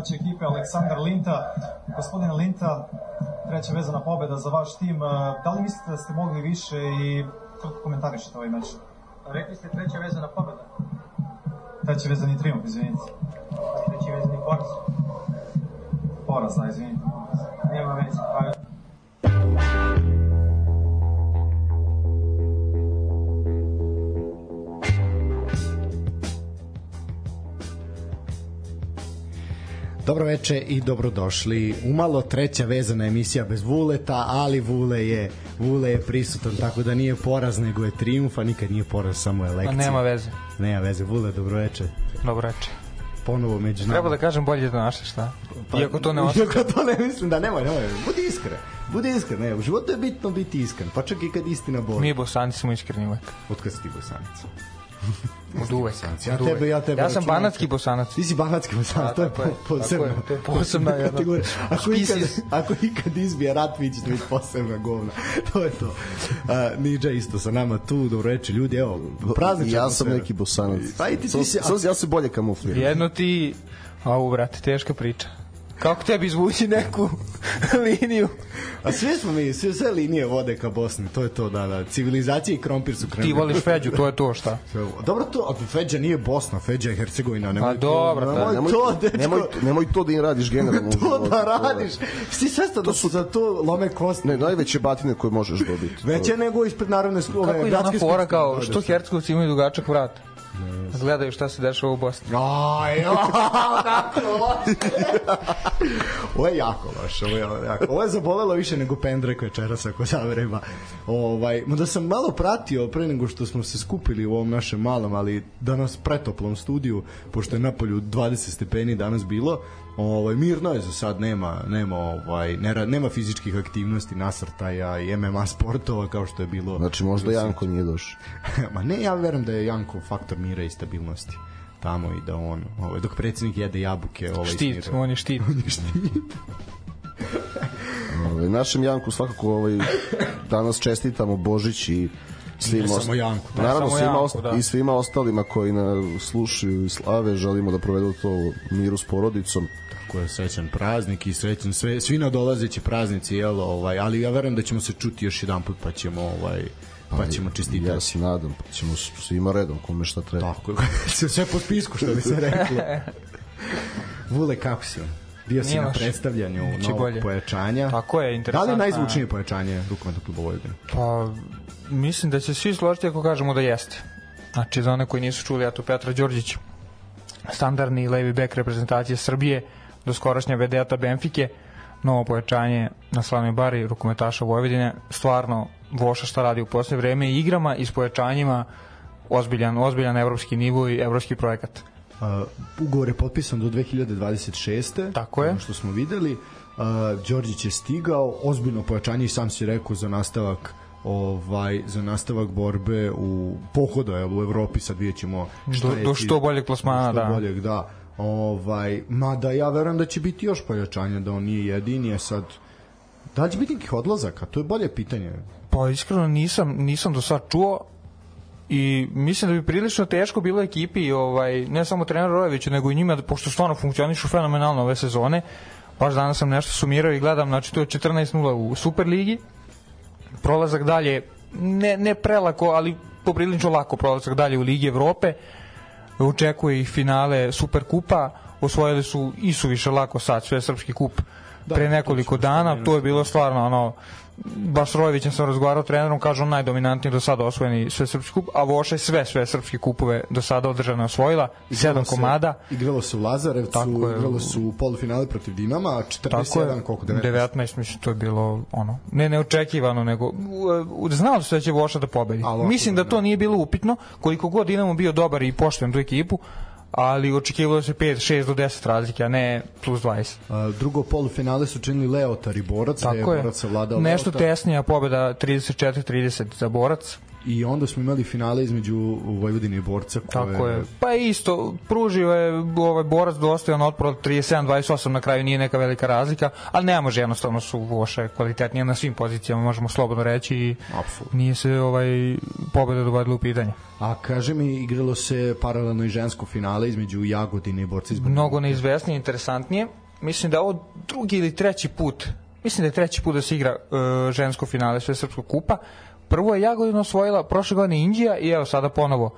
domaće ekipe Aleksandar Linta. Gospodine Linta, treća vezana pobeda za vaš tim. Da li mislite da ste mogli više i kako komentarišete ovaj meč? Rekli ste treća vezana pobeda. Treći vezani triumf, izvinite. Treći vezani poraz. Poraz, da, izvinite. Nema veze. Pa... Dobro veče i dobrodošli. Umalo treća vezana emisija bez Vuleta, ali Vule je Vule je prisutan, tako da nije poraz, nego je triumf, a nikad nije poraz, samo je lekcija. A nema veze. Nema veze. Vule, dobro veče. Dobro veče. Ponovo među nama. Treba da kažem bolje da naše, šta? Pa, iako to ne osjeća. Iako to ne mislim, da nemoj, nemoj. Budi iskren. Budi iskren, ne, u životu je bitno biti iskren, pa čak i kad istina boli. Mi bosanci smo iskreni uvek. Od kad si ti bosanac? Od uvek. Ja tebe, ja tebe. Ja sam banatski bosanac. Ti si banatski bosanac, to je po, posebno. Je, to je posebna jedna kategorija. Ako ikad, ako ikad izbije rat, vi ćete biti posebna govna. To je to. Uh, Niđa isto sa nama tu, dobro reči ljudi, evo, prazničan. Ja sam neki bosanac. Pa i ti, ti si, a... ja se bolje kamufliram. Jedno ti, a u brate, teška priča. Kako tebi izvući neku liniju? A sve smo mi, sve, sve linije vode ka Bosni, to je to, da, da. Civilizacija i krompir su krenuli. Ti voliš Feđu, to je to šta? Dobro to, a Feđa nije Bosna, Feđa je Hercegovina. Nemoj a dobro, to, nemoj, nemoj, to, dečko. Nemoj, nemoj to da im radiš generalno. to da radiš. Sti svestan da su za to lome kosti. Ne, najveće batine koje možeš dobiti. Veće nego ispred narodne skole. Kako je ona fora kao, što Hercegovci imaju dugačak vrat? Gledaju šta se dešava u Bosni. Aj, kako Ovo je jako loše, ovo je jako. Ovo je zabolelo više nego pendrek večeras ako zaverema. Ovaj, da sam malo pratio pre nego što smo se skupili u ovom našem malom, ali danas pretoplom studiju, pošto je napolju 20 stepeni danas bilo, ovaj mirno je za sad nema nema ovaj ne, nema fizičkih aktivnosti nasrtaja i MMA sportova kao što je bilo. Znači možda Janko nije došao. Ma ne ja verujem da je Janko faktor mira i stabilnosti tamo i da on ovaj dok predsednik jede jabuke ovaj štit smira. on je štit. On je štit. Ovaj našem Janku svakako ovaj danas čestitamo Božić i svim ne samo Janku, da, naravno samo svima Janku, da. i svima ostalima koji na slušaju i slave želimo da provedu to miru s porodicom tako je srećan praznik i srećan sve svi nadolazeći praznici jel ovaj ali ja verujem da ćemo se čuti još jedan put pa ćemo ovaj pa ćemo čistiti. Ja se nadam, pa ćemo svima redom kome šta treba. Tako je, sve po spisku što bi se reklo. Vule, kako si? Bio si na predstavljanju novog bolje. pojačanja. Tako je, interesantno. Da li je najzvučnije pojačanje rukometnog kluba Vojvodina? Pa, mislim da će svi složiti ako kažemo da jeste. Znači, za one koji nisu čuli, ja tu Petra Đorđić, standardni levi bek reprezentacije Srbije, do skorašnje vedeta Benfike, novo pojačanje na slavnoj bari rukometaša Vojvodine, stvarno Voša šta radi u posle vreme igrama i s pojačanjima ozbiljan, ozbiljan evropski nivo i evropski projekat. Uh, ugovor je potpisan do 2026. Tako je. što smo videli. Uh, Đorđić je stigao, ozbiljno pojačanje i sam si rekao za nastavak ovaj za nastavak borbe u pohoda jel, u Evropi sad vidjet ćemo što do, do što boljeg plasmana što da. boljeg da. Ovaj mada ja verujem da će biti još pojačanja da on nije jedini je sad da li će biti nekih odlazaka? To je bolje pitanje. Pa iskreno nisam nisam do sad čuo i mislim da bi prilično teško bilo ekipi ovaj ne samo trener Rojeviću nego i njima pošto stvarno funkcionišu fenomenalno ove sezone. Baš danas sam nešto sumirao i gledam znači to je 14:0 u Superligi prolazak dalje ne, ne prelako, ali poprilično lako prolazak dalje u Ligi Evrope. Očekuje ih finale Superkupa. Osvojili su i su više lako sad sve srpski kup da, pre nekoliko dana. to je bilo stvarno ono baš Rojevićem sam razgovarao trenerom, kaže on najdominantniji do sada osvojeni sve srpski kup, a Voša je sve, sve srpske kupove do sada održane osvojila, sedam komada. Igralo se u Lazarevcu, tako je, igralo su u polufinale protiv Dinama, 47, koliko, 19? 19, mislim, to je bilo, ono, ne neočekivano, nego, znalo se da će Voša da pobedi. Mislim da, da to nije bilo upitno, koliko god Dinamo bio dobar i poštojen tu ekipu, ali očekivalo se 5, 6 do 10 razlike, a ne plus 20. A, drugo polufinale su činili Leotar i Borac, Tako je, Borac savladao Nešto Leotar. tesnija pobeda 34-30 za Borac. I onda smo imali finale između Vojvodine i Borca koje... Tako je. Pa isto, pružio je ovaj Borac dostojan otpor od 37-28 na kraju nije neka velika razlika, ali ne može jednostavno su loše kvalitetnije na svim pozicijama, možemo slobodno reći i Absolutno. nije se ovaj pobeda dovodila u pitanje. A kaže mi, igralo se paralelno i žensko finale između Jagodine i Borca iz Mnogo neizvesnije, interesantnije. Mislim da ovo drugi ili treći put mislim da je treći put da se igra uh, žensko finale sve srpskog kupa. Prvo je Jagodina osvojila prošle godine Indija i evo sada ponovo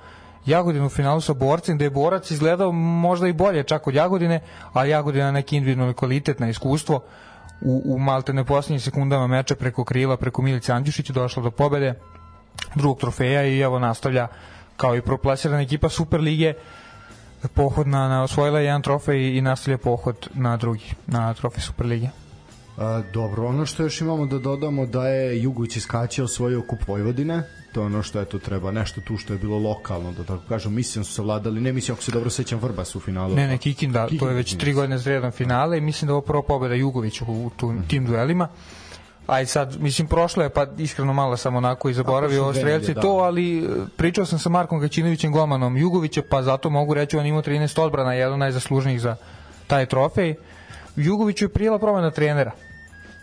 Jagodinu u finalu sa borcem, gde je borac izgledao možda i bolje čak od Jagodine, a Jagodina neki individualni kvalitet na iskustvo u, u malte ne posljednjim sekundama meča preko krila, preko Milice Andjušića došla do pobede drugog trofeja i evo nastavlja kao i proplasirana ekipa Super lige pohod na, na osvojila jedan trofej i nastavlja pohod na drugi, na trofej Super lige. A, dobro, ono što još imamo da dodamo da je Jugović iskačio osvojio kup Vojvodine, to je ono što je to treba, nešto tu što je bilo lokalno, da tako kažem, mislim su savladali, ne mislim ako se dobro sećam Vrbas u finalu. Ne, ne, Kikinda, Kikinda to je već tri godine zredan finale i mislim da je ovo prvo pobeda Jugović u, tu, mm. tim duelima. Aj sad, mislim, prošlo je, pa iskreno malo sam onako i zaboravio ovo strelce da. to, ali e, pričao sam sa Markom Gaćinovićem golmanom Jugovića, pa zato mogu reći on imao 13 odbrana, jedan najzaslužnijih za taj trofej. Jugoviću je prijela promena trenera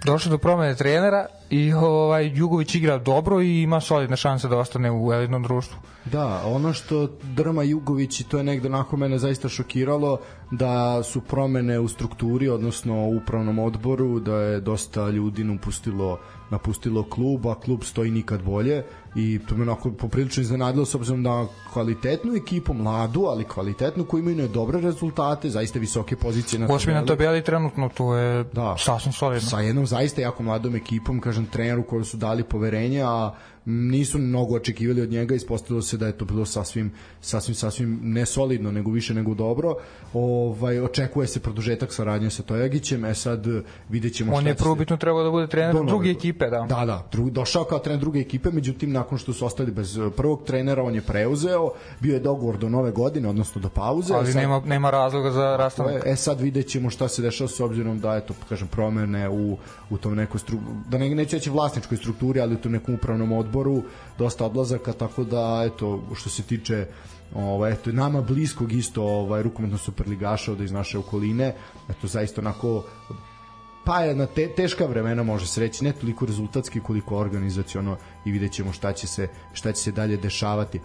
došlo do promene trenera i ovaj Jugović igra dobro i ima solidne šanse da ostane u elitnom društvu. Da, ono što drma Jugović i to je negde onako mene zaista šokiralo da su promene u strukturi, odnosno u upravnom odboru, da je dosta ljudi napustilo napustilo klub, a klub stoji nikad bolje i to me onako poprilično iznenadilo s obzirom na kvalitetnu ekipu, mladu, ali kvalitetnu koji imaju dobre rezultate, zaista visoke pozicije na tabeli. na tabeli trenutno, to je da, sasvim solidno. Sa jednom zaista jako mladom ekipom, kažem treneru koju su dali poverenje, a nisu mnogo očekivali od njega, ispostavilo se da je to bilo sasvim sasvim sasvim ne solidno, nego više nego dobro. Ovaj očekuje se produžetak saradnje sa Tojagićem, e sad videćemo On je probitno se... trebao da bude trener do druge ekipe, da. Da, da, dru, došao kao trener druge ekipe, međutim nakon što su ostali bez prvog trenera, on je preuzeo, bio je dogovor do nove godine, odnosno do pauze. Ali sad, nema nema razloga za rastanak. E sad videćemo šta se dešava s obzirom da eto kažem promene u u tom nekoj stru... da ne neće reći vlasničkoj strukturi, ali u tom nekom upravnom odboru dosta odlazaka, tako da eto što se tiče ovaj eto nama bliskog isto ovaj rukometno superligaša od iz naše okoline eto zaista onako pa je na te, teška vremena može se reći ne toliko rezultatski koliko organizaciono i vidjet ćemo šta će se, šta će se dalje dešavati. Uh,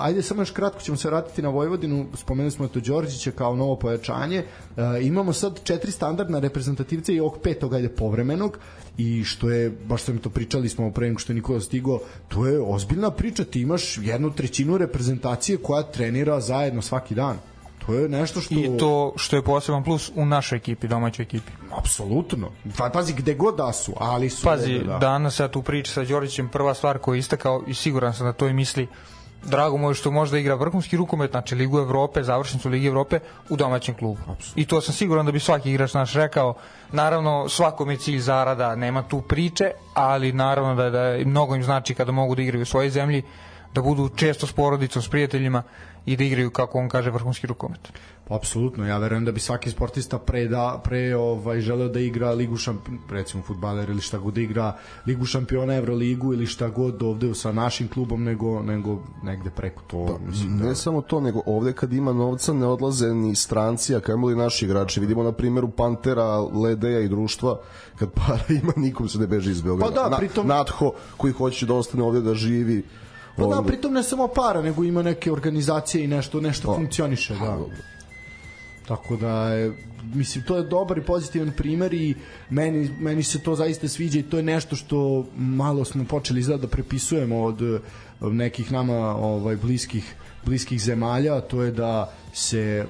ajde samo još kratko ćemo se vratiti na Vojvodinu, spomenuli smo to Đorđića kao novo pojačanje. Uh, imamo sad četiri standardna reprezentativca i ovog petog ajde povremenog i što je, baš sam to pričali smo pre nego što je Nikola stigo, to je ozbiljna priča, ti imaš jednu trećinu reprezentacije koja trenira zajedno svaki dan. To je nešto što... I to što je poseban plus u našoj ekipi, domaćoj ekipi. Apsolutno. Pa, pazi, gde god da su, ali su... Pazi, da. danas ja tu priča sa Đorićem, prva stvar koju je istakao i siguran sam da to i misli, drago mu je što može da igra vrhunski rukomet, znači Ligu Evrope, završnicu Lige Evrope u domaćem klubu. Absolutno. I to sam siguran da bi svaki igrač naš rekao. Naravno, svakom je cilj zarada, nema tu priče, ali naravno da, da mnogo im znači kada mogu da igraju u svojoj zemlji, da budu često s porodicom, s prijateljima i da igraju kako on kaže vrhunski rukomet. Pa apsolutno, ja verujem da bi svaki sportista pre da pre ovaj želeo da igra ligu šampiona, recimo fudbaler ili šta god da igra ligu šampiona, Evroligu ili šta god ovde sa našim klubom nego nego negde preko to. Pa, mislim, da... Ne samo to, nego ovde kad ima novca ne odlaze ni stranci, a kamoli naši igrači. Vidimo na primjeru Pantera, Ledeja i društva, kad para ima, nikom se ne beže iz Beograda. Pa da, pritom... Na, Natho koji hoće da ostane ovde da živi, Pa da, pritom ne samo para, nego ima neke organizacije i nešto nešto pa, funkcioniše, da. Tako da je, mislim, to je dobar i pozitivan primer i meni, meni se to zaista sviđa i to je nešto što malo smo počeli izgleda da prepisujemo od nekih nama ovaj bliskih bliskih zemalja, to je da se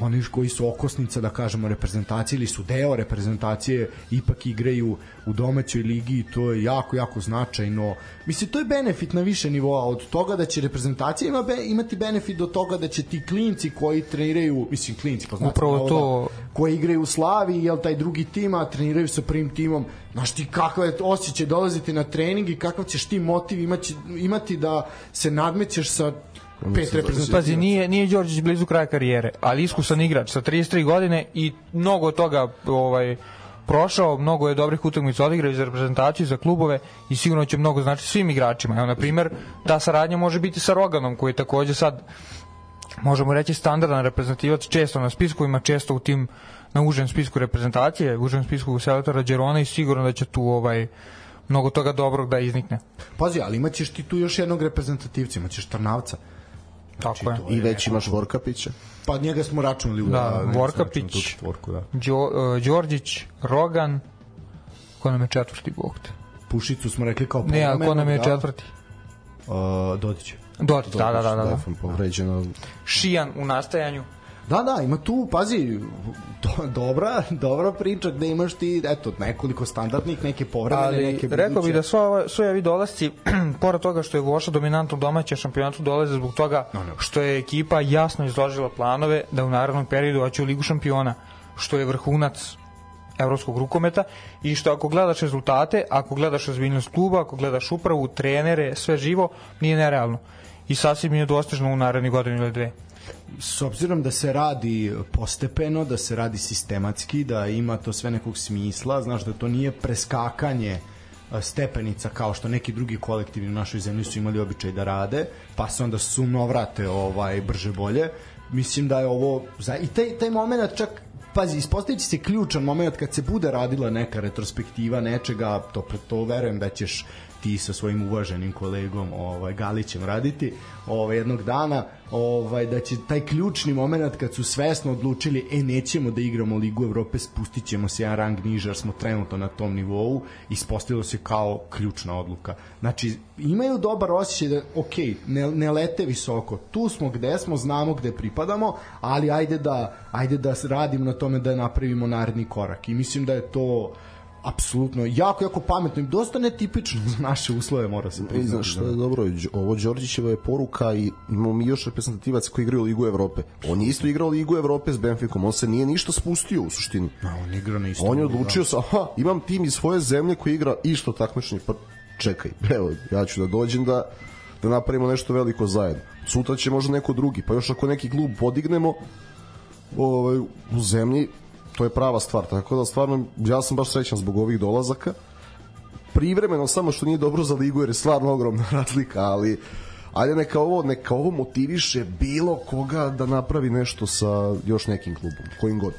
oni koji su okosnica da kažemo reprezentacije ili su deo reprezentacije ipak igraju u domaćoj ligi i to je jako jako značajno. Mislim to je benefit na više nivoa od toga da će reprezentacija ima be, imati benefit do toga da će ti klinci koji treniraju, mislim klinci pa znači upravo to koji igraju u Slavi, jel taj drugi tim, a treniraju sa prvim timom. Znaš ti kakav je osjećaj dolaziti na trening i kakav ćeš ti motiv imati, imati da se nadmećeš sa pet reprezentacija. Pazi, nije, nije Đorđić blizu kraja karijere, ali iskusan igrač sa 33 godine i mnogo toga ovaj, prošao, mnogo je dobrih utakmica odigrao za reprezentaciju, za klubove i sigurno će mnogo znači svim igračima. Evo, na primer, ta saradnja može biti sa Roganom, koji je takođe sad možemo reći standardan reprezentativac često na spiskovima, često u tim na užem spisku reprezentacije, užem spisku selektora Đerona i sigurno da će tu ovaj mnogo toga dobrog da iznikne. Pazi, ali imaćeš ti tu još jednog reprezentativca, imaćeš Trnavca. Tako znači, je. I već imaš Vorkapića. Pa njega smo računali u da, Vorkapić, tvorku, da. Đo, uh, Đorđić, Rogan, ko nam je četvrti bog te? Pušicu smo rekli kao Ne, a ko nam je da. četvrti? Uh, Dodić. Dodić, da, da, da. da. Povređeno. Šijan u nastajanju. Da, da, ima tu, pazi, do, dobra, dobra priča gde imaš ti, eto, nekoliko standardnih, neke povremene, Ali, neke buduće. rekao bih da sva, sve ovi dolasci, pored toga što je Goša dominantno domaće šampionatu dolaze zbog toga no, no. što je ekipa jasno izložila planove da u narednom periodu hoće u Ligu šampiona, što je vrhunac evropskog rukometa i što ako gledaš rezultate, ako gledaš razbiljnost kluba, ako gledaš upravu, trenere, sve živo, nije nerealno. I sasvim je dostižno u naredni godinu ili dve s obzirom da se radi postepeno, da se radi sistematski, da ima to sve nekog smisla, znaš da to nije preskakanje stepenica kao što neki drugi kolektivi u našoj zemlji su imali običaj da rade, pa se onda sumno vrate ovaj brže bolje. Mislim da je ovo za i taj taj momenat čak pazi, ispostavići se ključan moment kad se bude radila neka retrospektiva nečega, to, to verujem da ćeš ti sa svojim uvaženim kolegom ovaj Galićem raditi ovaj jednog dana ovaj da će taj ključni momenat kad su svesno odlučili e nećemo da igramo Ligu Evrope spustićemo se jedan rang niže jer smo trenutno na tom nivou ispostavilo se kao ključna odluka. Znači imaju dobar osjećaj da ok ne, ne lete visoko tu smo gde smo znamo gde pripadamo ali ajde da ajde da radimo na tome da napravimo naredni korak. I mislim da je to apsolutno jako jako pametno i dosta netipično za naše uslove mora se priznati. Znaš što je dobro, ovo Đorđićeva je poruka i imamo mi još reprezentativac koji igra u Ligu Evrope. On je isto igrao Ligu Evrope s Benficom, on se nije ništa spustio u suštini. A, on igra na isto. On je odlučio sa, aha, imam tim iz svoje zemlje koji igra isto takmičenje, pa čekaj, evo, ja ću da dođem da da napravimo nešto veliko zajedno. Sutra će možda neko drugi, pa još ako neki klub podignemo ovaj, u zemlji, to je prava stvar, tako da stvarno ja sam baš srećan zbog ovih dolazaka privremeno samo što nije dobro za ligu jer je stvarno ogromna razlika, ali ajde neka ovo, neka ovo motiviše bilo koga da napravi nešto sa još nekim klubom, kojim god.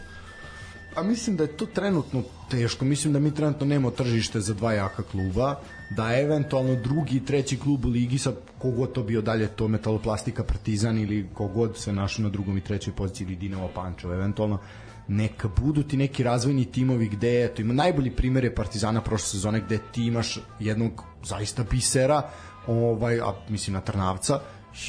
A mislim da je to trenutno teško. Mislim da mi trenutno nemamo tržište za dva jaka kluba, da eventualno drugi treći klub u ligi sa kogod to bio dalje to Metaloplastika Partizan ili kogod se našao na drugom i trećoj poziciji ili Dinamo Pančevo eventualno neka budu ti neki razvojni timovi gde eto ima najbolji primer je Partizana prošle sezone gde ti imaš jednog zaista bisera ovaj a mislim na Trnavca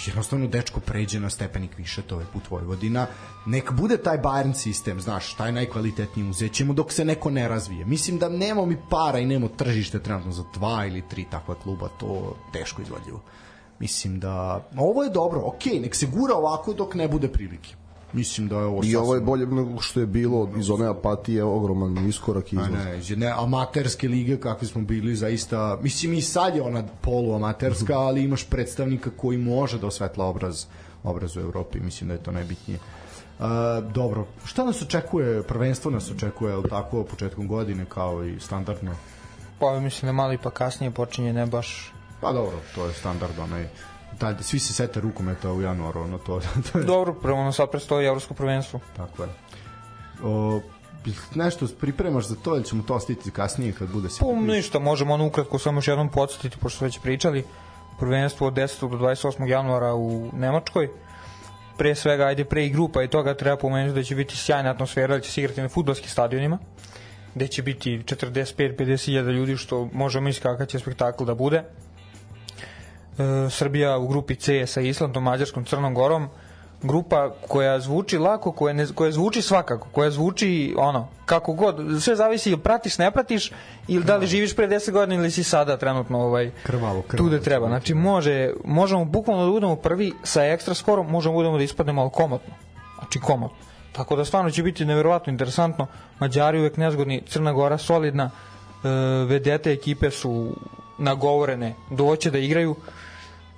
jednostavno dečko pređe na stepenik više, to je put Vojvodina. Nek bude taj Bayern sistem, znaš, taj najkvalitetniji uzet ćemo dok se neko ne razvije. Mislim da nemamo mi para i nemamo tržište trenutno za dva ili tri takva kluba, to teško izvodljivo. Mislim da ovo je dobro, ok, nek se gura ovako dok ne bude prilike mislim da je ovo I ovo je bolje nego što je bilo iz one apatije ogroman iskorak izlaz. Ne, ne, amaterske lige kakve smo bili zaista, mislim i sad je ona polu amaterska, ali imaš predstavnika koji može da osvetla obraz obraz u Evropi, mislim da je to najbitnije. Uh, dobro, šta nas očekuje? Prvenstvo nas očekuje, je tako, početkom godine kao i standardno? Pa mislim da malo i pa kasnije počinje, ne baš Pa dobro, to je standard onaj da, svi se sete rukometa u januaru, ono to. to je... Dobro, prvo ono sad prestoji evropsko prvenstvo. Tako je. O, nešto pripremaš za to ili ćemo to ostiti kasnije kad bude se... Pa ništa, možemo ono ukratko samo još jednom podsjetiti, pošto smo već pričali, prvenstvo od 10. do 28. januara u Nemačkoj. Pre svega, ajde, pre i grupa i toga treba pomenuti da će biti sjajna atmosfera, da će se igrati na futbolskim stadionima, gde će biti 45-50 ljudi, što možemo će spektakl da bude e, Srbija u grupi C sa Islandom, Mađarskom, Crnom Gorom, grupa koja zvuči lako, koja, ne, koja zvuči svakako, koja zvuči ono, kako god, sve zavisi ili pratiš, ne pratiš, ili da li živiš pre 10 godina ili si sada trenutno ovaj, krvavo, krvavo, tu da treba. Znači, može, možemo bukvalno da budemo prvi sa ekstra skorom, možemo budemo da ispadnemo ali komotno. Znači, komotno. Tako da stvarno će biti neverovatno interesantno. Mađari uvek nezgodni, Crna Gora solidna, e, vedete ekipe su nagovorene, doće da igraju.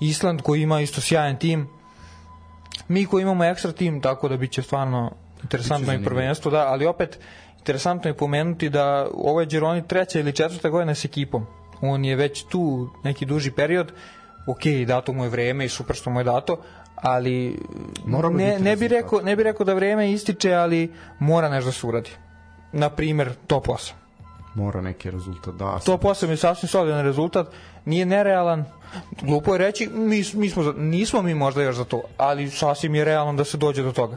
Island koji ima isto sjajan tim, mi koji imamo ekstra tim, tako da biće stvarno interesantno i prvenstvo, da, ali opet interesantno je pomenuti da ovo je Gironi treća ili četvrta godina s ekipom. On je već tu neki duži period, ok, dato mu je vreme i super što mu je dato, ali ne, ne, bi rekao, ne bi rekao da vreme ističe, ali mora nešto da se uradi. Na primer, top 8 mora neki rezultat da. To posle je sasvim solidan rezultat, nije nerealan. Glupo je reći, mi, mi smo, nismo mi možda još za to, ali sasvim je realno da se dođe do toga.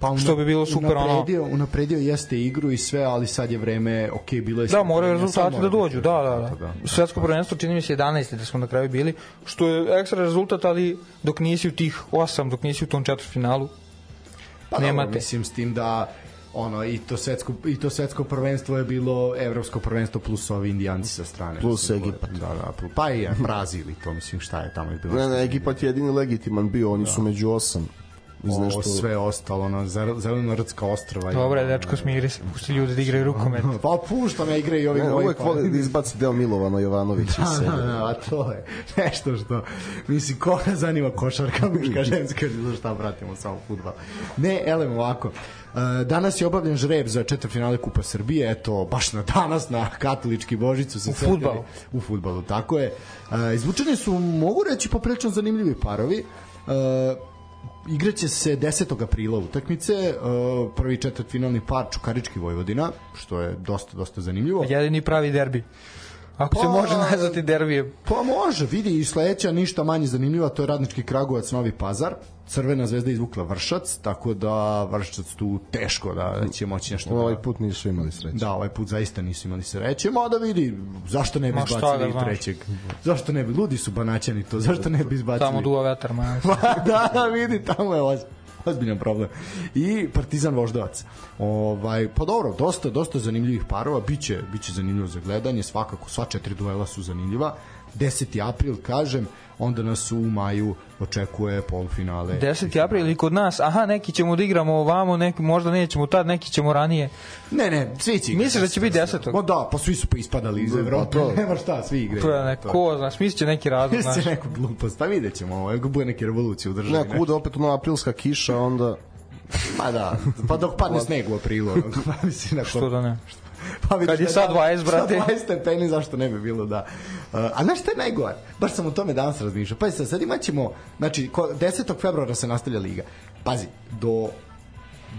Pa un, što bi bilo super unapredio, ono. Unapredio jeste igru i sve, ali sad je vreme, ok, bilo je... Da, moraju rezultati da dođu, da, da, da. da. Svetsko prvenstvo čini mi se 11. da smo na kraju bili, što je ekstra rezultat, ali dok nisi u tih 8, dok nisi u tom finalu, pa nemate. Dobro, mislim s tim da ono i to svetsko i to svetsko prvenstvo je bilo evropsko prvenstvo plus ovi indijanci sa strane plus Egipat da da plus, pa i Brazil i to mislim šta je tamo je bilo ne ne Egipat je jedini legitiman bio oni da. su među osam iz nešto... sve ostalo, na zeleno-rdska ostrava. Dobre, dečko, smiri se, pusti ljudi da igraju rukomet. pa pušta me igraju i ovi ne, moji. Uvek voli da izbaci deo Milovano Jovanović da. Da, da, a to je nešto što, misli, koga zanima košarka, muška, ženska, šta pratimo samo futbal. Ne, elem ovako, Danas je obavljen žreb za četvrtfinale Kupa Srbije, eto, baš na danas, na katolički Božicu. Se u futbalu. U futbalu, tako je. E, izvučeni su, mogu reći, poprilično zanimljivi parovi. E, igraće se 10. aprila utakmice, prvi četvrtfinalni par Čukarički Vojvodina, što je dosta, dosta zanimljivo. Jedini pravi derbi. Ako pa, se može nazvati derbije. Pa može, vidi i sledeća ništa manje zanimljiva, to je Radnički Kragujevac Novi Pazar. Crvena zvezda izvukla Vršac, tako da Vršac tu teško da, da će moći nešto. Ovaj put nisu imali sreće. Da, ovaj put zaista nisu imali sreće, da vidi, zašto ne bi izbacili da, trećeg? Zašto ne bi? Ludi su banaćani to, zašto ne bi izbacili? Tamo duva vetar, ma. da, da, vidi, tamo je ozbiljno ozbiljan problem. I Partizan Voždovac. Ovaj, pa dobro, dosta, dosta zanimljivih parova, biće, biće zanimljivo za gledanje, svakako sva četiri duela su zanimljiva. 10. april, kažem, onda nas u maju očekuje polufinale. 10. april i kod nas, aha, neki ćemo da igramo ovamo, neki, možda nećemo tad, neki ćemo ranije. Ne, ne, svi će Misliš da će biti 10. Ma da, pa svi su pa ispadali iz Evrope, pa nema šta, svi igraju. To je neko, ko zna, smislit će neki razlog. Smislit će neku glupost, pa vidjet ćemo, ovo, ako bude neke revolucije u državi. Neko bude opet ona aprilska kiša, onda... Ma da, pa dok padne sneg u aprilu. pa mislim, Što da ne? Što pa Kad je sad 20, brate. 20 stepeni, zašto ne bi bilo da... Uh, a znaš šta je najgore? Baš sam o tome danas razmišljao. Pa sad, sad imaćemo, znači, 10. februara se nastavlja liga. Pazi, do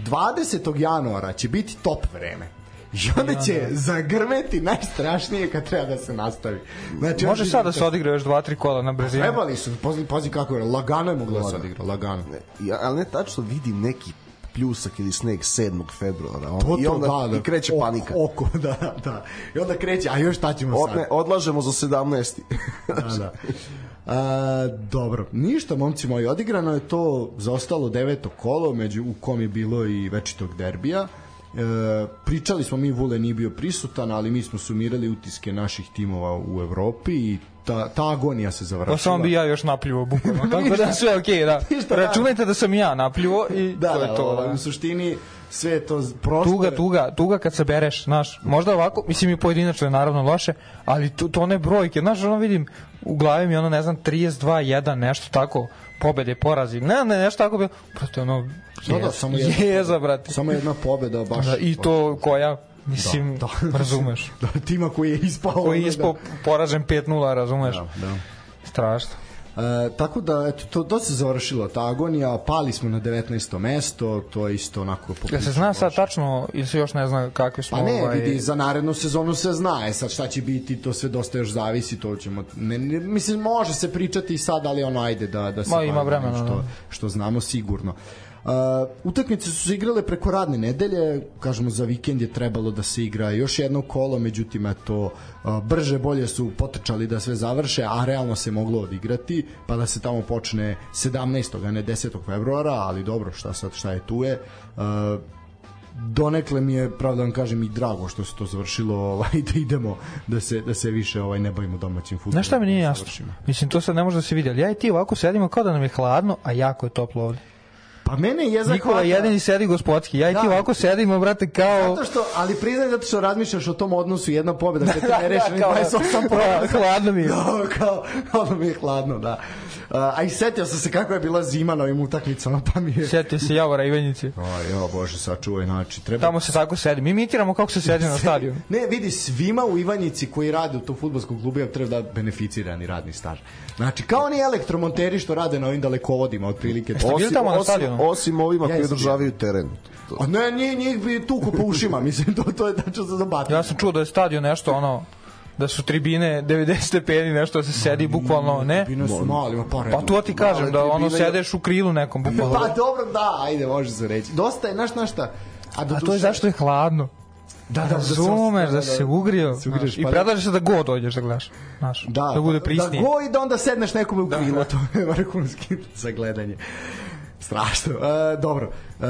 20. januara će biti top vreme. I onda će ja, da. zagrmeti najstrašnije kad treba da se nastavi. Znači, Može sad da se odigra još dva, tri kola na brzinu. Trebali su, pazi, pazi kako je, lagano je moglo da se odigra, lagano. Ne, ja, ali ne tačno vidim neki pljusak ili sneg 7. februara. On, to, I onda da, da, i kreće oko, panika. Oko, da, da. I onda kreće, a još šta ćemo Odne, sad? Odlažemo za 17. da, da. A, dobro, ništa momci moji, odigrano je to za ostalo deveto kolo među u kom je bilo i večitog derbija. E, pričali smo mi, Vule nije bio prisutan, ali mi smo sumirali utiske naših timova u Evropi i ta, ta agonija se završila. Pa samo bi ja još napljivo bukvalno. Tako da sve okej, okay, da. Računajte da sam ja napljivo i da, to je da, to. Da. U suštini sve to prosto... Tuga, tuga, tuga kad se bereš, znaš, možda ovako, mislim i pojedinačno je naravno loše, ali to, to one brojke, znaš, ono vidim, u glavi mi ono, ne znam, 32, 1, nešto tako, pobede, porazi, ne, ne, nešto tako bilo, prosto ono, da, da, samo jedna, jeza, brate. Samo jedna pobeda, baš. Da, I to koja, Mislim, da, da. razumeš. Da, tima koji je ispao. Koji je ispao da. poražen 5-0, razumeš. Da, da. Strašno. E, tako da, eto, to, to se završilo ta agonija, pali smo na 19. mesto, to je isto onako... Ja se zna sad tačno, ili se još ne zna kakve smo... Pa ne, ovaj... vidi, za narednu sezonu se zna, e sad šta će biti, to sve dosta još zavisi, to ćemo... Ne, ne, mislim, može se pričati i sad, ali ono, ajde da, da se... Ma, ima vremena. Što, da. što znamo sigurno. Uh, utakmice su se igrale preko radne nedelje, kažemo za vikend je trebalo da se igra još jedno kolo, međutim eto uh, brže bolje su potrčali da sve završe, a realno se moglo odigrati, pa da se tamo počne 17. a ne 10. februara, ali dobro, šta sad, šta je tu je. Uh, donekle mi je pravda vam kažem i drago što se to završilo ovaj da idemo da se da se više ovaj ne bavimo domaćim fudbalom. Znaš šta mi nije jasno? Mislim to sad ne može da se vidi, ali ja i ti ovako sedimo kao da nam je hladno, a jako je toplo ovde. Pa mene je za Nikola jedini sedi gospodski. Ja i da. ti ovako sedimo, brate, kao... Zato što, ali priznaj zato što razmišljaš o tom odnosu jedna pobjeda kad te ne reši da, 28 pobjeda. hladno mi je. Da, kao, kao mi je hladno, da. Uh, a i setio sam se kako je bila zima na ovim utakmicama, pa mi je... Setio se Javora Ivanjici. Aj, jo, bože, sačuvaj, znači, treba... Tamo se tako sedi. Mi imitiramo kako se sedi na stadionu. Ne, vidi, svima u Ivanjici koji rade u tom futbolskom klubu treba da beneficirani radni staž. Znači, kao oni elektromonteri što rade na ovim dalekovodima, otprilike. Osim, tamo na osim, osim ovima koji održavaju teren. A ne, nije njih bi tuko po ušima, mislim, to, to je tačno za zabati. Ja sam čuo da je stadion nešto, ono, da su tribine 90 stepeni nešto da se sedi bukvalno ne? tribine su mali pa pa to ti kažem da ono sedeš u krilu nekom bukvalno. pa dobro da ajde može se reći. Dosta je naš našta a, a to je zašto je hladno Da, da, razumeš, da, da, se ugrio. Se ugriješ, i pa predlaže se da go dođeš da gledaš. Znaš, da, da bude prisnije. Da go i da onda sedneš nekome u krilo, da, da. to je vrhunski za gledanje. Strašno. Uh, dobro. Uh,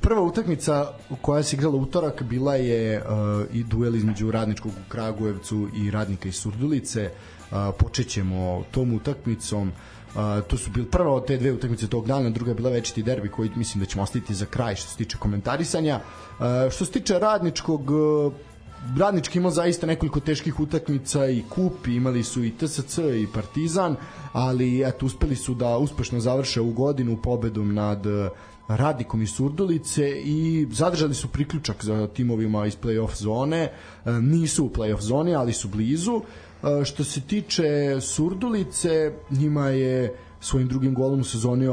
prva utakmica koja se igrala utorak bila je uh, i duel između radničkog u Kragujevcu i radnika iz Surdulice. Uh, počećemo tom utakmicom. Uh, to su bile prva od te dve utakmice tog dana, druga je bila večiti derbi koji mislim da ćemo ostaviti za kraj što se tiče komentarisanja. Uh, što se tiče radničkog uh, Radnički imao zaista nekoliko teških utakmica i kup, imali su i TSC i Partizan, ali eto, uspeli su da uspešno završe u godinu pobedom nad Radnikom iz Surdulice i zadržali su priključak za timovima iz play-off zone. E, nisu u play-off zoni, ali su blizu. Što se tiče Surdulice, njima je svojim drugim golom u sezoni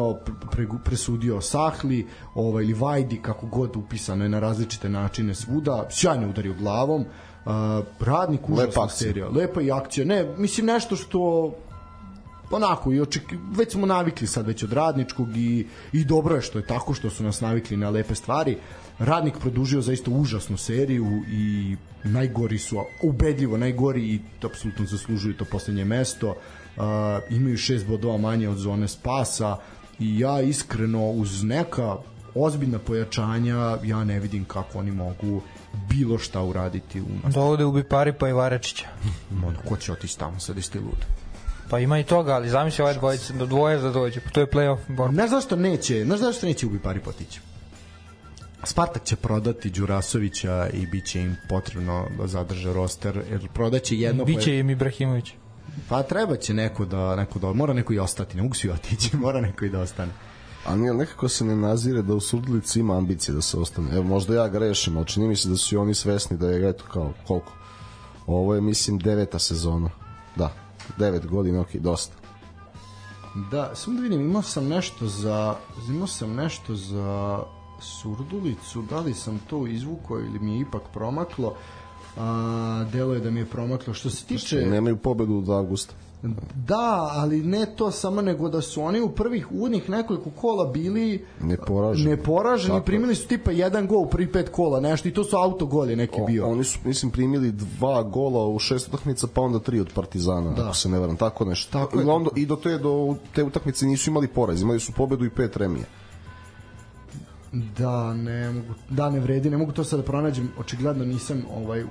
pre, presudio Sahli ovaj, ili Vajdi, kako god upisano je na različite načine svuda. Sjajno udario glavom. Uh, radnik užasna serija. Lepa i akcija. Ne, mislim nešto što onako i oček, već smo navikli sad već od radničkog i, i dobro je što je tako što su nas navikli na lepe stvari radnik produžio zaista užasnu seriju i najgori su ubedljivo najgori i to apsolutno zaslužuju to poslednje mesto uh, imaju šest bodova manje od zone spasa i ja iskreno uz neka ozbiljna pojačanja ja ne vidim kako oni mogu bilo šta uraditi u nas. Dovode ubi pari pa i Varečića. Ono, ko će otići tamo sad isti lud? Pa ima i toga, ali zamisli ovaj dvojice, do dvoje da dođe, pa to je play-off borba. Znaš zašto neće, znaš zašto neće Ubi Pari potići? Spartak će prodati Đurasovića i bit će im potrebno da zadrže roster, jer prodaće jedno... Biće im Ibrahimović. Pa treba će neko da, neko da, mora neko i ostati, ne mogu svi otići, mora neko i da ostane. A nije, nekako se ne nazire da u Surdulici ima ambicije da se ostane. Evo, možda ja grešim, ali čini mi se da su i oni svesni da je, eto, kao, koliko? Ovo je, mislim, deveta sezona. Da, 9 godina, ok, dosta. Da, samo da vidim, imao sam nešto za imao sam nešto za Surdulicu, da li sam to izvukao ili mi je ipak promaklo. A, delo je da mi je promaklo. Što se tiče... Nemaju pobedu od avgusta. Da, ali ne to samo nego da su oni u prvih uvodnih nekoliko kola bili neporaženi. Neporaženi, Tako primili su tipa jedan gol u prvi pet kola, nešto i to su autogoli neki o, bio. Oni su mislim primili dva gola u šest utakmica, pa onda tri od Partizana, da. ako se ne varam, tako nešto. Tako I, onda, I do te do te utakmice nisu imali poraz, imali su pobedu i pet remija. Da, ne mogu, da ne vredi, ne mogu to sad da pronađem, očigledno nisam ovaj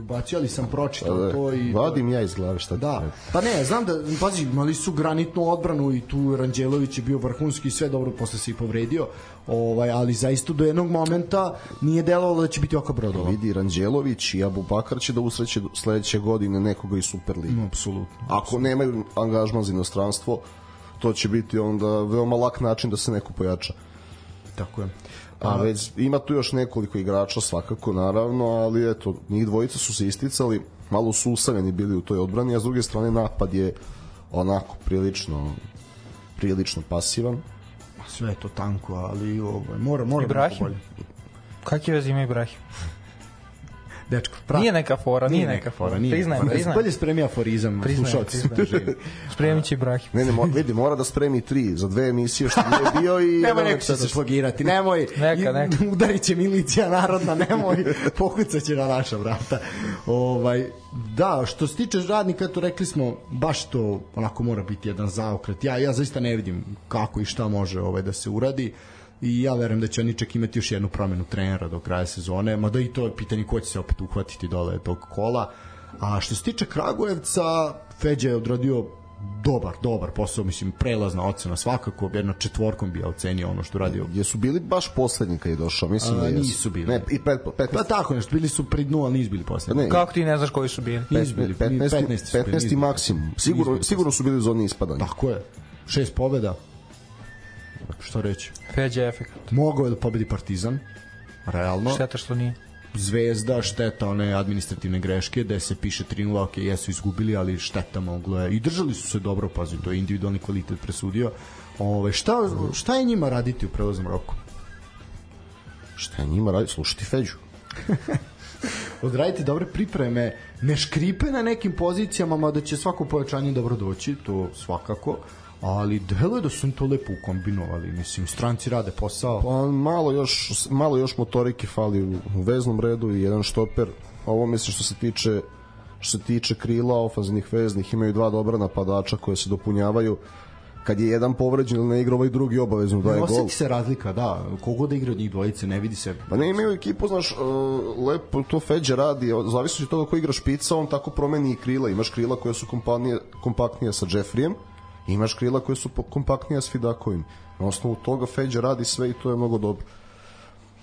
ubacio, ali sam pročitao da, to i vadim ja iz glave šta Da. Pa ne, znam da pazi, imali su granitnu odbranu i tu Ranđelović je bio vrhunski i sve dobro posle se i povredio. Ovaj, ali zaista do jednog momenta nije delovalo da će biti oko brodova. Vidi Ranđelović i Abu Bakar će da usreće sledeće godine nekoga iz Superligi. No, apsolutno. Ako nemaju angažman za inostranstvo, to će biti onda veoma lak način da se neko pojača. Tako je. A već ima tu još nekoliko igrača svakako naravno, ali eto, njih dvojica su se isticali, malo su usamljeni bili u toj odbrani, a s druge strane napad je onako prilično prilično pasivan. Sve je to tanko, ali ovaj, mora, mora Ibrahim? Kakve veze ima Ibrahim? Dečko. Pra... Nije neka fora, nije, nije neka fora. Nije priznajem, fora. priznajem. Bolje spremi aforizam slušalci. Spremi će Ibrahim. Ne, ne, mo, vidi, mora da spremi tri za dve emisije što nije bio i... nemoj neko će se slogirati, nemoj. Neka, neka. Udarit će milicija narodna, nemoj. Pokucat će na naša vrata. Ovaj, da, što se tiče radnika, to rekli smo, baš to onako mora biti jedan zaokret. Ja, ja zaista ne vidim kako i šta može ovaj, da se uradi i ja verujem da će oni čak imati još jednu promenu trenera do kraja sezone, mada i to je pitanje ko će se opet uhvatiti dole tog kola. A što se tiče Kragujevca, Feđa je odradio dobar, dobar posao, mislim, prelazna ocena svakako, jedno četvorkom bi ja ocenio ono što radio. Jesu bili baš poslednji kad je došao? Mislim A, da jesu. nisu bili. Ne, i pet, pet, Pa tako nešto, bili su pri dnu, ali nisu bili poslednji. Ne, Kako ti ne znaš koji su bili? Nisu bili, 15, 15 su 15, bili, nisu bili. maksimum. Sigurno, sigurno su bili u zoni ispadanja. Tako je. Šest pobeda. Što reći? Feđa efekt. Mogao je da pobedi Partizan. Realno. Šteta što nije. Zvezda, šteta one administrativne greške, gde se piše 3-0, ok, jesu izgubili, ali šteta moglo je. I držali su se dobro, pazi, to je individualni kvalitet presudio. Ove, šta, šta je njima raditi u prelaznom roku? Šta je njima radi? Slušati Feđu. odraditi dobre pripreme, ne škripe na nekim pozicijama, mada će svako pojačanje dobro doći, to svakako, ali deluje da su im to lepo ukombinovali, mislim, stranci rade posao. Pa malo još, malo još motorike fali u, veznom redu i jedan štoper. Ovo mislim što se tiče što se tiče krila ofanzivnih veznih imaju dva dobra napadača koje se dopunjavaju kad je jedan povređen ili ne igra ovaj drugi obavezno daje Ne gol. osjeti se razlika, da, kogo da igra od njih dvojice, ne vidi se. Pa ne imaju ekipu, znaš, uh, lepo to Feđe radi, zavisno od toga ko igra špica, on tako promeni i krila. Imaš krila koje su kompanije, kompaktnije sa Jeffrijem, imaš krila koje su kompaktnije s Fidakovim. Na osnovu toga Feđe radi sve i to je mnogo dobro.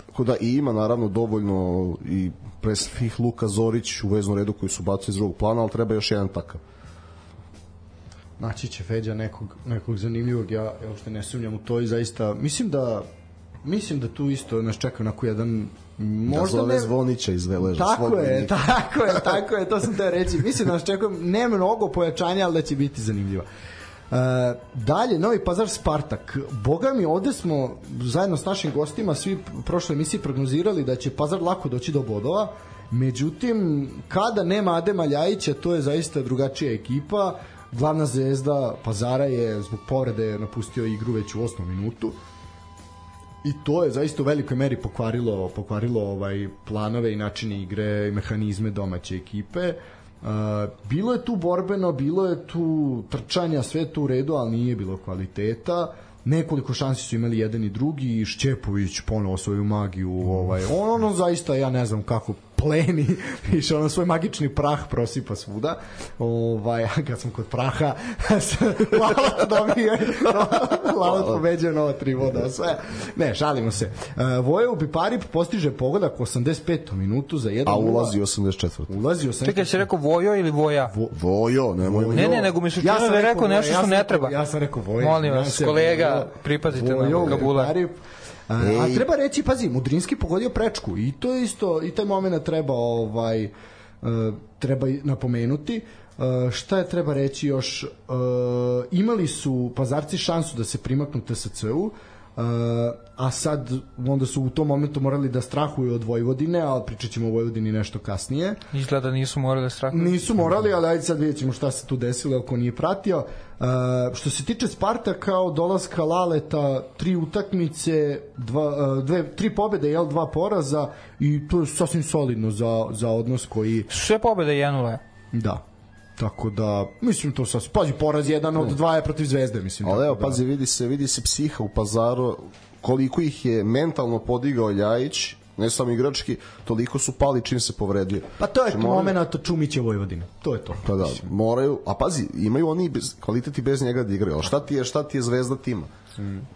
Tako da i ima naravno dovoljno i pre svih Luka Zorić u veznom redu koji su bacili iz drugog plana, ali treba još jedan takav. Naći će Feđa nekog, nekog zanimljivog, ja, ja uopšte ne sumnjam u to i zaista, mislim da mislim da tu isto nas čeka onako jedan Možda da zove ne, Zvonića iz Veleža. Tako je, tako je, tako je, to sam teo reći. Mislim da nas čeka ne mnogo pojačanja, ali da će biti zanimljivo. E, dalje, Novi Pazar Spartak. Boga mi, ovde smo zajedno s našim gostima svi u prošloj emisiji prognozirali da će Pazar lako doći do bodova. Međutim, kada nema Adema Ljajića, to je zaista drugačija ekipa. Glavna zvezda Pazara je zbog povrede napustio igru već u osmom minutu i to je zaista u velikoj meri pokvarilo pokvarilo ovaj planove i načine igre i mehanizme domaće ekipe. Uh, bilo je tu borbeno, bilo je tu trčanja, sve tu u redu, ali nije bilo kvaliteta. Nekoliko šansi su imali jedan i drugi i Šćepović ponovo svoju magiju, ovaj on ono zaista ja ne znam kako pleni, više ono svoj magični prah prosipa svuda. Ovaj, kad sam kod praha, Lalat dobije, Lalat pobeđuje nova tri voda, sve. Ne, šalimo se. Uh, Vojo Biparip postiže pogodak u 85. minutu za 1 A ulazi 84. Ulazi 84. Čekaj, si rekao Vojo ili Voja? Vojo, nemoj. Ne, ne, nego mi se čuo da je rekao nešto što ne treba. Ja sam rekao Vojo. Molim vas, kolega, pripazite na vokabular. A, a treba reći, pazi, Mudrinski pogodio prečku i to je isto, i taj moment treba ovaj e, treba napomenuti. E, šta je treba reći još? E, imali su pazarci šansu da se primaknu TSC-u, Uh, a sad onda su u tom momentu morali da strahuju od Vojvodine, ali pričat ćemo o Vojvodini nešto kasnije. Izgleda nisu morali da strahuju. Nisu morali, ali ajde sad vidjet ćemo šta se tu desilo ako nije pratio. Uh, što se tiče Spartaka od dolaska Laleta, tri utakmice, dva, uh, dve, tri pobede, jel, dva poraza i to je sasvim solidno za, za odnos koji... Sve pobede 1-0. Da. Tako da, mislim to sasvim... Pazi, poraz jedan od dva je protiv Zvezde, mislim. Ali evo, da. pazi, vidi se, vidi se psiha u pazaru, koliko ih je mentalno podigao Ljajić, ne samo igrački, toliko su pali čim se povredio. Pa to je Znači, moraju- moment Čumića Vojvodine. To je to. Pa da, moraju, a pazi, imaju oni bez, kvalitet i bez njega da igraju, ali šta ti je, šta ti je zvezda tima?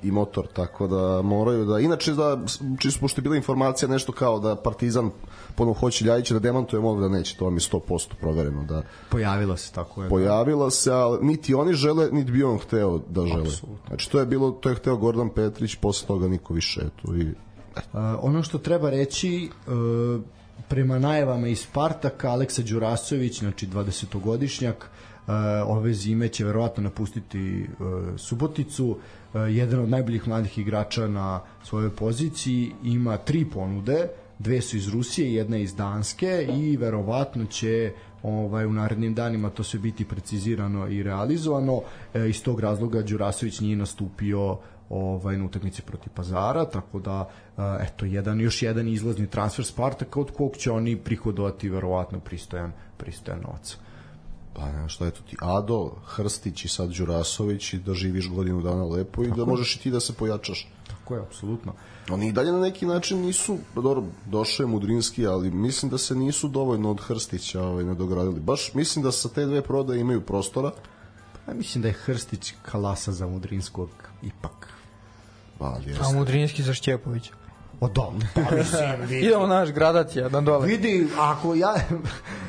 i motor, tako da moraju da inače da čisto pošto je bila informacija nešto kao da Partizan ponovo hoće Ljajića da demantuje mogu da neće, to je 100% provereno da Pojavila se tako je. pojavila se, ali niti oni žele, niti bi on hteo da žele. Znači to je bilo, to je hteo Gordon Petrić, posle toga niko više, eto i Uh, ono što treba reći uh, prema najavama iz Spartaka Aleksa Đurasović, znači 20-godišnjak uh, ove zime će verovatno napustiti uh, Suboticu uh, jedan od najboljih mladih igrača na svojoj poziciji ima tri ponude dve su iz Rusije, jedna iz Danske i verovatno će ovaj u narednim danima to sve biti precizirano i realizovano. E, iz tog razloga Đurasović nije nastupio ovaj na utakmici protiv Pazara, tako da e, eto jedan još jedan izlazni transfer Spartaka od kog će oni prihodovati verovatno pristojan pristojan novac. pa ne, šta je to ti Ado, Hrstić i sad Đurasović i da živiš godinu dana lepo i da možeš i ti da se pojačaš. Tako je, apsolutno. Oni i dalje na neki način nisu, pa dobro, došao je Mudrinski, ali mislim da se nisu dovoljno od Hrstića ovaj, nadogradili. Baš mislim da sa te dve prodaje imaju prostora. A mislim da je Hrstić kalasa za Mudrinskog ipak. Pa, A Mudrinski za Šćepovića. O da, pa mislim, vidi. Idemo naš gradacija, na dole. Vidi, ako ja...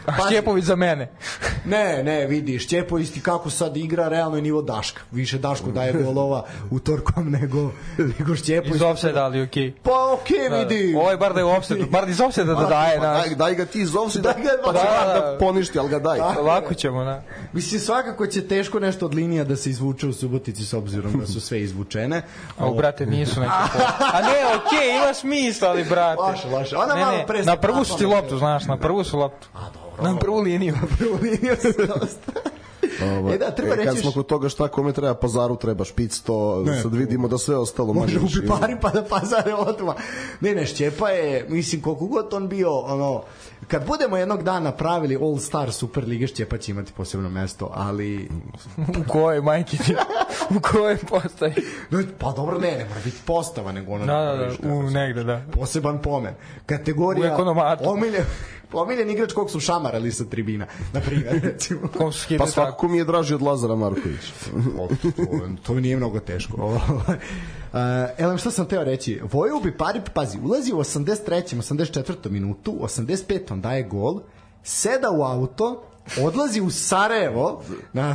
Pa, Šćepović za mene. ne, ne, vidi, Šćepović ti kako sad igra, realno je nivo Daška. Više Daško daje golova utorkom nego, nego Šćepović. Iz offside, ali okej. Okay. Pa okej, okay, da, vidi. Ovo je bar da je offside, bar iz offside da daje. Pa, daj, daj ga ti iz offside, daj ga, pa da, da, da, poništi, ali ga daj. Da, Lako ćemo, da. Mislim, svakako će teško nešto od linija da se izvuče u Subotici s obzirom da su sve izvučene. A, brate, nisu neki A ne, okej, okay, ima smisla, ali brate. Laše, laše. Ona ne, malo ne, na prvu su ti loptu, znaš, na prvu su loptu. A, dobro. Na prvu liniju. Na prvu liniju se dosta. Ovo, e da, treba e, kad reći... smo kod toga šta kome treba pazaru, treba špic, to ne, sad vidimo da sve ostalo manje. Može upi pari pa da pazare odma. Ne, ne, Šćepa je, mislim, koliko god on bio, ono, kad budemo jednog dana pravili All Star Super Lige, Šćepa će imati posebno mesto, ali... u kojoj, majke ti? u kojoj postavi? No, pa dobro, ne, ne mora biti postava, nego ono... Da, da, da, u negde, da. Poseban pomen. Kategorija... U ekonomatu. Omilje, omiljen igrač kog su šamarali sa tribina, na primjer, recimo. pa svako mi je draži od Lazara Marković. to, to mi nije mnogo teško. Uh, elem, šta sam teo reći? Vojo bi pari, pazi, ulazi u 83. 84. minutu, 85. daje gol, seda u auto, odlazi u Sarajevo na,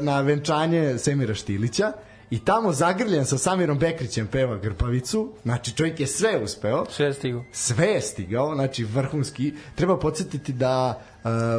na venčanje Semira Štilića, i tamo zagrljen sa Samirom Bekrićem peva Grpavicu, znači čovjek je sve uspeo. Sve je stigao. Sve je stigao, znači vrhunski. Treba podsjetiti da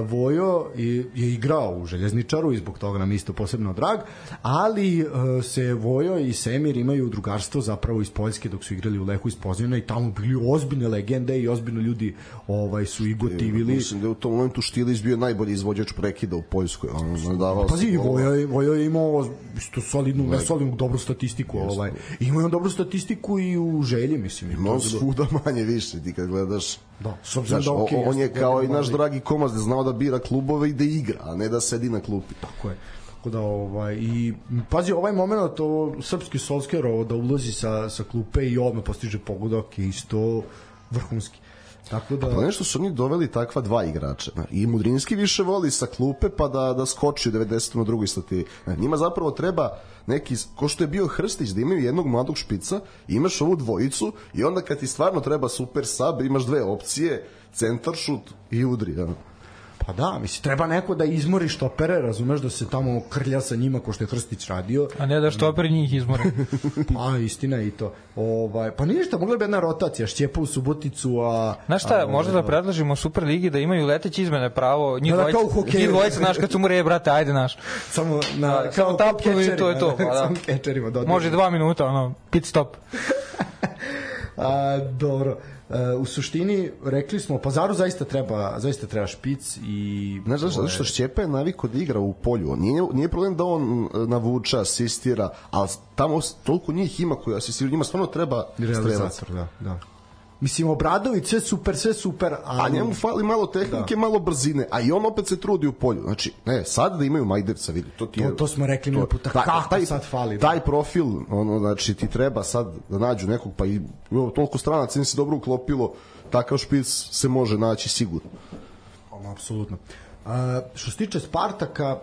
Vojo je, je igrao u Željezničaru i zbog toga nam isto posebno drag, ali uh, se Vojo i Semir imaju drugarstvo zapravo iz Poljske dok su igrali u Lehu iz Pozivna i tamo bili ozbiljne legende i ozbiljno ljudi ovaj su i gotivili. E, mislim da je u tom momentu Štilić bio najbolji izvođač prekida u Poljskoj. On davao Pazi, Vojo, Vojo je imao isto solidnu, ne solidnu, dobru statistiku. Ovaj. Ima on dobru statistiku i u želji, mislim. Imao svuda manje više, ti kad gledaš Da, s obzirom da okay, on je kao i naš dragi Komaz da znao da bira klubove i da igra, a ne da sedi na klupi. Tako je. Tako da ovaj i pazi ovaj momenat to srpski Solskjaer ovo da ulazi sa sa klupe i odmah postiže pogodak je isto vrhunski. Tako da... Pa nešto su oni doveli takva dva igrača. I Mudrinski više voli sa klupe pa da, da skoči u 90. na drugoj stati. Njima zapravo treba neki, ko što je bio Hrstić, da imaju jednog mladog špica, imaš ovu dvojicu i onda kad ti stvarno treba super sub, imaš dve opcije, centar šut i udri. Ja. Pa da, misli, treba neko da izmori štopere, razumeš, da se tamo krlja sa njima ko što je Krstić radio. A ne da štoperi njih izmore. pa, istina i to. Ovaj, pa ništa, mogla bi jedna rotacija, Šćepa u Suboticu, a... Znaš šta, a, možda da predlažimo Super Ligi da imaju leteće izmene pravo, njih da, da, dvojica, njih dvojica, znaš, kad su mu reje, brate, ajde, naš. Samo na, da, tapnu i to je to. Pa, da. Samo kečerima, da. Može dva minuta, ono, pit stop. a, dobro. Uh, u suštini rekli smo Pazaru zaista treba zaista treba špic i znaš zato što Šćepa je naviko da igra u polju nije, nije problem da on e, navuča asistira ali tamo toliko njih ima koji asistiraju njima stvarno treba strelac da, da. Mislim, Obradović sve super, sve super, ali... A njemu fali malo tehnike, da. malo brzine, a i on opet se trudi u polju. Znači, ne, sad da imaju Majdevca, vidi, to ti je... To, to smo rekli to, puta, taj, kako taj, sad fali. Da. Taj profil, ono, znači, ti treba sad da nađu nekog, pa i toliko stranaca im se dobro uklopilo, takav špic se može naći sigurno. Ono, apsolutno. Uh, što se tiče Spartaka,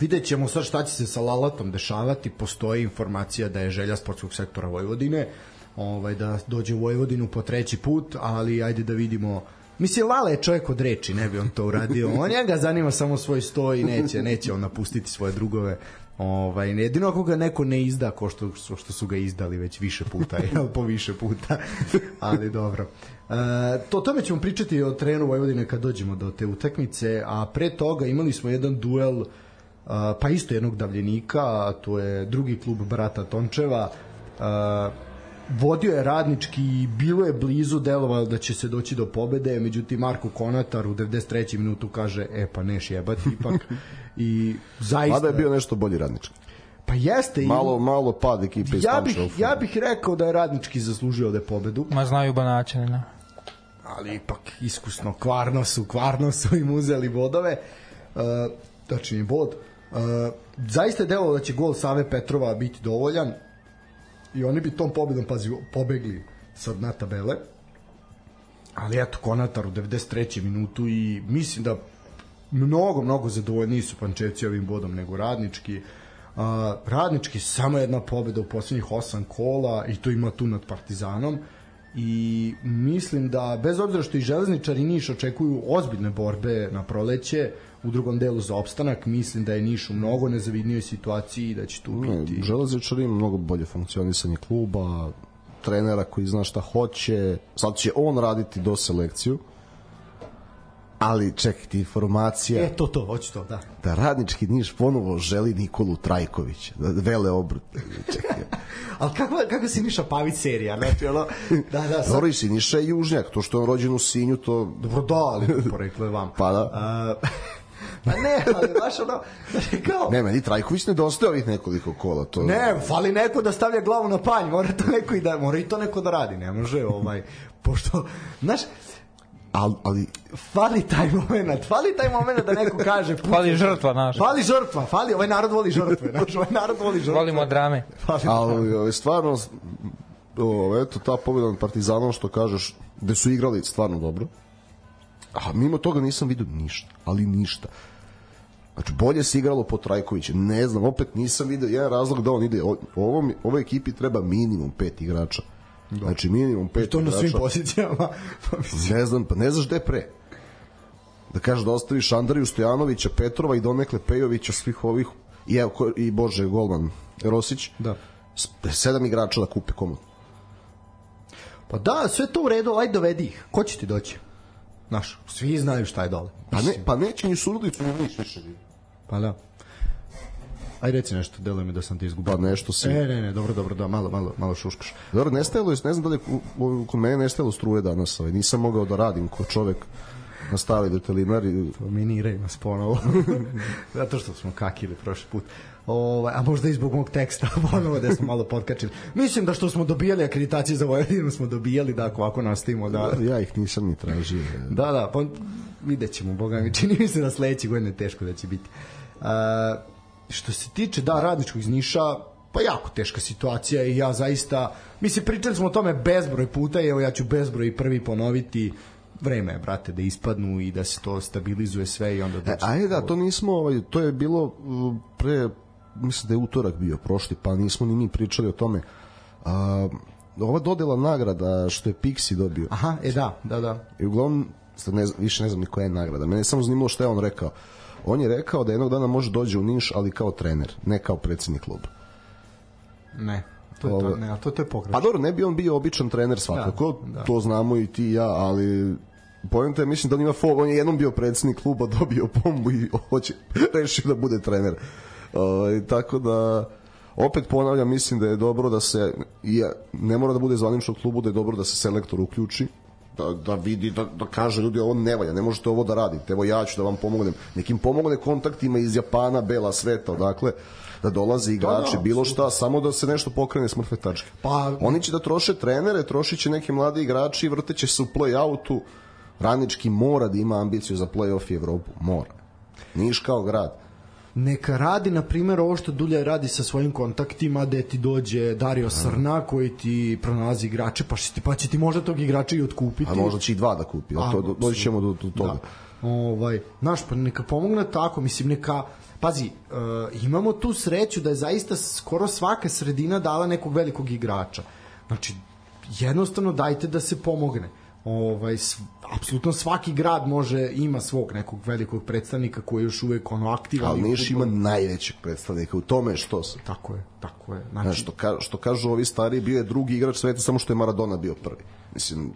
vidjet ćemo sad šta će se sa Lalatom dešavati, postoji informacija da je želja sportskog sektora Vojvodine, ovaj, da dođe u Vojvodinu po treći put, ali ajde da vidimo Mislim, Lala je čovjek od reči, ne bi on to uradio. On njega zanima samo svoj stoj i neće, neće on napustiti svoje drugove. Ovaj, jedino ako ga neko ne izda ko što, što su ga izdali već više puta, jel, po više puta. Ali dobro. E, to tome ćemo pričati o trenu Vojvodine kad dođemo do te utakmice, a pre toga imali smo jedan duel pa isto jednog davljenika, to je drugi klub brata Tončeva. Uh, vodio je radnički i bilo je blizu delovalo da će se doći do pobede, međutim Marko Konatar u 93. minutu kaže e pa neš jebati ipak i zaista... Mada je bio nešto bolji radnički. Pa jeste. Malo, malo pad ekipe ja bih, ja bih rekao da je radnički zaslužio da je pobedu. Ma znaju banače, ne? Ali ipak iskusno, kvarno su, kvarno su im uzeli bodove. Uh, tačni bod. Uh, zaista je delo da će gol Save Petrova biti dovoljan i oni bi tom pobedom pazi, pobegli sa dna tabele ali eto Konatar u 93. minutu i mislim da mnogo, mnogo zadovoljniji su Pančevci ovim bodom nego radnički. Uh, radnički samo jedna pobeda u poslednjih osam kola i to ima tu nad Partizanom i mislim da bez obzira što i Železničar i Niš očekuju ozbiljne borbe na proleće u drugom delu za opstanak, mislim da je Niš u mnogo nezavidnijoj situaciji i da će tu ne, biti... Železničar ima mnogo bolje funkcionisanje kluba, trenera koji zna šta hoće, sad će on raditi do selekciju, ali čekajte, informacija... E, to, to, hoću to, da. Da radnički Niš ponovo želi Nikolu Trajkovića, da vele obrut. Čekaj. ali kako, kako si Niša Pavić serija? Znači, ono, da, da, sad... Dobro, si Niša je južnjak, to što je on rođen u Sinju, to... Dobro, da, ali poreklo je vam. Pa da. Uh, Pa ne, ali baš ono, znači kao... Ne, meni Trajković nedostaje ovih nekoliko kola. To... Ne, fali neko da stavlja glavu na panj, mora to neko i da, mora i to neko da radi, ne može, ovaj, pošto, znaš, ali, ali fali taj moment, fali taj moment da neko kaže puće, fali žrtva naša. Fali žrtva, fali, ovaj narod voli žrtve, znaš, ovaj narod voli žrtve. Volimo drame. Fali ali ovaj, stvarno o, eto ta pobjeda nad Partizanom što kažeš gde su igrali stvarno dobro. A mimo toga nisam vidio ništa, ali ništa. Znači, bolje se igralo po Trajkoviću. Ne znam, opet nisam vidio jedan razlog da on ide. Ovom, ovoj ekipi treba minimum pet igrača. Da. Znači, minimum pet I to igrača. na svim pozicijama. ne znam, pa ne znaš gde pre. Da kažeš da ostaviš Andriju Stojanovića, Petrova i donekle Pejovića, svih ovih, i, evo, i Bože, Golman, Rosić. Da. Sedam igrača da kupe komu. Pa da, sve to u redu, ajde dovedi ih. Ko će ti doći? Znaš, svi znaju šta je dole. Pa, ne, pa neće ni Surlić, ni više. Pa da. Aj reci nešto, deluje mi da sam ti izgubio. Pa nešto si. Ne, ne, ne, dobro, dobro, da, malo, malo, malo šuškaš. Dobro, nestajalo je, ne znam da li kod mene nestajalo struje danas, ovaj, nisam mogao da radim ko čovek na stali detelinari. Miniraju nas ponovo. Zato što smo kakili prošli put. Ovaj, a možda i zbog mog teksta, ponovo da smo malo potkačili. Mislim da što smo dobijali akreditacije za Vojvodinu smo dobijali da ako ovako nastavimo da... Ja ih nisam ni tražio. Da, da, pa vidjet ćemo, boga mi, čini mi se da sledeće godine teško da će biti. Uh, što se tiče, da, radničkog iz Niša, pa jako teška situacija i ja zaista, mislim, pričali smo o tome bezbroj puta i evo ja ću bezbroj prvi ponoviti, vreme je, brate, da ispadnu i da se to stabilizuje sve i onda... E, ajde da, to nismo, ovaj, to je bilo pre mislim da je utorak bio prošli, pa nismo ni mi pričali o tome. A, ova dodela nagrada što je Pixi dobio. Aha, e da, da, da. I uglavnom, sad ne, više ne znam ni koja je nagrada. Mene je samo zanimalo što je on rekao. On je rekao da jednog dana može dođe u Niš, ali kao trener, ne kao predsednik kluba. Ne. To je to, ne, to, to je pogrešno. Pa dobro, ne bi on bio običan trener svakako, da, da. to znamo i ti i ja, ali Pojenta je, mislim da on ima fol, on je jednom bio predsednik kluba, dobio pombu i hoće, rešio da bude trener. Ovaj tako da opet ponavljam, mislim da je dobro da se i ne mora da bude zvanično klubu, da je dobro da se selektor uključi da, da vidi, da, da kaže ljudi ovo ne valja, ne možete ovo da radite, evo ja ću da vam pomognem, nekim pomogne kontaktima iz Japana, Bela sveta, odakle, da dolaze igrači, da, da, bilo šta, samo da se nešto pokrene s mrtve tačke. Pa, Oni će da troše trenere, trošit će neke mlade igrači, vrteće se u play-outu, Radnički mora da ima ambiciju za play-off i Evropu, mora. Niš kao grad neka radi na primjer ovo što Dulja radi sa svojim kontaktima da ti dođe Dario Srna koji ti pronalazi igrače pa, ti, pa će ti možda tog igrača i otkupiti. A možda će i dva da kupi a, to, doći ćemo do, do toga. Da. ovaj, znaš pa neka pomogne tako mislim neka pazi, uh, imamo tu sreću da je zaista skoro svaka sredina dala nekog velikog igrača. Znači jednostavno dajte da se pomogne ovaj apsolutno svaki grad može ima svog nekog velikog predstavnika koji je još uvek ono aktivan. Ali Niš ima najvećeg predstavnika u tome što se. Tako je, tako je. Znači, što, ka, što kažu ovi stari, bio je drugi igrač sveta samo što je Maradona bio prvi. Mislim,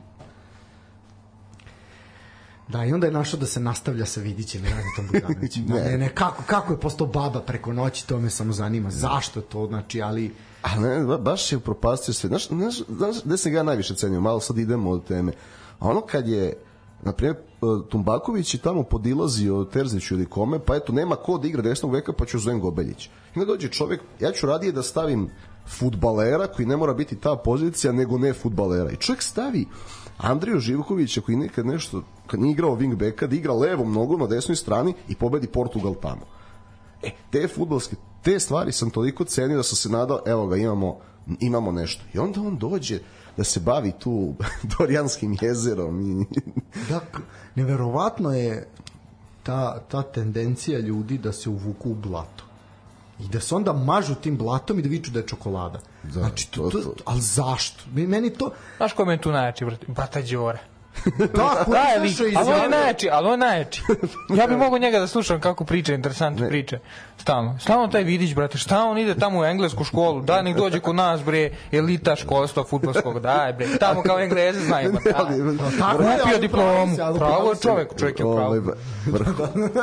Da, i onda je našao da se nastavlja sa Vidićem i Raditom Bogdanovićem. ne. ne, ne, kako, kako je postao baba preko noći, to me samo zanima. Zašto to, znači, ali... A ne, baš je propastio sve. Znaš, znaš, znaš gde sam ga najviše cenio? Malo sad idemo od teme. A ono kad je na primjer, Tumbaković je tamo podilazio Terziću ili kome, pa eto, nema ko da igra desnog veka, pa ću zovem Gobeljić. I onda dođe čovjek, ja ću radije da stavim futbalera koji ne mora biti ta pozicija, nego ne futbalera. I čovjek stavi Andriju Živkovića koji nekad nešto, kad nije igrao wingbacka, da igra levom nogom na desnoj strani i pobedi Portugal tamo. E, te futbalske, te stvari sam toliko cenio da sam se nadao, evo ga, imamo, imamo nešto. I onda on dođe, da se bavi tu Dorijanskim jezerom. I... da, neverovatno je ta, ta tendencija ljudi da se uvuku u blato i da se onda mažu tim blatom i da viču da je čokolada. Da, znači, to, to, to, ali zašto? Meni to... Znaš ko je tu najjači, brata Đora? Da, ko da, ali, ali on je najjači, ali on je najjači. Ja bih mogao njega da slušam kako priča, interesantne priče. Stalno. Stalno taj vidić, brate, šta on ide tamo u englesku školu, da nek dođe kod nas, bre, elita školstva futbolskog, daj, bre, tamo kao engleze znaju, ma daj. Kupio diplomu, pravo čovek, čovjek je pravo.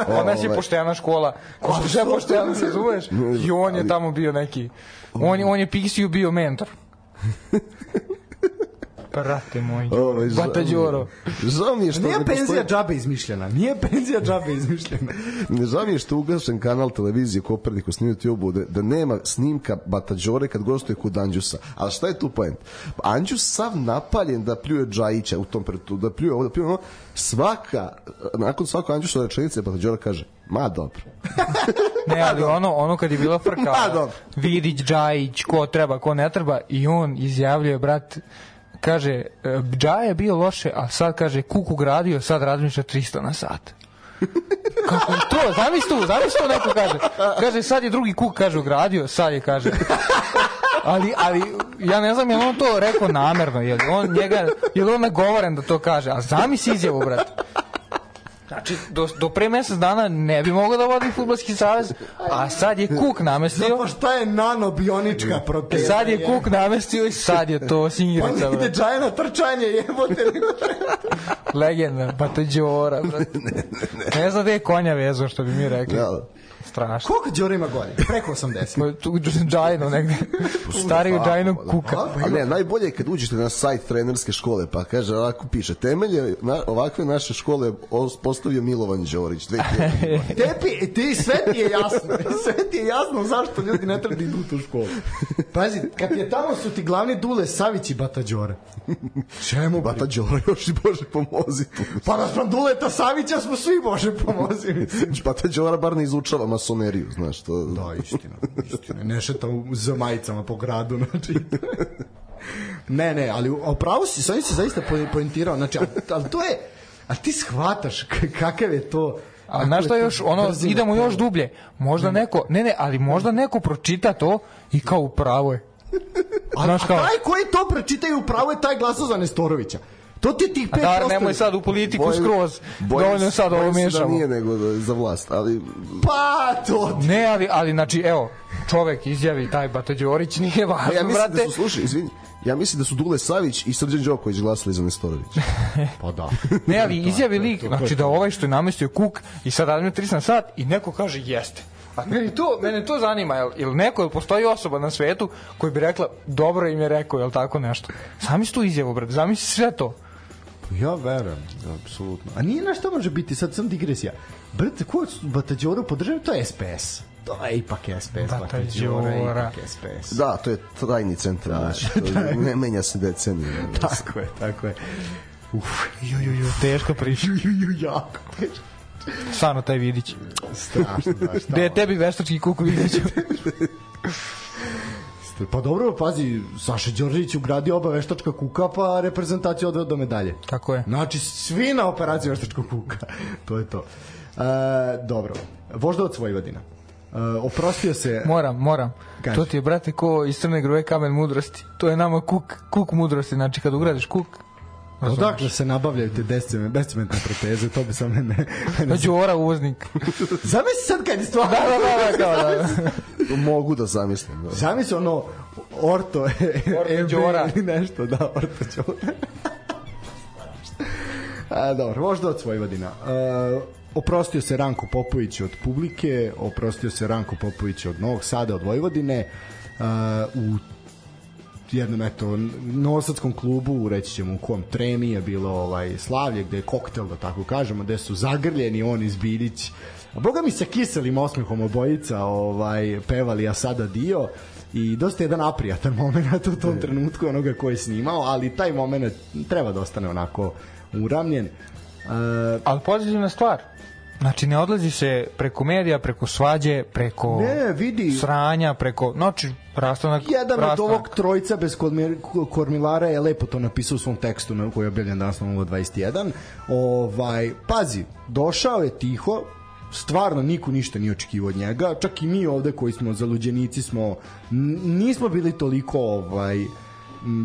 Kod nas je poštena škola, kod nas je poštena, se zumeš? I on je tamo bio neki, on je, on je Pixiju bio mentor. Brate moj. Ovaj Bata Đoro. Žao mi je što nije penzija postoji... džabe izmišljena. Nije penzija džabe izmišljena. ne žao mi je što ugašen kanal televizije Kopernik u snimati obude da nema snimka Bata Đore kad gostuje kod Anđusa. A šta je tu point? Anđus sav napaljen da pljuje Džajića u tom pretu, da pljuje ovo, da pljuje ono. Svaka, nakon svako Anđusa rečenice Bata Đora kaže Ma dobro. ne, ali ono, ono kad je bila frka, Ma dobro. Vidić, Džajić, ko treba, ko ne treba, i on izjavljuje, brat, kaže, e, Džaja je bio loše, a sad kaže, kuku gradio, sad razmišlja 300 na sat. Kako to? Zamisli to, zamisli to neko kaže. Kaže, sad je drugi kuk, kaže, gradio, sad je, kaže. Ali, ali, ja ne znam, je on to rekao namerno, je li on njega, je li on nagovoren da to kaže, a zamisli izjavu, brate. Znači, do, do pre mesec dana ne bi mogao da vodi futbolski savez, a sad je Kuk namestio. Zato šta je nanobionička proteza? Sad je Kuk namestio i sad je to singirica. Pa ide džajna trčanje, jebote. Legenda, pa to je Đora. Ne, ne, ne. ne zna da je konja vezo, što bi mi rekli. Da strašno. Koliko Đora ima godina? Preko 80. tu Džajno negde. Stariju Džajno kuka. A ne, najbolje je kad uđete na sajt trenerske škole, pa kaže, ovako piše, temelje na, ovakve naše škole postavio Milovan Đorić. Tepi, ti sve ti je jasno. Sve ti je jasno zašto ljudi ne treba da idu u tu školu. Pazi, kad je tamo su ti glavni Dule Savić i Bata Đora. Čemu? Bata Đora još i Bože pomozi tu. Pa da smo Duleta Savića smo svi Bože pomozi. Bata Đora bar ne izučava masoneriju, znaš, to... Da, istina, istina. Ne šeta za majicama po gradu, znači... ne, ne, ali opravo si, sam si zaista poentirao, znači, ali, ali to je, a ti shvataš kakav je to, A znaš šta još, ono, idemo još dublje. Možda neko, ne, ne, ali možda neko pročita to i kao upravo je. A, znaš kao, a taj koji to pročita i upravo je taj glasao za Nestorovića. To ti tih 5%. Da, nemoj sad u politiku boj, skroz. Dovoljno sad ovo miješamo. Da nije nego za vlast, ali... Pa, to ti. Ne, ali, ali, znači, evo, čovek izjavi taj Bata Đorić, nije važno, ja mislim da brate. Da su, slušaj, izvini, ja mislim da su Dule Savić i Srđan Đoković glasali za Nestorović. pa da. ne, ali izjavi lik, znači da ovaj što je namestio kuk i sad radimo 30 na sat i neko kaže jeste. A meni to, mene to zanima, jel, jel neko, jel postoji osoba na svetu koji bi rekla, dobro im je rekao, jel tako nešto. Sami tu izjavu, brate, zamisli sve to. Ja verujem, apsolutno. A nije naš to može biti, sad sam digresija. Brate, ko Batađoru podržava, to je SPS. To je ipak SPS, Batađora je ipak SPS. Da, to je trajni centar, da, znači, to ne menja se decenije. tako je, tako je. Uf, ju, ju, ju, teško priča. Ju, ju, ju, jako teško. Stvarno taj Vidić. Strašno, da, šta? Gde je tebi veštački kuk Vidić? Jeste. Pa dobro, pazi, Saša Đorđević ugradio oba veštačka kuka, pa reprezentacija odveo do medalje. Tako je. Znači, svi na operaciju veštačkog kuka. to je to. E, dobro. Voždovac Vojvodina. Uh, oprostio se... Moram, moram. Kaži. To ti je, brate, ko iz Crne Grove kamen mudrosti. To je nama kuk, kuk mudrosti. Znači, kad ugradiš kuk, Odakle se nabavljaju te bescementne proteze, to bi sam ne... ne, ne Đora uvoznik. Zamisli sad kad je stvarno... Da, da, da, kao da. Mogu da zamislim. Da. Zamisli ono, orto, orto Đora. ili nešto, da, orto Đora. A, dobro, možda od Vojvodina. Uh, oprostio se Ranko Popović od publike, oprostio se Ranko Popović od Novog Sada, od Vojvodine. Uh, u jednom eto novosadskom klubu, reći ćemo u kom tremi je bilo ovaj slavlje gde je koktel da tako kažemo, gde su zagrljeni on iz Bilić. A boga mi se kiselim osmehom obojica ovaj pevali a sada dio i dosta jedan aprijatan moment u tom trenutku onoga ko je snimao, ali taj moment treba da ostane onako uramljen. Uh, ali pozitivna stvar Znači ne odlazi se preko medija, preko svađe, preko ne, vidi. sranja, preko znači rastanak jedan rastanak. od ovog trojica bez kormilara je lepo to napisao u svom tekstu na koji je objavljen danas na 21. Ovaj pazi, došao je tiho, stvarno niko ništa nije očekivao od njega, čak i mi ovde koji smo zaluđenici smo nismo bili toliko ovaj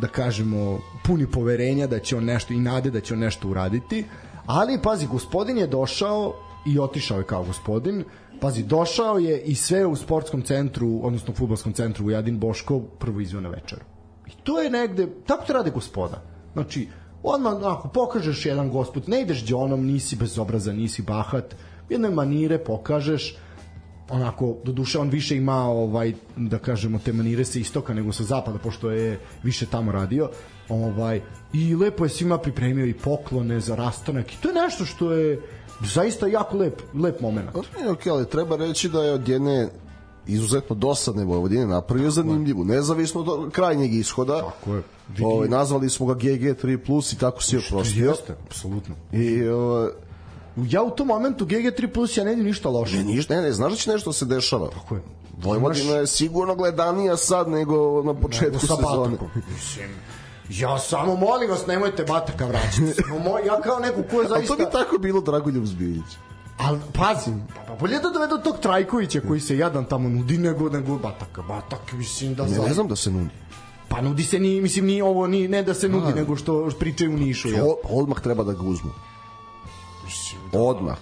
da kažemo puni poverenja da će on nešto i nade da će on nešto uraditi ali pazi gospodin je došao i otišao je kao gospodin. Pazi došao je i sve u sportskom centru odnosno fudbalskom centru u Jadin Boško prvo izveo na večeru. I to je negde tako to rade gospoda. Znači odmah ako pokažeš jedan gospod ne ideš džonom nisi bezobrazan nisi bahat jedne manire pokažeš onako do duše on više ima ovaj da kažemo te manire sa istoka nego sa zapada pošto je više tamo radio ovaj i lepo je svima pripremio i poklone za rastanak. I to je nešto što je zaista jako lep lep momenat. Ok, ali treba reći da je od jedne izuzetno dosadne Vojvodine napravio zanimljivu, nezavisno od krajnjeg ishoda. Tako je. Ovaj, nazvali smo ga GG3+, i tako si je oprostio. Jeste, apsolutno. I ovaj, ja u tom momentu GG3 plus ja ne vidim ništa loše. Ne, ništa, ne, ne, znaš da će nešto se dešava. Tako je. Vojvodina je sigurno gledanija sad nego na početku nego sezone. Mislim, Ja samo molim vas, nemojte Bataka vraćati. Moj, ja kao neko ko je zaista... A to bi tako bilo Dragoljub Zbiljić. Al pazi, pa bolje da dovedu tog Trajkovića koji se jadan tamo nudi nego nego Bataka. Batak mislim da Ne, ne znam da se nudi. Pa nudi se ni mislim ni ovo ni ne da se nudi A, nego što pričaju u Nišu, ja. Odmah treba da ga uzmu. Da... Odmah.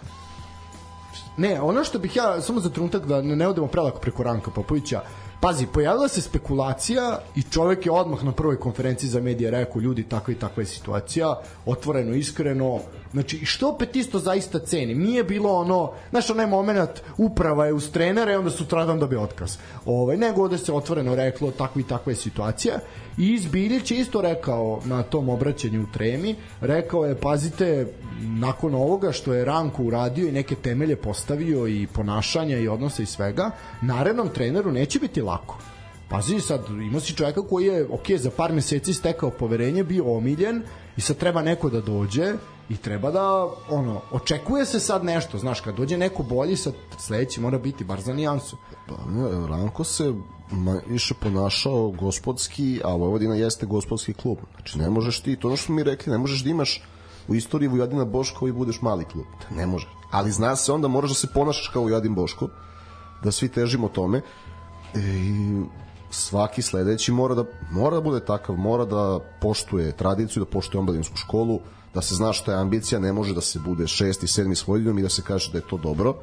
Ne, ono što bih ja, samo za trenutak da ne, odemo prelako preko Ranka Popovića, Pazi, pojavila se spekulacija i čovek je odmah na prvoj konferenciji za medije rekao ljudi takva i takva je situacija, otvoreno, iskreno, znači što opet isto zaista cenim, nije bilo ono, znaš onaj moment uprava je uz trenera i onda sutradan dobije otkaz, ovaj, nego da se otvoreno reklo takva i takva je situacija. I Izbiljić je isto rekao na tom obraćanju u Tremi, rekao je, pazite, nakon ovoga što je Ranko uradio i neke temelje postavio i ponašanja i odnosa i svega, narednom treneru neće biti lako. Pazi sad, ima si čovjeka koji je, ok, za par meseci stekao poverenje, bio omiljen i sad treba neko da dođe i treba da, ono, očekuje se sad nešto, znaš, kad dođe neko bolji, sad sledeći mora biti bar za nijansu. Pa, ne, Ranko se više ponašao gospodski, a Vojvodina jeste gospodski klub. Znači, ne možeš ti, to ono što mi rekli, ne možeš da imaš u istoriji Vojvodina Boško i budeš mali klub. Ne može. Ali zna se onda moraš da se ponašaš kao Vojvodin Boško, da svi težimo tome. E, I svaki sledeći mora da mora da bude takav, mora da poštuje tradiciju, da poštuje omladinsku školu, da se zna što je ambicija, ne može da se bude šesti, sedmi s Vojvodinom i da se kaže da je to dobro.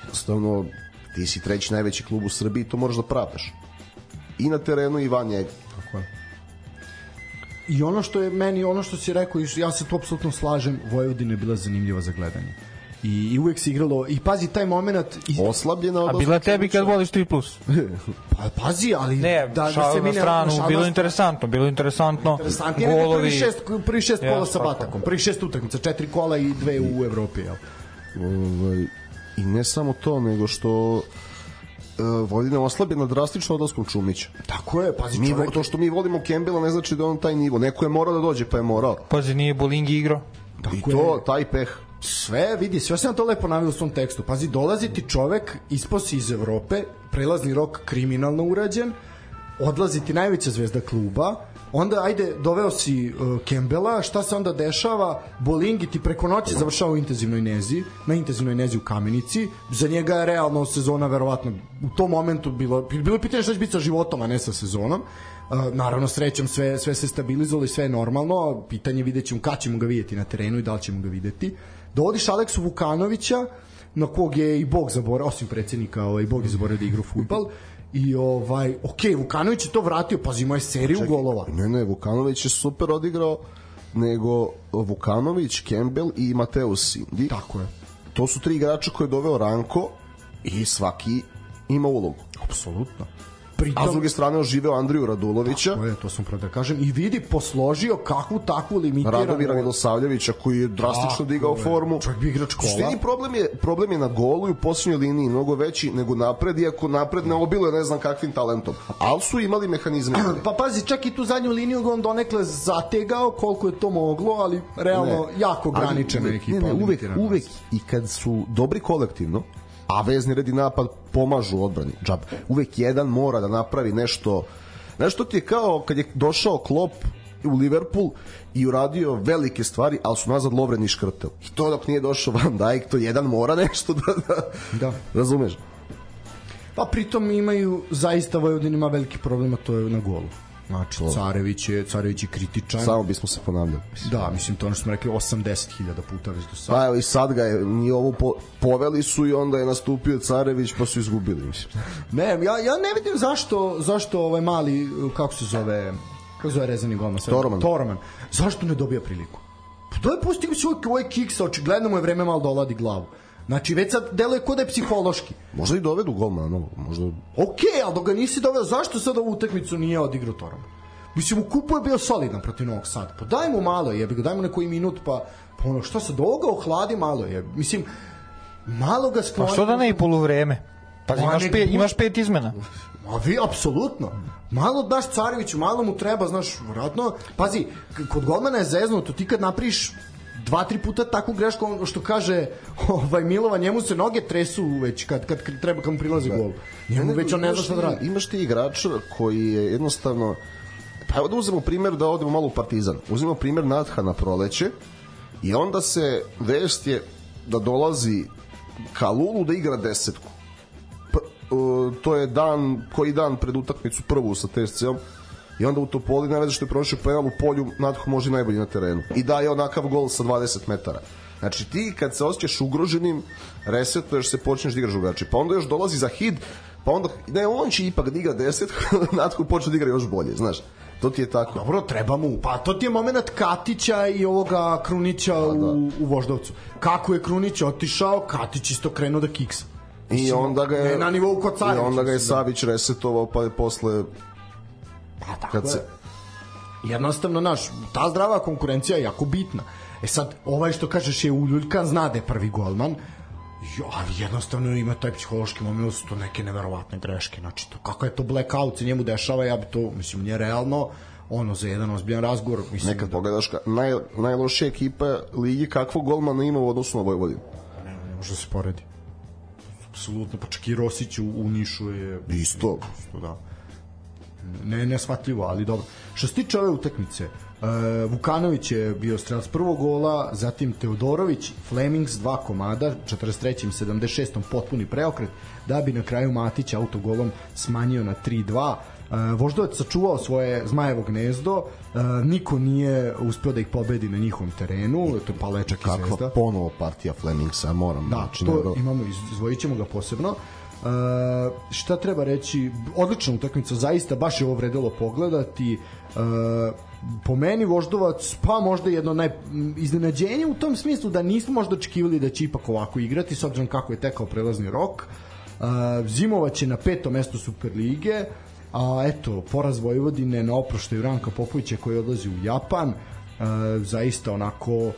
Jednostavno, ti si treći najveći klub u Srbiji, to moraš da pravdaš. I na terenu i van njega. Tako je. I ono što je meni, ono što si rekao, ja se tu apsolutno slažem, Vojvodina je bila zanimljiva za gledanje. I, i uvek se igralo i pazi taj momenat i oslabljena a bila tebi kad voliš 3 plus pa pazi ali ne da, da se mi na stranu na bilo interesantno bilo interesantno interesantno golovi prvi šest prvi šest ja, kola sa Batakom prvi šest utakmica četiri kola i dve u Evropi jel ovaj i ne samo to nego što uh, Vojvodina oslabljena drastično odlaskom Čumića. Tako je, pazi mi, čovjek... To što mi volimo Kembela ne znači da on taj nivo. Neko je morao da dođe, pa je morao. Pazi, nije Bolingi igrao. Tako I to, je. taj peh. Sve, vidi, sve sam to lepo navio u svom tekstu. Pazi, dolazi ti čovek, isposi iz Evrope, prelazni rok kriminalno urađen, odlazi ti najveća zvezda kluba, onda ajde doveo si uh, Kembela, šta se onda dešava? Bolingi ti preko noći završava u intenzivnoj nezi, na intenzivnoj nezi u Kamenici. Za njega je realno sezona verovatno u tom momentu bilo bilo pitanje šta će biti sa životom, a ne sa sezonom. Uh, naravno srećom sve sve se stabilizovalo i sve je normalno. Pitanje videćemo kad ćemo ga videti na terenu i da li ćemo ga videti. Dovodiš Aleksu Vukanovića na kog je i Bog zaboravio, osim predsednika, ovaj, Bog je zaboravio da igra fudbal I ovaj, ok, Vukanović je to vratio, pazi, ima je seriju Čekaj, golova. Ne, ne, Vukanović je super odigrao, nego Vukanović, Campbell i Mateus Sindi. Tako je. To su tri igrača koje je doveo Ranko i svaki ima ulogu. Apsolutno. Pritom, a s druge strane oživeo Andriju Radulovića. Tako je, to sam pravo da kažem. I vidi, posložio kakvu takvu limitiranu... Radomira Milosavljevića koji je drastično tako digao je. formu. Čovjek bi igrač kola. Štini problem je, problem je na golu i u posljednjoj liniji mnogo veći nego napred, iako napred ne obilo ne znam kakvim talentom. Ali su imali mehanizme. pa pazi, čak i tu zadnju liniju on donekle zategao koliko je to moglo, ali realno ne. jako graničena ekipa. Ne, ne, uvek, uvek i kad su dobri kolektivno, a vezni red i napad pomažu odbrani. Džab. Uvek jedan mora da napravi nešto nešto ti je kao kad je došao Klopp u Liverpool i uradio velike stvari, ali su nazad Lovren i škrtel. I to dok nije došao Van Dijk, to jedan mora nešto da, da, da. razumeš. Pa pritom imaju zaista Vojvodin ima veliki problem, a to je na golu. Znači, Carević je, Carević je kritičan. Samo bismo se ponavljali. Da, mislim, to ono što smo rekli 80.000 puta već do sada. Pa evo i sad ga je, ni ovo po, poveli su i onda je nastupio Carević pa su izgubili, mislim. Ne, ja, ja ne vidim zašto, zašto ovaj mali, kako se zove, kako zove rezani golman? Toroman. Toroman. Zašto ne dobija priliku? Pa to je pustio se ovaj kiks, očigledno mu je vreme malo doladi da glavu. Znači, već sad deluje kod da je psihološki. Možda i dovedu golmana, no, možda... Okej, okay, ali dok ga nisi doveo, zašto sad ovu utakmicu nije odigrao Torom? Mislim, u kupu je bio solidan protiv Novog Sada. Pa daj mu malo, jebi ga, daj mu neki minut, pa, pa ono, što se doga ohladi malo, je. Mislim, malo ga skloni... Pa što da ne i poluvreme? Pa imaš, pet, imaš pet izmena. A vi, apsolutno. Malo daš Careviću, malo mu treba, znaš, vratno. Pazi, kod golmana je zeznuto, ti kad napriš dva, tri puta takvu grešku, što kaže ovaj, Milova, njemu se noge tresu već kad, kad treba kad mu prilazi da. gol. Njemu već on ne zna šta da radi. Imaš ti igrača koji je jednostavno Pa evo da uzmemo primjer da odemo malo u Partizan. Uzmemo primjer Natha na proleće i onda se vest je da dolazi Kalulu da igra desetku. P, uh, to je dan, koji dan pred utakmicu prvu sa TSC-om i onda u Topoli ne veze što je prošao penal u polju Natho može najbolji na terenu i daje onakav gol sa 20 metara znači ti kad se osjećaš ugroženim resetuješ se počneš da igraš drugačije pa onda još dolazi za hid pa onda ne on će ipak da igra 10 Natho počne da igra još bolje znaš To ti je tako. Dobro, treba mu. Pa to ti je moment Katića i ovoga Krunića pa, da. u, u Voždovcu. Kako je Krunić otišao, Katić isto krenuo da kiksa. I onda ga je na nivou kod I onda ga je da. Savić resetovao pa je posle Pa tako kad se... Jednostavno, naš, ta zdrava konkurencija je jako bitna. E sad, ovaj što kažeš je uljuljkan, zna da je prvi golman, Jo, ali jednostavno ima taj psihološki moment, su to neke neverovatne greške. Znači, to, kako je to blackout se njemu dešava, ja bi to, mislim, nije realno, ono za jedan ozbiljan razgovor. Mislim, Nekad da... pogledaš, ka, naj, najlošija ekipa ligi, kakvog golmana ima u odnosu na Vojvodinu? Ne, ne može da se poredi. Apsolutno, pa čak i Rosić u, u Nišu je... Isto. Isto, da ne nesvatljivo, ali dobro. Što se tiče ove utakmice, uh, Vukanović je bio strelac prvog gola, zatim Teodorović, Flemings dva komada, 43. 76. potpuni preokret, da bi na kraju Matić autogolom smanjio na 3-2. Uh, Voždovac sačuvao svoje zmajevo gnezdo, uh, niko nije uspeo da ih pobedi na njihovom terenu, to je Palečak i Zvezda. Kakva ponovo partija Flemingsa, moram. Da, znači, to imamo, izvojit ćemo ga posebno. Uh, Uh, šta treba reći, odlična utakmica, zaista baš je ovo vredelo pogledati. Uh, po meni Voždovac, pa možda jedno naj iznenađenje u tom smislu da nismo možda očekivali da će ipak ovako igrati, s obzirom kako je tekao prelazni rok. Uh, Zimova će na petom mestu Superlige, a eto, poraz Vojvodine na oproštaju Ranka Popovića koji odlazi u Japan, uh, zaista onako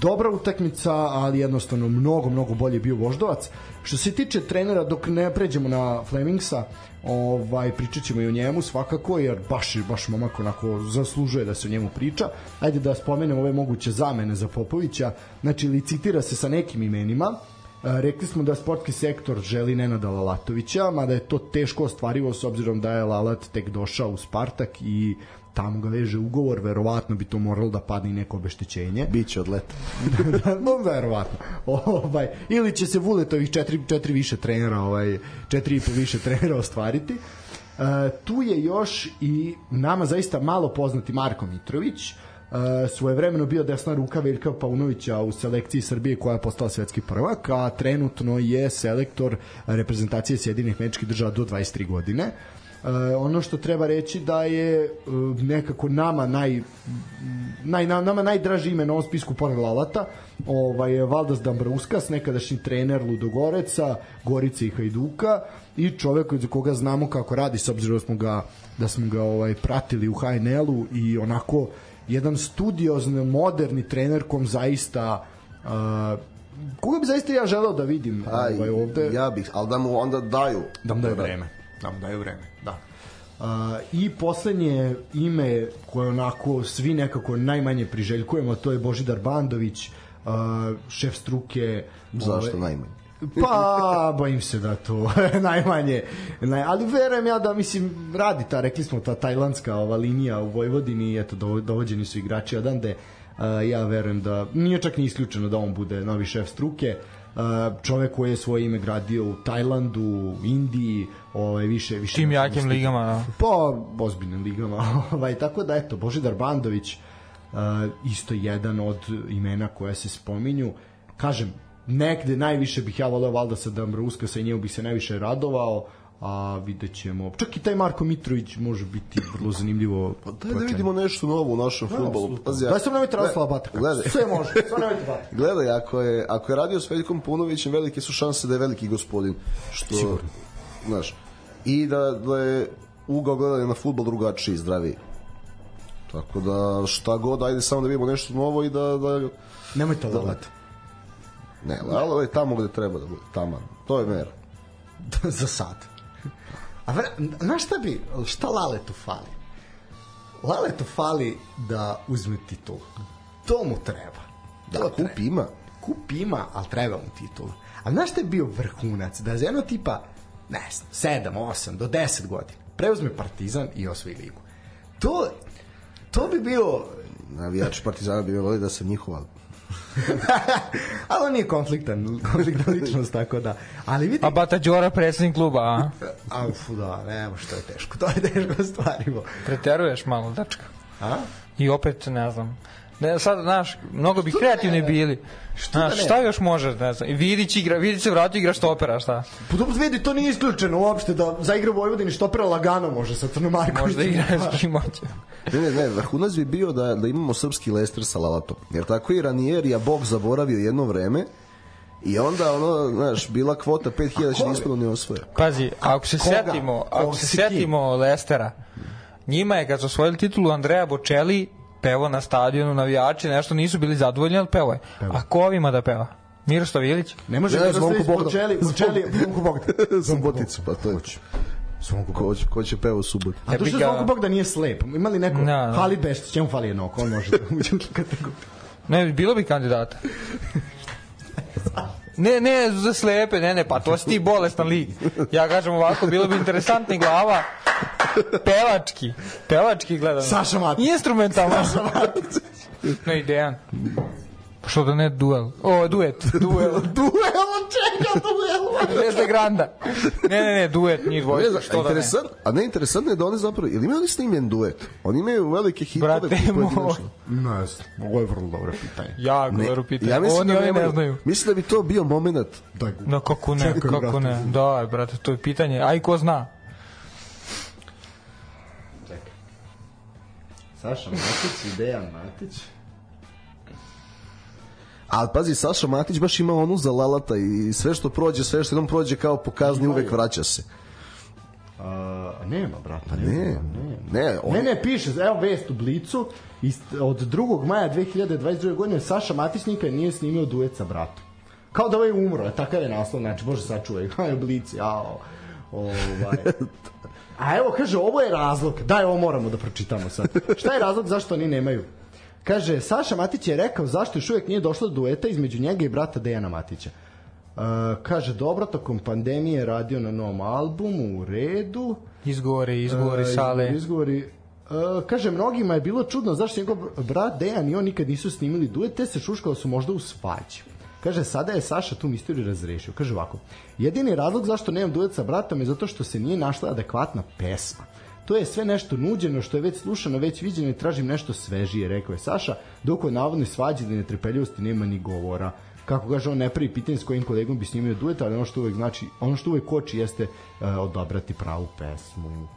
dobra utakmica, ali jednostavno mnogo, mnogo bolje bio Voždovac. Što se tiče trenera, dok ne pređemo na Flemingsa, ovaj, pričat ćemo i o njemu svakako, jer baš, baš momak onako zaslužuje da se o njemu priča. Ajde da spomenem ove moguće zamene za Popovića. Znači, licitira se sa nekim imenima, Rekli smo da sportski sektor želi Nenada Lalatovića, mada je to teško ostvarivo s obzirom da je Lalat tek došao u Spartak i tamo ga veže ugovor, verovatno bi to moralo da padne i neko obeštećenje. Biće od leta. no, verovatno. Ovaj, ili će se Vuletovih četiri, četiri više trenera, ovaj, četiri i po više trenera ostvariti. Uh, tu je još i nama zaista malo poznati Marko Mitrović, uh, svojevremeno bio desna ruka Veljka Paunovića u selekciji Srbije koja je postala svetski prvak, a trenutno je selektor reprezentacije Sjedinih mečkih država do 23 godine. Uh, ono što treba reći da je uh, nekako nama naj, naj nama najdraži ime na ovom spisku pored Lalata ovaj, Valdas Dambrauskas, nekadašnji trener Ludogoreca, Gorice i Hajduka i čovek za koga znamo kako radi s obzirom da smo ga, da smo ga ovaj, pratili u HNL-u i onako jedan studiozno moderni trener kom zaista uh, koga bi zaista ja želeo da vidim Aj, ovaj, ovde. Ja bih, ali da mu onda daju. Da mu daju vreme. Da mu daju vreme, da. Uh, I poslednje ime koje onako svi nekako najmanje priželjkujemo, to je Božidar Bandović, uh, šef struke. Zašto ove, najmanje? Pa, bojim se da to najmanje. Naj, ali verujem ja da, mislim, radi ta, rekli smo, ta tajlandska ova linija u Vojvodini, eto, dovođeni su igrači odande. Uh, ja verujem da, nije čak ni isključeno da on bude novi šef struke. Uh, čovek koji je svoje ime gradio u Tajlandu, Indiji, ovaj više više tim jakim ligama, da. Pa ozbiljnim ligama. Ovaj tako da eto Božidar Bandović uh, isto jedan od imena koja se spominju. Kažem, negde najviše bih ja voleo Valdasa Dambruska, sa njemu bih se najviše radovao, a vidjet ćemo. Čak i taj Marko Mitrović može biti vrlo zanimljivo. Pa daj da vidimo nešto novo u našem no, futbolu. Pazi, daj sam nemojte Raslava Bataka. Gledaj. Sve može, sve nemojte Bataka. Gledaj, ako je, ako je radio s Veljkom Punovićem, velike su šanse da je veliki gospodin. Što, Sigurno. Znaš, I da, da je ugao gledanja na futbol drugačiji, zdraviji. Tako da šta god, ajde samo da vidimo nešto novo i da... da Nemojte da, Laleta. Ne, Lalo je tamo gde treba da bude, tamo. To je mera. Za sad. A vre, znaš šta bi, šta Laletu fali? Laletu fali da uzme titul. To mu treba. Da, to kup treba. ima. Kup ima, ali treba mu titul. A znaš šta je bio vrhunac? Da za jedno tipa, ne znam, 7, 8, do 10 godina preuzme Partizan i osvoji ligu. To, to bi bio... Navijači Partizana bi volili da se njihova ali on nije konfliktan, konfliktan ličnost, tako da. Ali vidi... A Bata Đora, predsednik kluba, a? a fu, da, nemo što je teško. To je teško stvarimo. Preteruješ malo, dačka. A? I opet, ne znam, Ne, sad, znaš, mnogo bi kreativni ne, bili. Šta, znaš, šta još može, ne znam, Vidić igra, Vidić se vratio igra štopera, šta? Pa dobro, vidi, to nije isključeno uopšte da za igra Vojvodini štopera lagano može sa Crnomarkovićem. Možda igra s Kimoće. ne, ne, ne, vrhunac bi bio da, da imamo srpski Lester sa Lalatom. Jer tako i Ranieri, a Bog zaboravio jedno vreme, I onda ono, znaš, bila kvota 5000 će ispadno ne osvoje. Pazi, ako se Koga? setimo, ako se setimo Lestera, njima je kad su osvojili titulu Andreja Bocelli pevo na stadionu, navijači nešto nisu bili zadovoljni, ali pevo je. A ko ovima da peva? Miroslav Ilić? Ne može da Zvonko Bogdan. Počeli, počeli, Zvonko Bogdan. Suboticu, pa to je. Zvonko ko, će, ko će peva u subotu? A to što Zvonko Bogdan nije slep. Imali neko, no, no. Fali Bešt, čemu fali jedno oko, on može da uđe u kategoriju. Ne, bilo bi kandidata. Ne, ne, za slepe, ne, ne, pa to si ti bolestan lik. Ja kažem ovako, bilo bi interesantni glava, pevački, pevački gledam. Saša Matić. Instrumentalno. Saša Matić. Ne, idejan. Pa što da ne duel? O, duet. Duel. duel, on čeka duel. Zvezda Granda. Ne, ne, ne, duet, njih dvojica. Ne, što da ne. A ne, interesantno je da oni zapravo, ili imaju oni snimljen duet? Oni imaju velike hitove. Brate, mo. Ne, ovo je vrlo dobro pitanje. Jako dobro pitanje. Ja mislim oni, da oni ne znaju. Mislim da bi to bio moment. Da, no, kako ne, Čekaj, kako brate. ne. Da, brate, to je pitanje. Aj, ko zna? Čekaj. Saša Matić i Dejan Matić. A pazi, Saša Matić baš ima onu za lalata i sve što prođe, sve što jednom prođe kao pokazni, uvek vraća se. A, nema, brate. Pa ne, ne, ne, on... ne, ne, piše, evo vest u Blicu, od 2. maja 2022. godine Saša Matić nikad nije snimio duet sa bratom. Kao da ovaj umro, takav je naslov, znači, bože sačuvaj, aj u Blici, jao. Ovaj. A evo, kaže, ovo je razlog, daj, ovo moramo da pročitamo sad. Šta je razlog zašto oni nemaju Kaže, Saša Matić je rekao zašto još uvek nije došlo do dueta između njega i brata Dejana Matića. Uh, kaže, dobro, tokom pandemije radio na novom albumu, u redu. Izgovori, izgovori uh, sale. Izgovori, Uh, kaže, mnogima je bilo čudno zašto njegov brat Dejan i on nikad nisu snimili duet, te se šuškalo su možda u svađi. Kaže, sada je Saša tu misteriju razrešio. Kaže ovako, jedini razlog zašto nemam duet sa bratom je zato što se nije našla adekvatna pesma. To je sve nešto nuđeno što je već slušano, već viđeno i tražim nešto svežije, rekao je Saša, dok o navodnoj svađi da netrpeljivosti nema ni govora. Kako kaže on, ne prvi pitanje s kojim kolegom bi snimio duet, ali ono što uvek znači, ono što uvek koči jeste uh, odabrati pravu pesmu.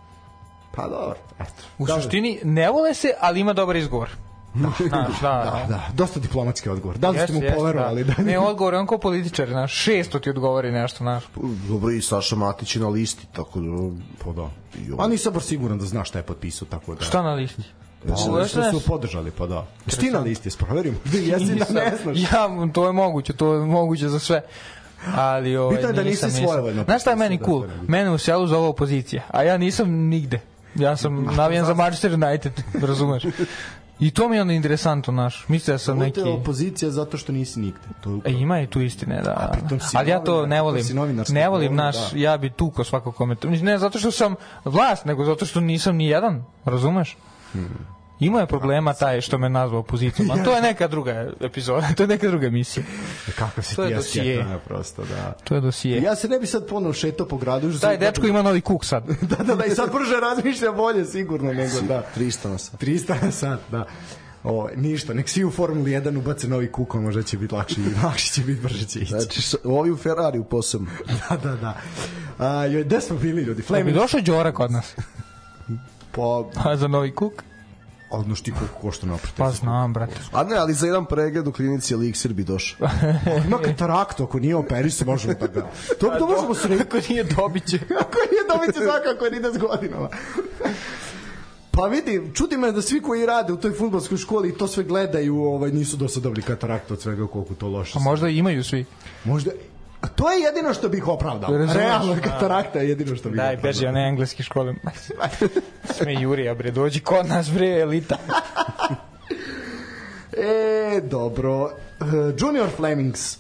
Pa dobro, eto. U suštini ne vole se, ali ima dobar izgovor. Da, da, da, da, dosta diplomatski odgovor. Da li ste mu poverovali? Da. da ne, odgovor on kao političar, znaš, šesto ti odgovori nešto, znaš. Dobro, i Saša Matić je na listi, tako da... Pa da. A nisam baš siguran da zna šta je potpisao, tako da... Šta na listi? Pa, ovo što su podržali, pa da. Ti na listi, sproverim. Jesi da ne znaš. Ja, to je moguće, to je moguće za sve. Ali ovaj, Bitno je da nisi svojevoljno. Znaš šta je meni cool? Mene u selu zove opozicija, a ja nisam nigde. Ja sam navijan za Manchester United, razumeš? I to mi je onda interesantno, naš. Mislim da sam neki... opozicija zato što nisi nigde. To je upravo... e, ima i tu istine, da. Ali ja to ne volim. Ne volim, naš, da. ja bi tuko svako komentar. Ne zato što sam vlast, nego zato što nisam ni jedan, razumeš? Hmm. Imao je problema taj što me nazvao opozicijom, a to je neka druga epizoda, to je neka druga emisija. E, kako se ti ja sjetana prosto, da. To je dosije. Ja se ne bi sad ponovo šetao po gradu. Taj dečko ima novi kuk sad. da, da, da, i sad brže razmišlja bolje sigurno nego da. 300 na sat. 300 na sat, da. O, ništa, nek svi u Formuli 1 ubace novi kuk, možda će biti lakše i lakše će biti brže će ići. Znači, ovi u Ferrari u posebno. da, da, da. A, joj, gde smo bili ljudi? Flaming. bi došao Đora kod nas? Pa... A za novi kuk? Odno ti koliko košta na Pa znam, brate. A ne, ali za jedan pregled u klinici Elixir bi došao. Ima kataraktu, ako nije operiše, možemo da ga... To, to možemo se reći. Ako nije dobiće. ako nije dobiće, svakako je ide s godinama. Pa vidi, čudi me da svi koji rade u toj fudbalskoj školi i to sve gledaju, ovaj, nisu do sad dobili kataraktu od svega koliko to loše. A možda imaju svi. Možda, A to je jedino što bih opravdao. Realno, katarakta je jedino što bih Daj, opravdao. Daj, beži one engleske škole. Sme Jurija, bre, dođi kod nas, bre, elita. e, dobro. Uh, Junior Flemings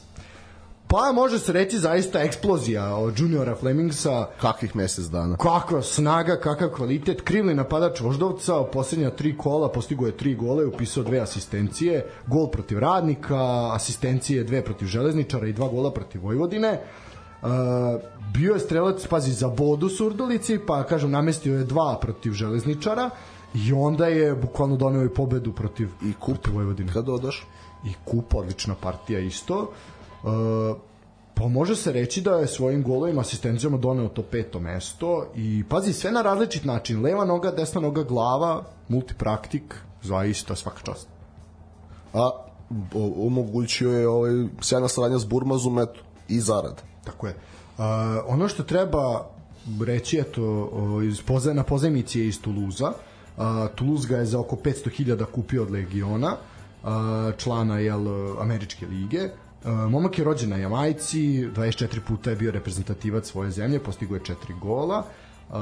Pa može se reći zaista eksplozija od juniora Flemingsa. Kakvih mesec dana. Kakva snaga, kakav kvalitet. Krivli napadač Voždovca, u poslednja tri kola postigo je tri gole, upisao dve asistencije, gol protiv Radnika, asistencije dve protiv Železničara i dva gola protiv Vojvodine. Uh, bio je strelac, pazi, za bodu Surdulici, pa kažem, namestio je dva protiv Železničara i onda je bukvalno doneo i pobedu protiv, I kup, protiv Vojvodine. Kada odaš? I kup, odlična partija isto. Uh, pa može se reći da je svojim golovima asistencijama doneo to peto mesto i pazi sve na različit način. Leva noga, desna noga, glava multipraktik, zaista svaka čast. A omogućio je ovaj sjajna saradnja s Burmazom eto, i zarad tako je. Uh, ono što treba reći eto iz poze, na pozajmici je iz Tuluza. Uh, Toulouse ga je za oko 500.000 kupio od Legiona uh, člana jel, američke lige momak je rođen na Jamajci, 24 puta je bio reprezentativac svoje zemlje, postigo je 4 gola. Uh,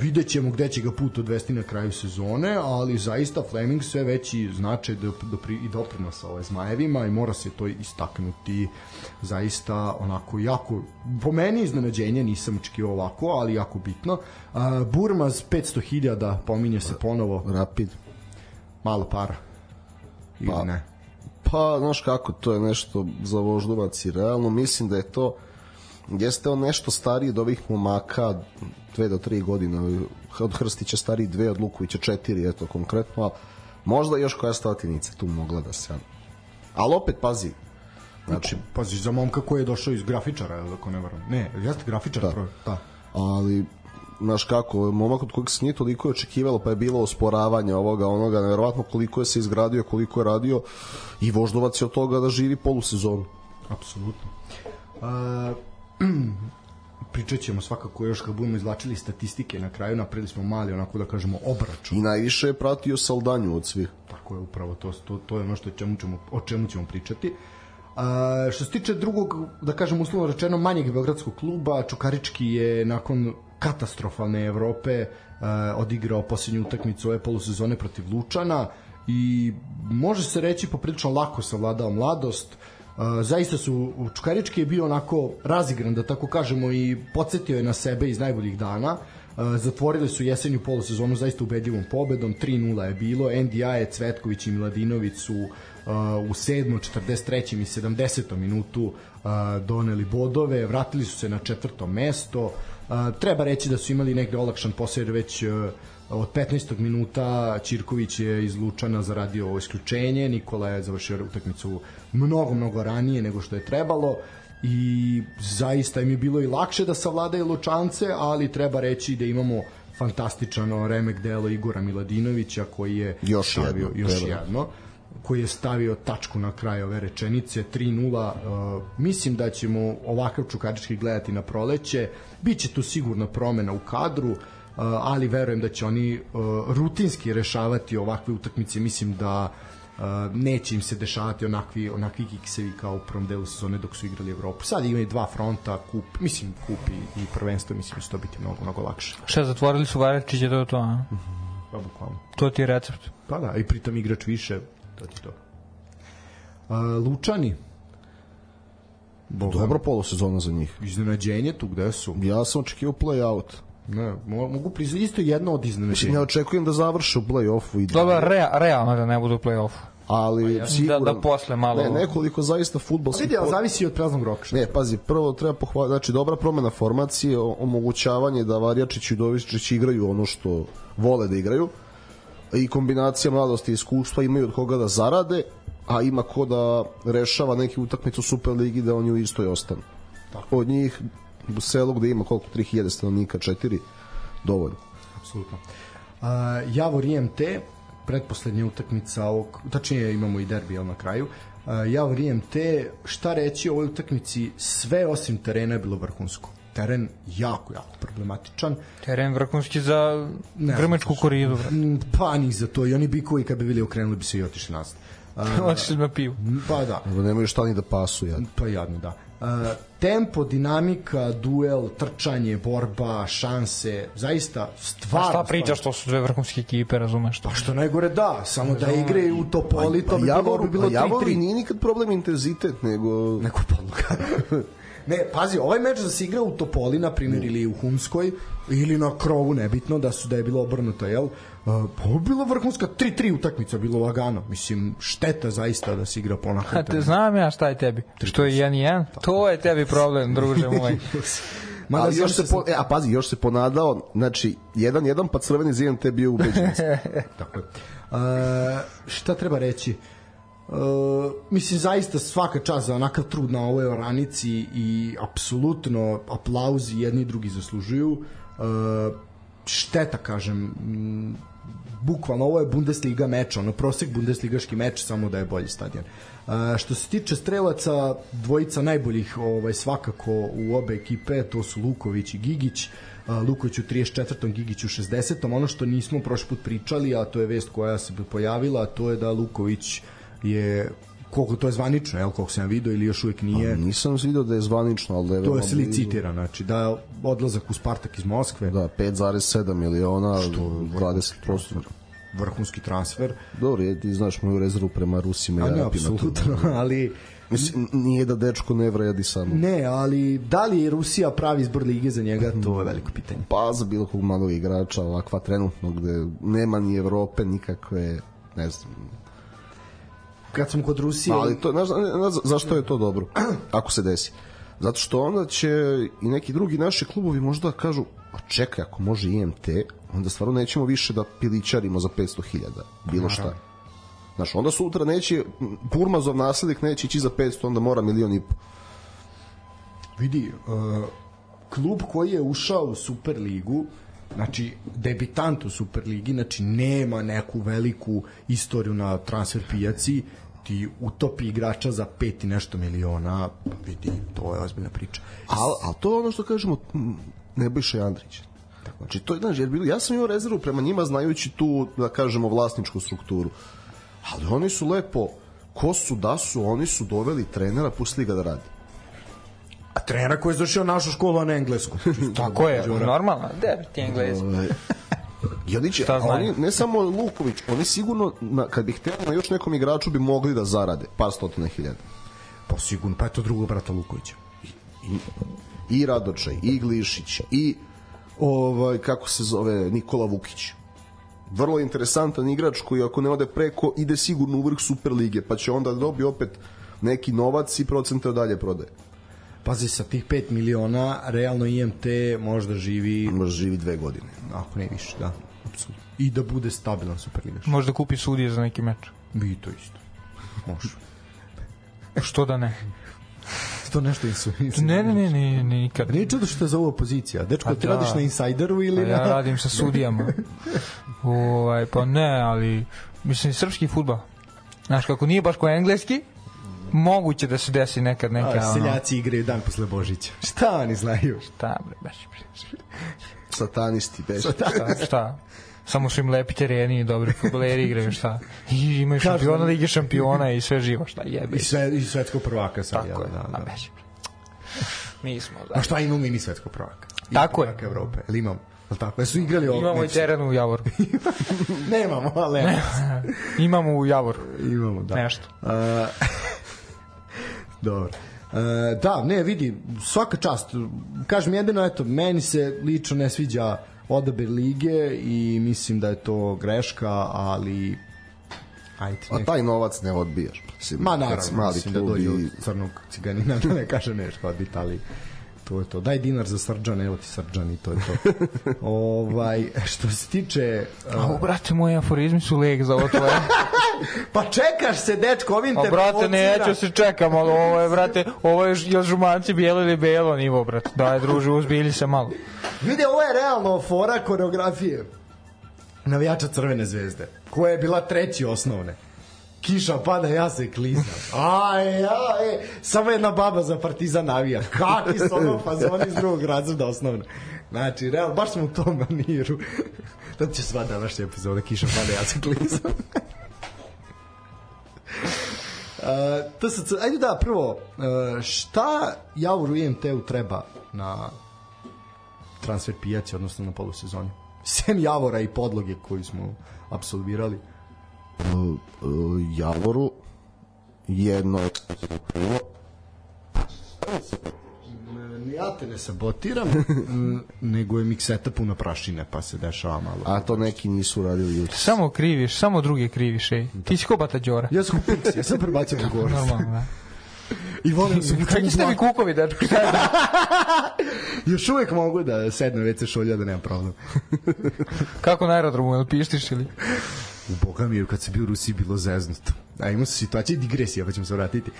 vidjet ćemo gde će ga put odvesti na kraju sezone, ali zaista Fleming sve veći značaj do, do, i doprinosa ove Zmajevima i mora se to istaknuti zaista onako jako, po meni iznenađenje nisam očekio ovako, ali jako bitno. Uh, Burmaz 500.000 pominje se ponovo. Rapid. Malo para. Ili pa, ne? Pa, znaš kako, to je nešto za voždovac i realno mislim da je to jeste on nešto stariji od ovih momaka dve do tri godine od Hrstića stariji dve, od Lukovića četiri, eto konkretno, ali možda još koja statinica tu mogla da se ali opet pazi znači pazi za momka koji je došao iz grafičara ako ne varam ne jeste grafičar da. da ali znaš kako, momak od kojeg se nije toliko očekivalo, pa je bilo osporavanje ovoga, onoga, nevjerovatno koliko je se izgradio, koliko je radio i Voždovac je od toga da živi polusezonu. Apsolutno. Uh, pričat ćemo svakako još kad budemo izlačili statistike na kraju, napravili smo mali onako da kažemo obračun. I najviše je pratio Saldanju od svih. Tako je, upravo to, to, to je ono što čemu ćemo, o čemu ćemo pričati. Uh, što se tiče drugog, da kažem uslovno rečeno, manjeg beogradskog kluba, Čukarički je nakon katastrofalne Evrope uh, odigrao posljednju utakmicu ove polusezone protiv Lučana i može se reći poprilično lako savladao mladost uh, zaista su Čukarički je bio onako razigran da tako kažemo i podsjetio je na sebe iz najboljih dana uh, zatvorili su jesenju polusezonu zaista ubedljivom pobedom 3-0 je bilo NDI, Cvetković i Miladinović su uh, u 7. 43. i 70. minutu doneli bodove, vratili su se na četvrto mesto, treba reći da su imali negde olakšan posao jer već uh, od 15. minuta Ćirković je iz Lučana zaradio ovo isključenje, Nikola je završio utakmicu mnogo, mnogo ranije nego što je trebalo i zaista im je bilo i lakše da savladaju Lučance, ali treba reći da imamo fantastičan remek delo Igora Miladinovića koji je još stavio jedno, još jedno koji je stavio tačku na kraj ove rečenice 3-0 uh, mislim da ćemo ovakav čukarički gledati na proleće biće tu sigurno promena u kadru uh, ali verujem da će oni uh, rutinski rešavati ovakve utakmice mislim da Uh, neće im se dešavati onakvi onakvi kiksevi kao u prvom delu sezone dok su igrali Evropu. Sad imaju dva fronta, kup, mislim kup i, i prvenstvo, mislim da će to biti mnogo, mnogo lakše. Šta, zatvorili su Varečiće to je to, a? Pa bukvalno. To ti je recept. Pa da, i pritom igrač više, to ti to. Uh, Lučani, Boga. Dobro polosezona za njih. Iznenađenje tu gde su? Ja sam očekivao play-out. Ne, mogu priznati isto jedno od iznenađenja. Mislim, ja očekujem da završe u play-offu. I Dobro, rea, realno da ne budu u play-offu ali ja, siguran, da, da posle malo ne, nekoliko zaista fudbalskih vidi, ali zavisi od praznog roka ne, pazi, prvo treba pohvaliti znači dobra promena formacije omogućavanje da Varjačić i Dovičić igraju ono što vole da igraju i kombinacija mladosti i iskustva imaju od koga da zarade a ima ko da rešava neki utakmicu Super Ligi da oni u istoj ostanu Tako. od njih u selu gde ima koliko 3000 stanovnika 4 dovoljno apsolutno uh, Javor IMT pretposlednja utakmica ovog, tačnije imamo i derbi na kraju. Uh, ja vrijem te, šta reći o ovoj utakmici, sve osim terena je bilo vrhunsko. Teren jako, jako problematičan. Teren vrhunski za grmečku koridu. Pa ni za to. I oni bikovi kad bi bili okrenuli bi se i otišli nazad. Uh, otišli na pivu. Pa da. Evo nemaju šta ni da pasu. Ja. Pa jadno, da. Uh, tempo, dinamika, duel, trčanje, borba, šanse, zaista stvarno. A šta pričaš, to su dve vrhunske ekipe, razumeš? Pa što najgore da, samo da igre u Topoli, to pa, bi bilo, bi bilo 3-3. Pa Javor nije nikad problem intenzitet, nego... Neko podloga. Ne, pazi, ovaj meč da se igra u Topoli, na primjer, ili u Humskoj, ili na krovu, nebitno, da su da je bilo obrnuto, jel? Uh, bilo vrhunska 3-3 utakmica, bilo lagano. Mislim, šteta zaista da se igra po onako. A te znam ja šta je tebi. Što je 1-1? To je tebi problem, druže moj. Ma Ali još se, po, e, a pazi, još se ponadao, znači, 1-1 pa crveni zijem te bio ubeđen. Tako je. Uh, šta treba reći? Uh, mislim zaista svaka čast za onakav trud na ovoj oranici i apsolutno aplauzi jedni i drugi zaslužuju uh, šteta kažem bukvalno ovo je Bundesliga meč, ono prosek Bundesligaški meč, samo da je bolji stadion. Uh, što se tiče strelaca, dvojica najboljih ovaj svakako u obe ekipe, to su Luković i Gigić. Uh, Luković u 34. Gigić u 60. Ono što nismo prošli put pričali, a to je vest koja se pojavila, to je da Luković je koliko to je zvanično, jel, koliko sam video ili još uvijek nije. A, nisam video da je zvanično, ali da je To je se licitira, znači da je odlazak u Spartak iz Moskve. Da, 5,7 miliona, što 20%. Vrhunski transfer. Dobro, je, ti znaš moju rezervu prema Rusima i Arapima. apsolutno, ali... Mislim, nije da dečko ne vredi samo. Ne, ali da li je Rusija pravi izbor lige za njega, to je veliko pitanje. Pa za bilo kog malog igrača, ovakva trenutno, gde nema ni Evrope nikakve, ne znam, kad smo kod Rusije... Ali to, znaš, znaš, zašto je to dobro, ako se desi? Zato što onda će i neki drugi naši klubovi možda kažu, čekaj, ako može IMT, onda stvarno nećemo više da pilićarimo za 500.000, bilo šta. Znaš, onda sutra neće, Purmazov naslednik neće ići za 500, onda mora milion i po. Vidi, uh, klub koji je ušao u Superligu, znači debitant u Superligi, znači nema neku veliku istoriju na transfer pijaci, ti utopi igrača za pet i nešto miliona, pa vidi, to je ozbiljna priča. Al, al to je ono što kažemo, Nebojša Andrić. Tako. Znači, to je, znaš, jer bilo, ja sam imao rezervu prema njima znajući tu, da kažemo, vlasničku strukturu. Ali oni su lepo, ko su da su, oni su doveli trenera, pustili ga da radi. A trenera koji je završio našu školu, a ne englesku. Tako je, normalno. Gde ti englesku? I oni će, oni, ne samo Luković, oni sigurno, na, kad bi htjeli na još nekom igraču bi mogli da zarade par stotina hiljada. Pa sigurno, pa je to drugo brata Lukovića. I, i, i Radočaj, i Glišić, i ovaj, kako se zove, Nikola Vukić. Vrlo interesantan igrač koji ako ne ode preko, ide sigurno u vrh Superlige, pa će onda dobiti opet neki novac i procente dalje prodaje. Pazi, sa tih 5 miliona, realno IMT možda živi... Možda živi dve godine. Ako ne više, da. Apsolutno. I da bude stabilan Superligaš. Možda kupi sudije za neki meč. Bi to isto. Može. Što da ne? to nešto insinuiraš? Ne, ne, ne, ne, nikad. Nije čudo što je za ovo opozicija. Dečko, pa ti da. radiš na insajderu ili pa ja na... Ja radim sa sudijama. ovaj, pa ne, ali mislim, srpski futbal. Znaš, kako nije baš ko engleski, moguće da se desi nekad neka... A, seljaci ono... igraju dan posle Božića. Šta oni znaju? Šta, bre, baš, bre. Satanisti, beš. Šta, šta? Samo su im lepi tereni i dobri futboleri igraju, šta? I imaju šampiona Lige šampiona i sve živo, šta jebe. I, sve, i svetsko prvaka sad. Tako je, da, da. da. Mi smo, da. A šta imamo mi ni svetsko prvaka? I Tako je. Evrope. Ili imamo? Al tako, su igrali ovo. Imamo i teren u Javoru. Nemamo, ali ne. imamo u Javoru. Imamo, da. Nešto. Uh, Dobro. E, da, ne, vidi, svaka čast. Kažem jedino, eto, meni se lično ne sviđa odabir lige i mislim da je to greška, ali Ajde, A taj novac ne odbijaš. Mislim, Ma naravno, mali mislim da dođe od crnog ciganina, da ne kaže nešto odbiti, ali to je to. Daj dinar za srđan, evo ti srđan i to je to. ovaj, što se tiče... Uh... A, brate, moji aforizmi su leg za ovo tvoje. pa čekaš se, dečko, ovim te A, brate, neću se čekam, ali ovo je, brate, ovo je jel žumanci bijelo ili belo nivo, brate. Daj, druže, uzbilji se malo. Vide, ovo je realno fora koreografije navijača Crvene zvezde, koja je bila treći osnovne kiša pada, ja se klizam. Aj, aj, samo jedna baba za partizan navija. Kakvi su ono fazoni iz drugog razreda osnovno. Znači, real, baš smo u tom maniru. to će sva današnja epizoda, kiša pada, ja se klizam. Uh, TSC, ajde da, prvo, uh, šta Javoru IMT-u treba na transfer pijaci, odnosno na polusezoni? Sem Javora i podloge koju smo absolvirali. Uh, uh, Javoru jedno krivo ja te ne sabotiram, nego je mikseta puna prašine, pa se dešava malo. A to neki nisu radili jutro. Samo kriviš, samo druge kriviš, ej. Ti si ko Bata Đora. Ja sam kupim, ja sam prebacio na goru. Normalno, da. I volim se Čekaj ste mi kukovi, dečko, šta je da? Još uvek mogu da sedne WC šolja da nema problem. Kako na aerodromu, jel pištiš ili? U Boga mi, kad se bio u Rusiji, bilo zeznuto. A imamo se situacije digresija, pa ćemo se vratiti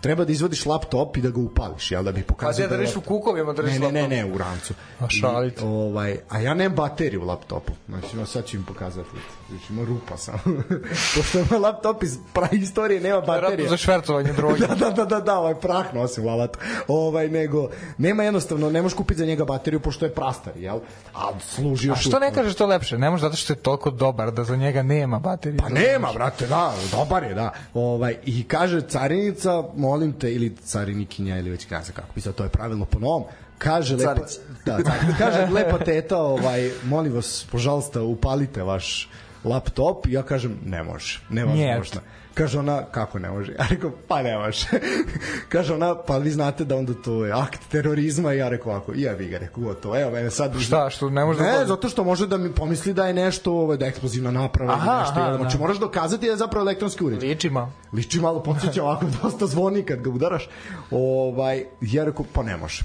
treba da izvodiš laptop i da ga upališ, jel da bi pokazao. A da držiš u kukovima, držiš ne, ne, ne, ne, u rancu. A šalit. I, ovaj, a ja nemam bateriju u laptopu. Znači, no, sad ću im pokazati. Znači, ima rupa samo. Pošto ima laptop iz istorije, nema baterije. za švercovanje droge. da, da, da, da, da, ovaj prah nosim u alatu. Ovaj, nego, nema jednostavno, ne možeš kupiti za njega bateriju pošto je prastar, jel? A služi još... A što ne kažeš to lepše? Ne može zato što je toliko dobar da za njega nema baterije. Pa nema, brate, da, dobar je, da. Ovaj, I kaže carinica, molim te, ili carinikinja, ili već kaže kako pisao, to je pravilno po novom, kaže lepa, da, kaže lepa teta, ovaj, molim vas, požalsta, upalite vaš laptop. I ja kažem, ne može, ne može. Kaže ona, kako ne može? Ja rekao, pa ne može. Kaže ona, pa vi znate da onda to je akt terorizma i ja rekao ovako, ja vi ga rekao, to, evo mene sad... Šta, što ne može Ne, da... zato što može da mi pomisli da je nešto, ovaj, da je eksplozivna naprava aha, ili nešto. Aha, znači, da. moraš dokazati da je zapravo elektronski uređaj. Liči malo. Liči malo, podsjeća ovako, dosta zvoni kad ga udaraš. Ovaj, ja rekao, pa ne može.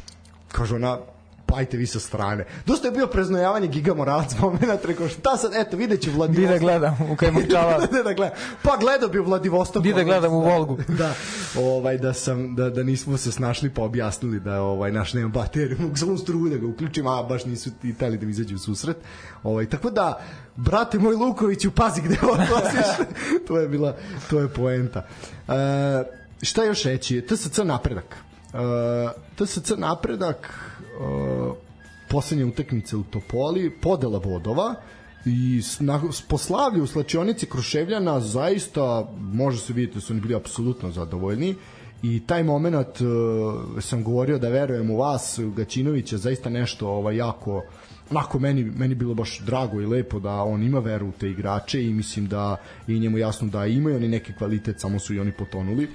Kaže ona, pajte vi sa strane. Dosta je bio preznojavanje Giga Moralac moment, rekao šta sad, eto, videće Vladivostok. Di da gledam, u kaj čala. da, da gledam. Pa gledao bi u Vladivostok. Di da gledam u Volgu. da, ovaj, da, sam, da, da nismo se snašli pa objasnili da ovaj, naš nema bateriju, mogu samo struju da ga uključim, a baš nisu ti teli da mi izađu u susret. Ovaj, tako da, brate moj Lukoviću, pazi gde odlaziš. to je bila, to je poenta. Uh, šta još reći? TSC napredak. Uh, TSC napredak uh, poslednje utakmice u Topoli, podela vodova i na, po slavlju u slačionici Kruševljana zaista može se vidjeti da su oni bili apsolutno zadovoljni i taj moment uh, sam govorio da verujem u vas Gaćinovića zaista nešto ovaj, jako uh, onako meni, meni bilo baš drago i lepo da on ima veru u te igrače i mislim da i njemu jasno da imaju oni neki kvalitet, samo su i oni potonuli.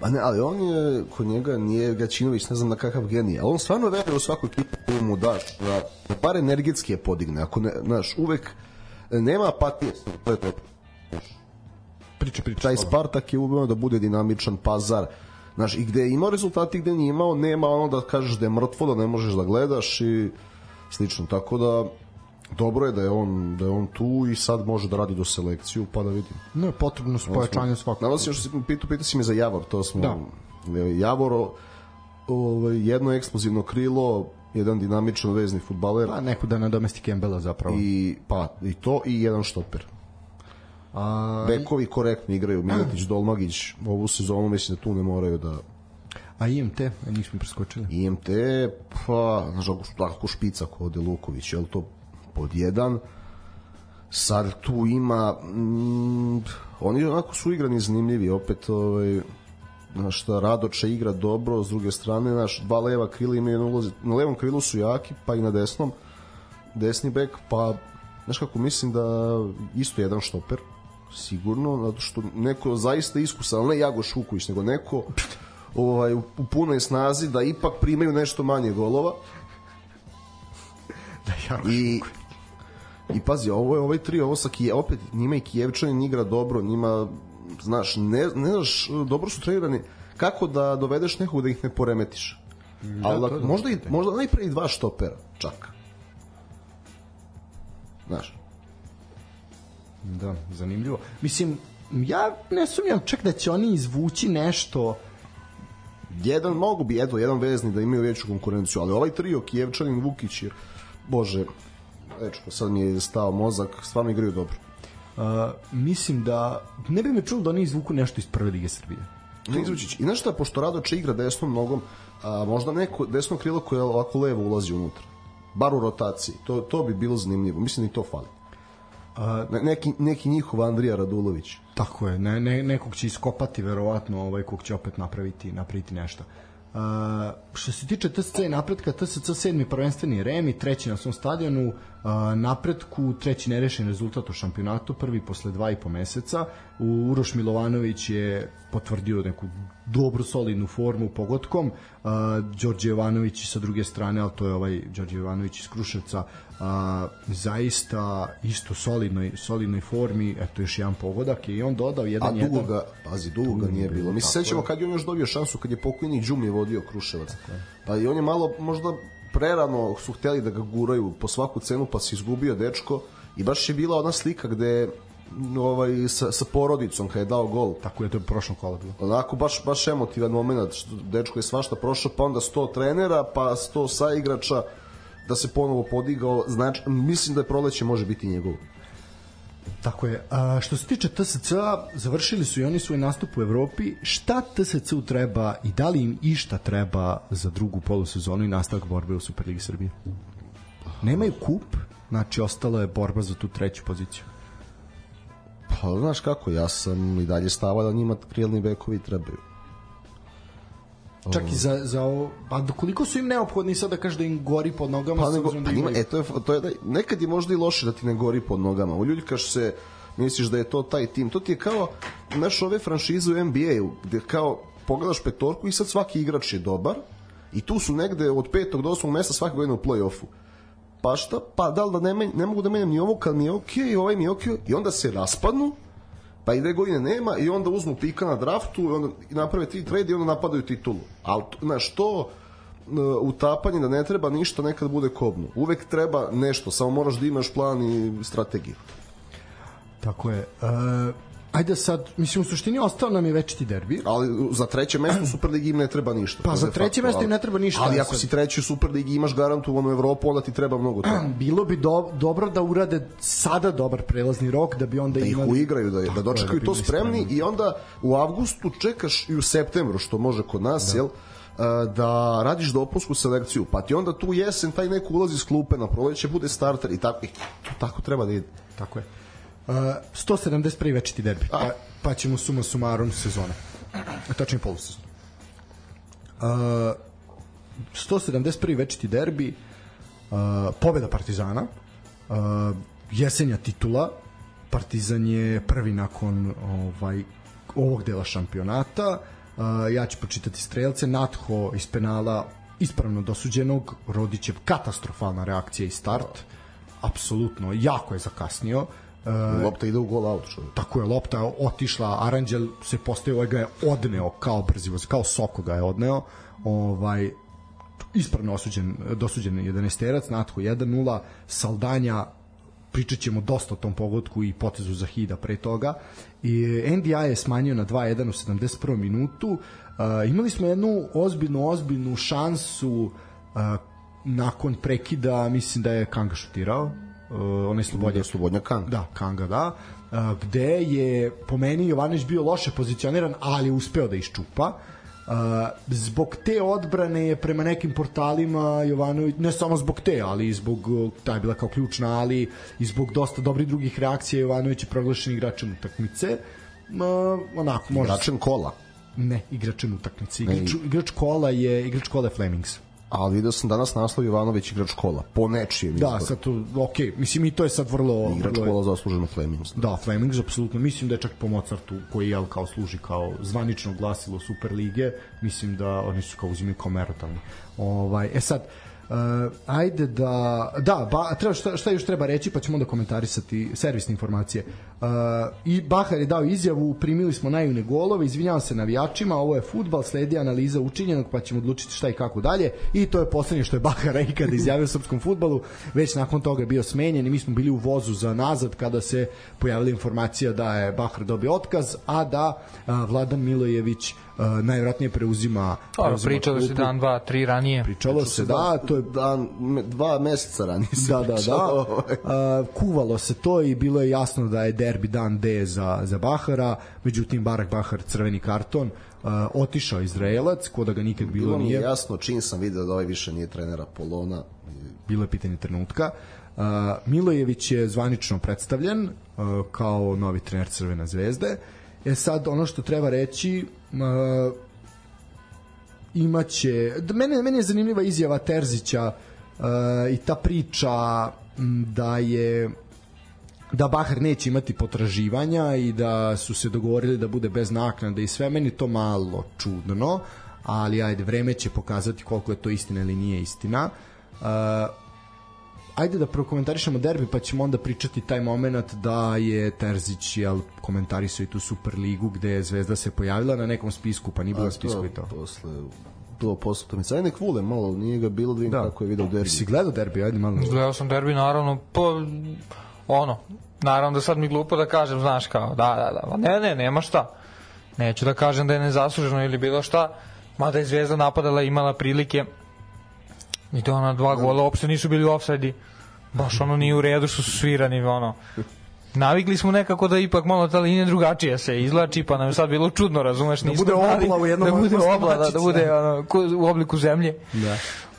Pa ne, ali on je, kod njega nije Gaćinović, ne znam na kakav genij, ali on stvarno veruje u svaku ekipu koju mu daš, da, da bar energetski je podigne, ako ne, znaš, uvek nema apatije, to je to. Priča, priča. Taj Spartak je uvijek da bude dinamičan pazar, znaš, i gde je imao rezultati, gde nije imao, nema ono da kažeš da je mrtvo, da ne možeš da gledaš i slično. Tako da dobro je da je on da je on tu i sad može da radi do selekciju pa da vidim. Ne, potrebno su pojačanje svakako. Nalazi što se pitu, pitu si me za Javor, to smo da. Javor ovaj, jedno eksplozivno krilo, jedan dinamičan vezni futbaler. Pa neko da nadomesti Kembela zapravo. I, pa, i to i jedan štoper. A... Bekovi korektno igraju, Miletić, Dolmagić, ovu sezonu mislim da tu ne moraju da A IMT, a njih smo preskočili. IMT, pa, znaš, tako špica kod Luković, je to pod jedan? Sad tu ima, mm, oni onako su igrani zanimljivi, opet, ovaj, znaš šta, Radoče igra dobro, s druge strane, znaš, dva leva krila imaju ulaz, na levom krilu su jaki, pa i na desnom, desni bek, pa, znaš kako, mislim da isto jedan štoper, sigurno, zato što neko zaista iskusan, ne Jagoš Vuković, nego neko ovaj, u, punoj snazi da ipak primaju nešto manje golova. da Jagoš I, I pazi, ovo je ovaj tri, ovo sa Kije, opet njima i Kijevčanin igra dobro, njima znaš, ne, ne znaš, dobro su trenirani kako da dovedeš nekog da ih ne poremetiš. Da, Ali da, možda, i, možda najpre i dva štopera, čak. Znaš. Da, zanimljivo. Mislim, ja ne sumnjam čak da će oni izvući nešto jedan mogu bi eto jedan vezni da imaju veću konkurenciju, ali ovaj trio Kijevčanin, Vukić i bože, dečko, sad mi je stao mozak, stvarno igraju dobro. Uh, mislim da ne bi me čulo da oni izvuku nešto iz prve lige Srbije. Ne izvući. I znaš šta, pošto Radoče igra desnom nogom, a, možda neko desno krilo koje ovako levo ulazi unutra. Bar u rotaciji. To, to bi bilo zanimljivo. Mislim da i to fali. A, ne, neki, neki njihov Andrija Radulović. Tako je, ne, ne, nekog će iskopati verovatno, ovaj, kog će opet napraviti, napraviti nešto. Uh, što se tiče TSC i napretka, TSC sedmi prvenstveni remi, treći na svom stadionu, uh, napretku, treći nerešen rezultat u šampionatu, prvi posle dva i po meseca. Uroš Milovanović je potvrdio neku dobru, solidnu formu pogotkom. Uh, Đorđe Jovanović sa druge strane, ali to je ovaj Đorđe Jovanović iz Kruševca, a, zaista isto solidnoj solidnoj formi eto još jedan pogodak i on dodao jedan jedan a dugo ga pazi dugo ga nije bilo mi se sećamo kad je on još dobio šansu kad je pokojni Đumi vodio Kruševac pa i on je malo možda prerano su hteli da ga guraju po svaku cenu pa se izgubio dečko i baš je bila ona slika gde ovaj sa, sa porodicom kad je dao gol. Tako je to prošlo kola bilo. Onako baš baš emotivan momenat što dečko je svašta prošao, pa onda 100 trenera, pa 100 saigrača da se ponovo podigao, znači mislim da je proleće može biti njegov. Tako je. A, što se tiče TSC, završili su i oni svoj nastup u Evropi. Šta TSC-u treba i da li im išta treba za drugu polusezonu i nastavak borbe u Superligi Srbije? Nemaju kup, znači ostala je borba za tu treću poziciju. Pa, znaš kako, ja sam i dalje stava da njima krilni bekovi trebaju. Čak i za, za ovo, pa koliko su im neophodni sad da kaže da im gori pod nogama? Pa, nego, da pa ima, e, to je, to je, da, nekad je možda i loše da ti ne gori pod nogama. Uljuljkaš se, misliš da je to taj tim. To ti je kao, znaš, ove franšize u NBA-u, gde kao pogledaš petorku i sad svaki igrač je dobar i tu su negde od petog do osmog mesta svake godine u play-offu. Pa šta? Pa da li da ne, ne mogu da menjam ni ovo kad mi je okej, okay, ovaj mi je okej, okay, i onda se raspadnu pa i dve godine nema i onda uzmu pika na draftu i onda naprave tri trade i onda napadaju titulu. Ali, znaš, to e, utapanje da ne treba ništa nekad bude kobno. Uvek treba nešto, samo moraš da imaš plan i strategiju. Tako je. Uh, Ajde sad, mislim u suštini ostao nam je večiti derbi. Ali za treće mesto u Superligi im ne treba ništa. Pa za treće mesto im ne treba ništa. Ali ako si treći u Superligi imaš garantovanu Evropu, onda ti treba mnogo toga. Bilo bi do, dobro da urade sada dobar prelazni rok da bi onda da imali... Da ih uigraju, da, da dočekaju da to spremni i onda u avgustu čekaš i u septembru, što može kod nas, da. jel? da radiš dopunsku selekciju, pa ti onda tu jesen taj neko ulazi iz klupe na proleće, bude starter i tako, i to tako treba da ide. Tako je. Uh, 171. večiti derbi. Pa, pa ćemo suma sumarom sezone. Tačnije polusezon. Uh, 171. večiti derbi. Uh, pobeda Partizana. Uh, jesenja titula. Partizan je prvi nakon ovaj ovog dela šampionata. Uh, ja ću počitati strelce. Natho iz penala ispravno dosuđenog. Rodićev katastrofalna reakcija i start. Apsolutno, jako je zakasnio. Uh, Uh, lopta ide u gol out. Što. Tako je, lopta otišla, Aranđel se postavio, ovaj ga je odneo kao brzivo, kao Soko ga je odneo. Ovaj, ispravno osuđen, dosuđen 11 terac, Natko 1-0, Saldanja pričat ćemo dosta o tom pogodku i potezu za Hida pre toga. I NDI je smanjio na 2-1 u 71. minutu. Uh, imali smo jednu ozbiljnu, ozbiljnu šansu uh, nakon prekida, mislim da je Kanga šutirao, uh, onaj slobodnjak. Slobodnjak Kanga. Da, Kanga, da. Uh, gde je po meni Jovanović bio loše pozicioniran, ali je uspeo da iščupa. Uh, zbog te odbrane je prema nekim portalima Jovanović, ne samo zbog te, ali i zbog, ta je bila kao ključna, ali i zbog dosta dobrih drugih reakcija Jovanović je proglašen igračem utakmice. Uh, onako, može... Igračem kola? Ne, igračem utakmice. Igrač, igrač kola je igrač kola je Flemings ali video sam danas naslov Jovanović igrač kola, po nečijem izboru. Da, sad to, ok, mislim i to je sad vrlo... Igrač vrlo... kola zasluženo Flemings. Da, Flemings, apsolutno, mislim da je čak po Mozartu, koji je kao služi kao zvanično glasilo Super lige, mislim da oni su kao uzimaju kao merotalni. Ovaj, e sad, Uh, ajde da da ba, treba šta, šta još treba reći pa ćemo onda komentarisati servisne informacije. Uh, I Bahar je dao izjavu, primili smo najune golove, izvinjavam se navijačima, ovo je fudbal, sledi analiza učinjenog pa ćemo odlučiti šta i kako dalje i to je poslednje što je Bahar ikada izjavio u srpskom fudbalu, već nakon toga je bio smenjen i mi smo bili u vozu za nazad kada se pojavila informacija da je Bahar dobio otkaz, a da uh, Vladan Milojević uh, najvratnije preuzima, Dobro, pričalo se dan, dva, tri ranije. Pričalo se, da, to je dan, dva meseca ranije se da, da, da. Uh, kuvalo se to i bilo je jasno da je derbi dan D za, za Bahara, međutim Barak Bahar crveni karton, uh, otišao Izraelac, ko da ga nikad bilo, bilo nije. Bilo jasno, čim sam video da ovaj više nije trenera Polona. Bilo je pitanje trenutka. Uh, Milojević je zvanično predstavljen uh, kao novi trener Crvena zvezde. E sad, ono što treba reći, uh, imaće mene meni je zanimljiva izjava Terzića uh, i ta priča da je da Bahar neće imati potraživanja i da su se dogovorili da bude bez naknade i sve meni to malo čudno ali ajde vreme će pokazati koliko je to istina ili nije istina uh, ajde da prokomentarišemo derbi pa ćemo onda pričati taj moment da je Terzić jel, komentarisao i tu Superligu gde je Zvezda se pojavila na nekom spisku pa nije bila spisku i to. Posle to posle utakmice. Ajde nek vule malo, nije ga bilo da vidim da. kako je video derbi. Si gledao derbi, ajde malo. Gledao sam derbi naravno, pa ono, naravno da sad mi glupo da kažem, znaš kao, da, da, da, ne, ne, nema šta. Neću da kažem da je nezasluženo ili bilo šta, mada je Zvezda napadala imala prilike i to ona dva gola uopšte nisu bili u offside baš ono nije u redu što su svirani ono navikli smo nekako da ipak malo ta linija drugačija se izlači, pa nam je sad bilo čudno, razumeš, da bude obla u jednom da bude obla, da, da bude ono, u obliku zemlje. Da.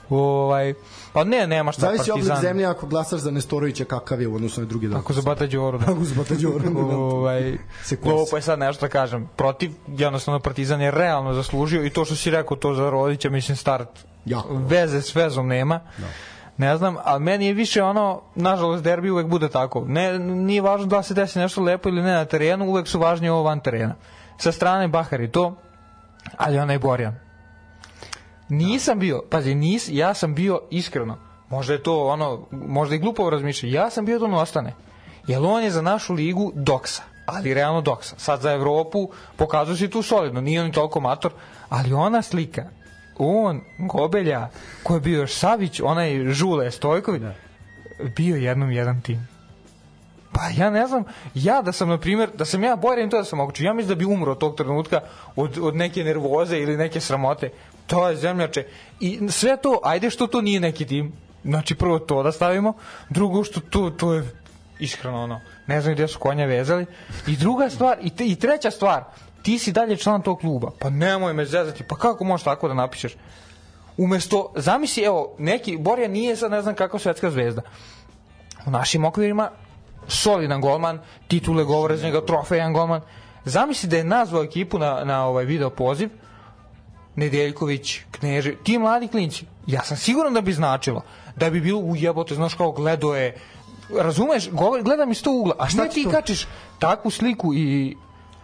Ovaj, pa ne, nema šta Zavisi Partizan. oblik zemlje ako glasaš za Nestorovića kakav je u odnosu na drugi dan. Ako za Bata Đoru. Da. Ako za Bata Đoru. Da. ovaj, ovo pa je sad nešto da kažem. Protiv, jednostavno Partizan je realno zaslužio i to što si rekao, to za Rodića, mislim, start jako. veze s vezom nema. Da ne znam, ali meni je više ono, nažalost, derbi uvek bude tako. Ne, nije važno da se desi nešto lepo ili ne na terenu, uvek su važni ovo van terena. Sa strane Bahar i to, ali onaj Borjan. Nisam bio, pazi, nis, ja sam bio iskreno, možda je to ono, možda i glupo razmišljati, ja sam bio da on ostane. Jer on je za našu ligu doksa, ali realno doksa. Sad za Evropu pokazuje se tu solidno, nije on toliko mator, ali ona slika on, Gobelja, ko je bio još Savić, onaj Žule Stojković, da. bio jednom jedan tim. Pa ja ne znam, ja da sam, na primjer, da sam ja borim to da sam moguće, ja mislim da bi umro tog trenutka od, od neke nervoze ili neke sramote. To je zemljače. I sve to, ajde što to nije neki tim. Znači, prvo to da stavimo, drugo što to, to je iskreno ono, ne znam gde su konja vezali. I druga stvar, i, te, i treća stvar, ti si dalje član tog kluba, pa nemoj me zezati, pa kako možeš tako da napišeš? Umesto, zamisli, evo, neki, Borja nije sad ne znam kakva svetska zvezda. U našim okvirima solidan golman, titule govore za njega, trofejan golman. Zamisli da je nazvao ekipu na, na ovaj video poziv, Nedeljković, Kneže, ti mladi klinci. Ja sam siguran da bi značilo, da bi bilo ujebote, znaš kao gledo je, razumeš, govori, gledam iz tog ugla, a šta ti to? kačiš takvu sliku i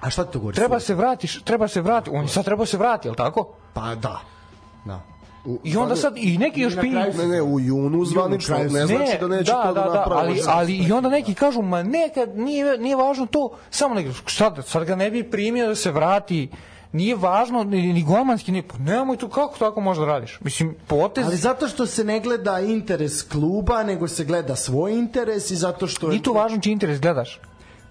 A šta ti to govori? Treba se vratiš, treba se vrati. On sad treba se vrati, je li tako? Pa da. Da. U, I onda sad i neki još piju ne ne u junu zvanično ne znači da neće da, to da, da, da ali ali i onda neki kažu ma neka nije nije važno to samo neki šta sad ga ne bi primio da se vrati nije važno, ni, ni golmanski, ni, pa nemoj tu, kako tako možda radiš? Mislim, potez... Ali zato što se ne gleda interes kluba, nego se gleda svoj interes i zato što... Nije to važno čiji interes gledaš.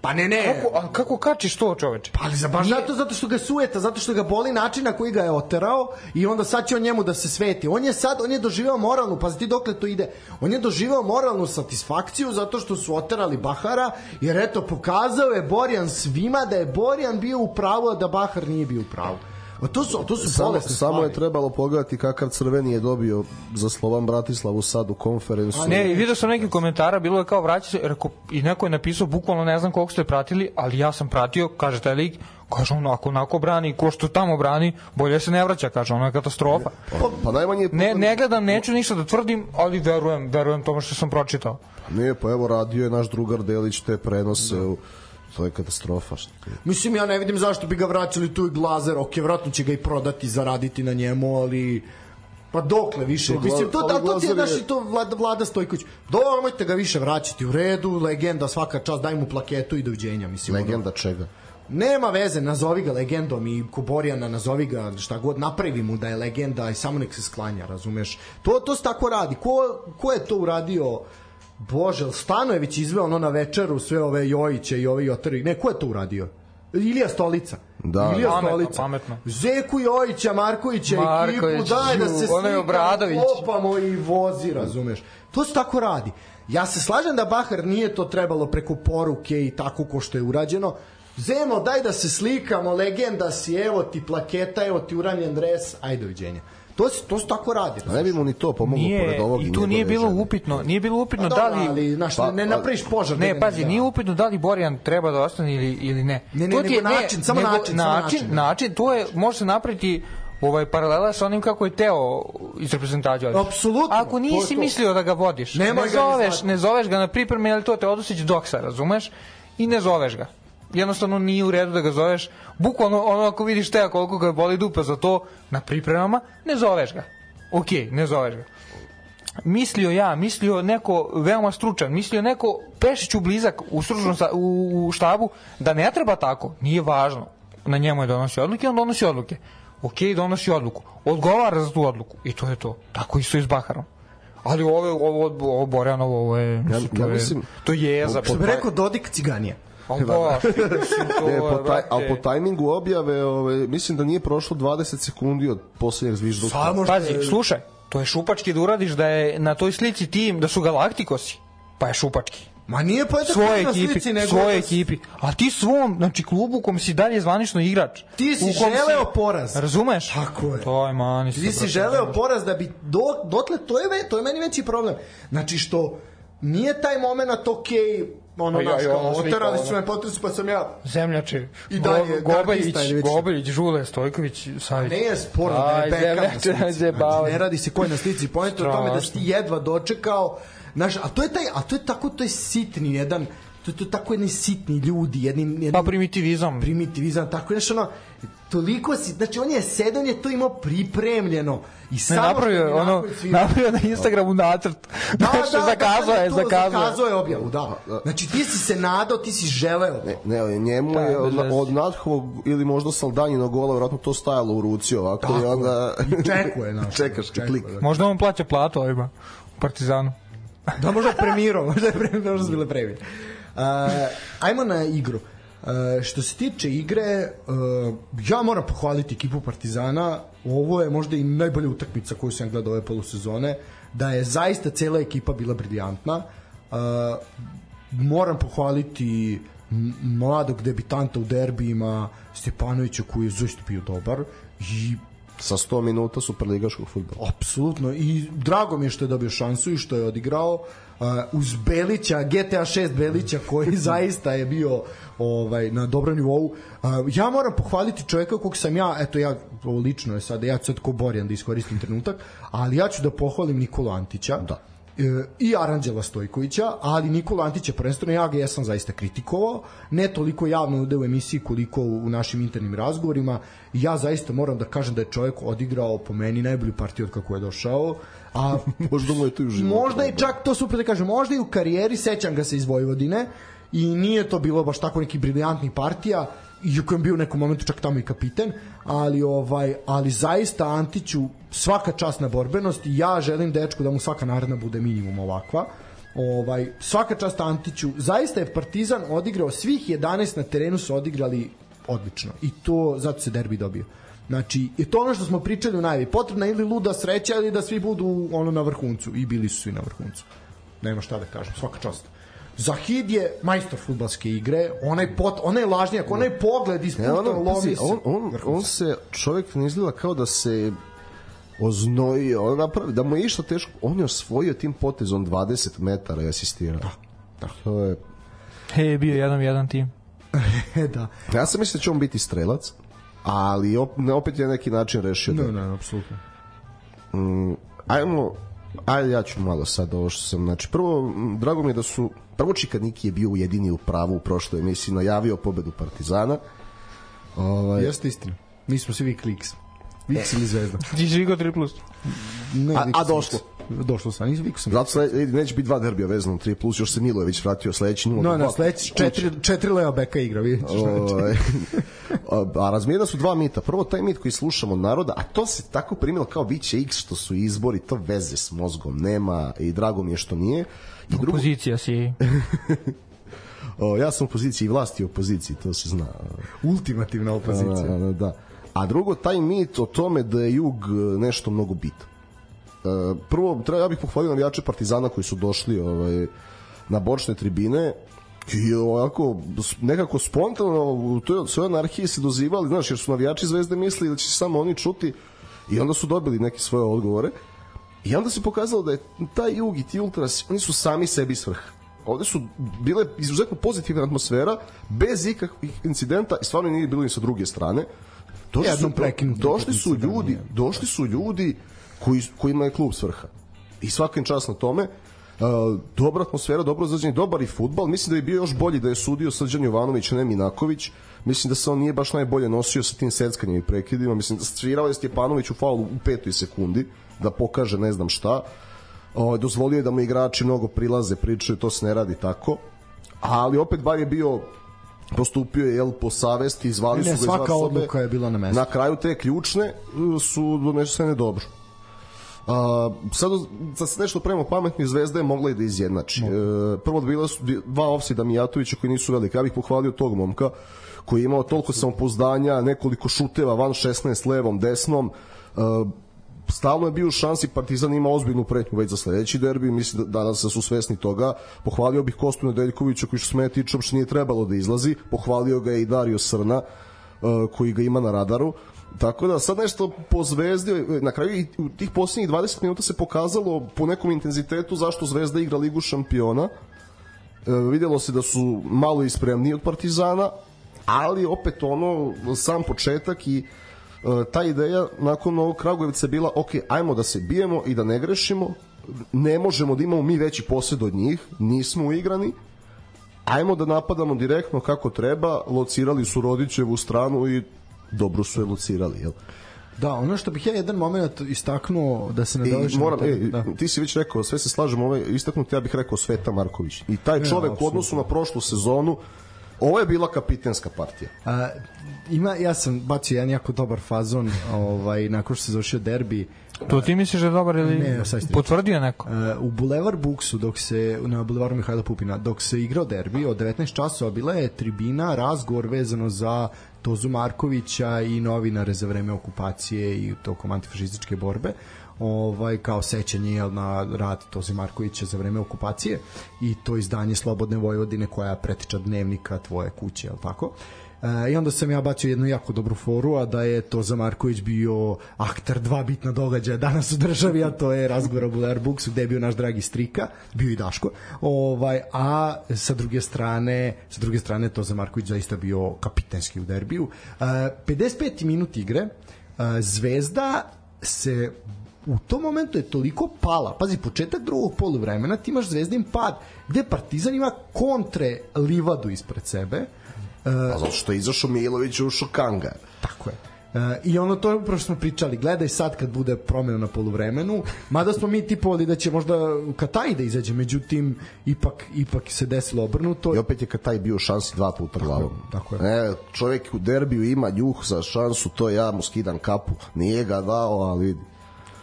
Pa ne, ne. Kako, a kako kačiš to, čoveče? Pa ali za baš zato, zato što ga sueta, zato što ga boli način na koji ga je oterao i onda sad će on njemu da se sveti. On je sad, on je doživeo moralnu, pa ti dokle to ide, on je doživeo moralnu satisfakciju zato što su oterali Bahara, jer eto, pokazao je Borjan svima da je Borjan bio u pravu, a da Bahar nije bio u pravu. A to su, to su samo, samo je trebalo pogledati kakav crveni je dobio za Slovan Bratislavu sad u konferencu. Ne, vidio sam neki komentara, bilo je kao vraća se, rekao, i neko je napisao, bukvalno ne znam koliko ste pratili, ali ja sam pratio, kaže taj lik, kaže on ako onako brani, ko što tamo brani, bolje se ne vraća, kaže, ono je katastrofa. Pa, pa najmanje... Ne, ne gledam, neću ništa da tvrdim, ali verujem, verujem tome što sam pročitao. Pa nije, pa evo radio je naš drugar Delić te prenose da. u to je katastrofa. Što Mislim, ja ne vidim zašto bi ga vraćali tu i Glazer, ok, vratno će ga i prodati, zaraditi na njemu, ali... Pa dokle više? To, Mislim, to, da, to ti je naši to vlada, vlada Stojković. Domojte ga više vraćati u redu, legenda svaka čast, daj mu plaketu i doviđenja. Mislim, legenda ono, čega? Nema veze, nazovi ga legendom i Kuborjana, nazovi ga šta god, napravi mu da je legenda i samo nek se sklanja, razumeš? To, to se tako radi. Ko, ko je to uradio? Bože, Stanojević izveo ono na večeru sve ove Jojiće i ove Jotari. Ne, ko je to uradio? Ilija Stolica. Da. Ilija pametno, Stolica. Pametno. Zeku Jojića, Markovića, Marković, ekipu, daj da se onaj Obradović. opamo i vozi, razumeš. To se tako radi. Ja se slažem da Bahar nije to trebalo preko poruke i tako ko što je urađeno. Zemo, daj da se slikamo, legenda si, evo ti plaketa, evo ti uranjen dres, ajde doviđenja. To se to se tako radi. Ne bi mu ni to pomoglo nije, pored ovog. I tu nije bilo upitno, nije bilo upitno pa, da li ali znaš, pa, ne napraviš požar. Ne, pazi, nije upitno da li Borjan treba da ostane ili ili ne. Ne, ne, to ti je, način, samo nego, način, način, način. način, to je može se napraviti ovaj paralela sa onim kako je Teo iz reprezentacije. Apsolutno. Ako nisi mislio da ga vodiš, Nemoj ne zoveš, ne zoveš ga na pripreme, ali to te Odosić doksa, razumeš? I ne zoveš ga jednostavno nije u redu da ga zoveš. Bukvalno ono ako vidiš te koliko ga boli dupa za to na pripremama, ne zoveš ga ok, ne zoveš ga. Mislio ja, mislio neko veoma stručan, mislio neko Pešiću blizak u stručnom u, u štabu da ne treba tako, nije važno. Na njemu je donosi odluke, on donosi odluke. Ok, donosi odluku. Odgovara za tu odluku. I to je to. Tako isto i s Baharom. Ali ovo, ovo, ovo, ovo Borjanovo, ovo je, mislim, ja, ja mislim, to je jeza. Što bi rekao Dodik Ciganija. Ali pa, ne, po taj, ali po tajmingu objave, ove, mislim da nije prošlo 20 sekundi od poslednjeg zvižduka. Samo što Pazi, slušaj, to je šupački da uradiš da je na toj slici tim, da su galaktikosi, pa je šupački. Ma nije pa je svoje ekipi, slici, nego svoje da... ekipi. A ti svom, znači klubu u kom si dalje zvanično igrač. Ti si želeo si, poraz. Razumeš? Tako je. To je mani. Ti si želeo poraz da bi do, dotle to je to je meni veći problem. Znači što nije taj momenat okej okay, ono, naš, ja, kao, oterali su me potresu, pa sam ja... Zemljači. I dalje, Gobeljić, Gobeljić, Žule, Stojković, Savić. Ne je sporno da je slici. Znači, ne radi se ko je na slici. Pojento je tome da si jedva dočekao, Znaš, a to je taj, a to je tako, to je sitni jedan, to, to tako jedni sitni ljudi, jedni, jedni pa primitivizam. Primitivizam, tako nešto ono, toliko si, znači on je sedao, on je to imao pripremljeno i samo ne, napravio, ono, napravio na Instagramu nacrt. Da, da, da, zakazao je, zakazao. Zakazao je objavu, da. Znači ti si se nadao, ti si želeo. Ne, ne njemu da, je od, od Nathovog ili možda Saldanjinog gola vjerojatno to stajalo u ruci ovako Tako, i onda čekuje naš. Čekaš klik. Da. Možda on plaća platu ovima. Partizanu. da možda premiro, možda je premiro, možda bile previše. Uh, ajmo na igru. Uh, što se tiče igre, uh, ja moram pohvaliti ekipu Partizana. Ovo je možda i najbolja utakmica koju sam gledao ove polusezone. Da je zaista cela ekipa bila briljantna. Uh, moram pohvaliti mladog debitanta u derbijima Stepanovića koji je zaista bio dobar i sa 100 minuta superligaškog fudbala. Apsolutno i drago mi je što je dobio šansu i što je odigrao uh, uz Belića, GTA 6 Belića koji zaista je bio ovaj na dobrom nivou. Uh, ja moram pohvaliti čoveka kog sam ja, eto ja ovo lično je sad, ja ću sad ko Borjan da iskoristim trenutak, ali ja ću da pohvalim Nikolu Antića. Da i Aranđela Stojkovića, ali Nikola Antića prvenstveno ja ga jesam zaista kritikovao, ne toliko javno u emisiji koliko u našim internim razgovorima. Ja zaista moram da kažem da je čovjek odigrao po meni najbolju partiju od kako je došao. A možda mu je to i u. Možda i čak to super da kažem, možda i u karijeri sećam ga se iz Vojvodine i nije to bilo baš tako neki briljantnih partija iako je bio u nekom momentu čak tamo i kapiten, ali ovaj ali zaista Antiću svaka čast na borbenost i ja želim dečku da mu svaka naredna bude minimum ovakva. Ovaj svaka čast Antiću. Zaista je Partizan odigrao svih 11 na terenu su odigrali odlično i to zato se derbi dobio. Znači, je to ono što smo pričali u najavi. Potrebna ili luda sreća ili da svi budu ono na vrhuncu. I bili su svi na vrhuncu. Nema šta da kažem, svaka čast. Zahid je majstor futbalske igre, onaj pot, onaj lažnjak, onaj pogled iz puta ono, lomi se. On, on, on se, čovjek ne izgleda kao da se oznojio, on napravi, da mu je išlo teško, on je osvojio tim potezom 20 metara i asistirao. Da, da. To je... He, bio jedan jedan tim. da. Ja sam mislio da će on biti strelac, ali op, opet je neki način rešio. Ne, da... ne, apsolutno. Mm, ajmo, ajde ja ću malo sad ovo što sam, znači prvo, drago mi je da su, prvo Čikanik je bio jedini u pravu u prošloj emisiji, najavio pobedu Partizana. Ovaj... Jeste istina. Mi smo svi vikli X. X ili Zvezda. Ti si 3 plus. Ne, a, a došlo? Došlo sam, nisam vikao sam. Zato sled, neće biti dva derbija vezano 3 plus, još se Milojević vratio sledeći 0. No, na sledeći četiri, četiri leva beka igra, vidiš. Ovaj, a, a razmijena su dva mita. Prvo taj mit koji slušamo od naroda, a to se tako primilo kao biće X što su izbori, to veze s mozgom nema i drago mi je što nije. I drugo... Opozicija si. o, ja sam u poziciji vlasti i opoziciji, to se zna. Ultimativna opozicija. Da, da, da. A drugo, taj mit o tome da je jug nešto mnogo bitan E, prvo, treba, ja bih pohvalio navijače Partizana koji su došli ovaj, na bočne tribine i ovako nekako spontano u toj svojoj anarhiji se dozivali, znaš, jer su navijači Zvezde mislili da će samo oni čuti i onda su dobili neke svoje odgovore i onda se pokazalo da je taj jug i ti ultras, oni su sami sebi svrh. Ovde su bile izuzetno pozitivna atmosfera bez ikakvih incidenta i stvarno nije bilo ni sa druge strane. Došli su, došli su ljudi došli su ljudi koji, kojima je klub svrha. I svakim čas na tome. Uh, dobra atmosfera, dobro zađenje, dobar i futbal. Mislim da je bio još bolji da je sudio Srđan Jovanović, a ne Minaković. Mislim da se on nije baš najbolje nosio sa tim seckanjem i prekidima. Mislim da svirao je Stjepanović u faulu u petoj sekundi da pokaže ne znam šta. Uh, dozvolio je da mu igrači mnogo prilaze, pričaju, to se ne radi tako. Ali opet bar je bio postupio je jel, po savesti, zvali ne, su ga svaka odluka je bila na mestu. Na kraju te ključne su donesene dobro. A, sad, sad se nešto prema pametni Zvezda je mogla i da izjednači. E, prvo bila su dva ofsida Mijatovića koji nisu veliki. Ja bih pohvalio tog momka koji je imao toliko samopouzdanja, nekoliko šuteva van 16 levom, desnom. E, stalno je bio u šansi Partizan ima ozbiljnu pretnju već za sledeći derbi, mislim da danas da su svesni toga. Pohvalio bih Kostu Nedeljkovića koji što sme tiče uopšte nije trebalo da izlazi. Pohvalio ga je i Dario Srna e, koji ga ima na radaru. Tako da sad nešto po Zvezdi, na kraju i u tih posljednjih 20 minuta se pokazalo po nekom intenzitetu zašto Zvezda igra Ligu šampiona. E, vidjelo se da su malo ispremniji od Partizana, ali opet ono, sam početak i e, ta ideja nakon ovog Kragujevca je bila, ok, ajmo da se bijemo i da ne grešimo, ne možemo da imamo mi veći posed od njih, nismo uigrani, ajmo da napadamo direktno kako treba, locirali su Rodićevu stranu i dobro su locirali, jel? Da, ono što bih ja jedan moment istaknuo da se nadovežem. Moram, e, da. ti si već rekao, sve se slažemo, ovaj istaknuti ja bih rekao Sveta Marković. I taj čovek ja, u odnosu na prošlu sezonu Ovo je bila kapitenska partija. A, ima, ja sam bacio jedan jako dobar fazon ovaj, nakon što se završio derbi To ti misliš da je dobar ili ne, potvrdio neko? Uh, u Bulevar Buksu, dok se, na Bulevaru Mihajla Pupina, dok se igrao derbi, od 19 časova bila je tribina, razgovor vezano za Tozu Markovića i novinare za vreme okupacije i tokom antifašističke borbe ovaj kao sećanje na rad Toze Markovića za vreme okupacije i to izdanje Slobodne Vojvodine koja pretiča dnevnika tvoje kuće, al tako? E, I onda sam ja bacio jednu jako dobru foru, a da je to za Marković bio aktor dva bitna događaja danas u državi, a to je razgovor o Bular Buksu, gde je bio naš dragi Strika, bio i Daško, ovaj, a sa druge strane, sa druge strane to za Marković zaista bio kapitenski u derbiju. E, 55. minut igre, e, Zvezda se u tom momentu je toliko pala. Pazi, početak drugog poluvremena, ti imaš zvezdin pad, gde Partizan ima kontre livadu ispred sebe, Uh, zato što je izašao Milović u Šokanga. Tako je. I ono to je upravo što smo pričali, gledaj sad kad bude promena na poluvremenu, mada smo mi tipovali da će možda Kataj da izađe, međutim ipak ipak se desilo obrnuto. I opet je Kataj bio šansi dva puta glavom. Tako je. E, čovjek u derbiju ima njuh za šansu, to ja mu skidam kapu. Nije ga dao, ali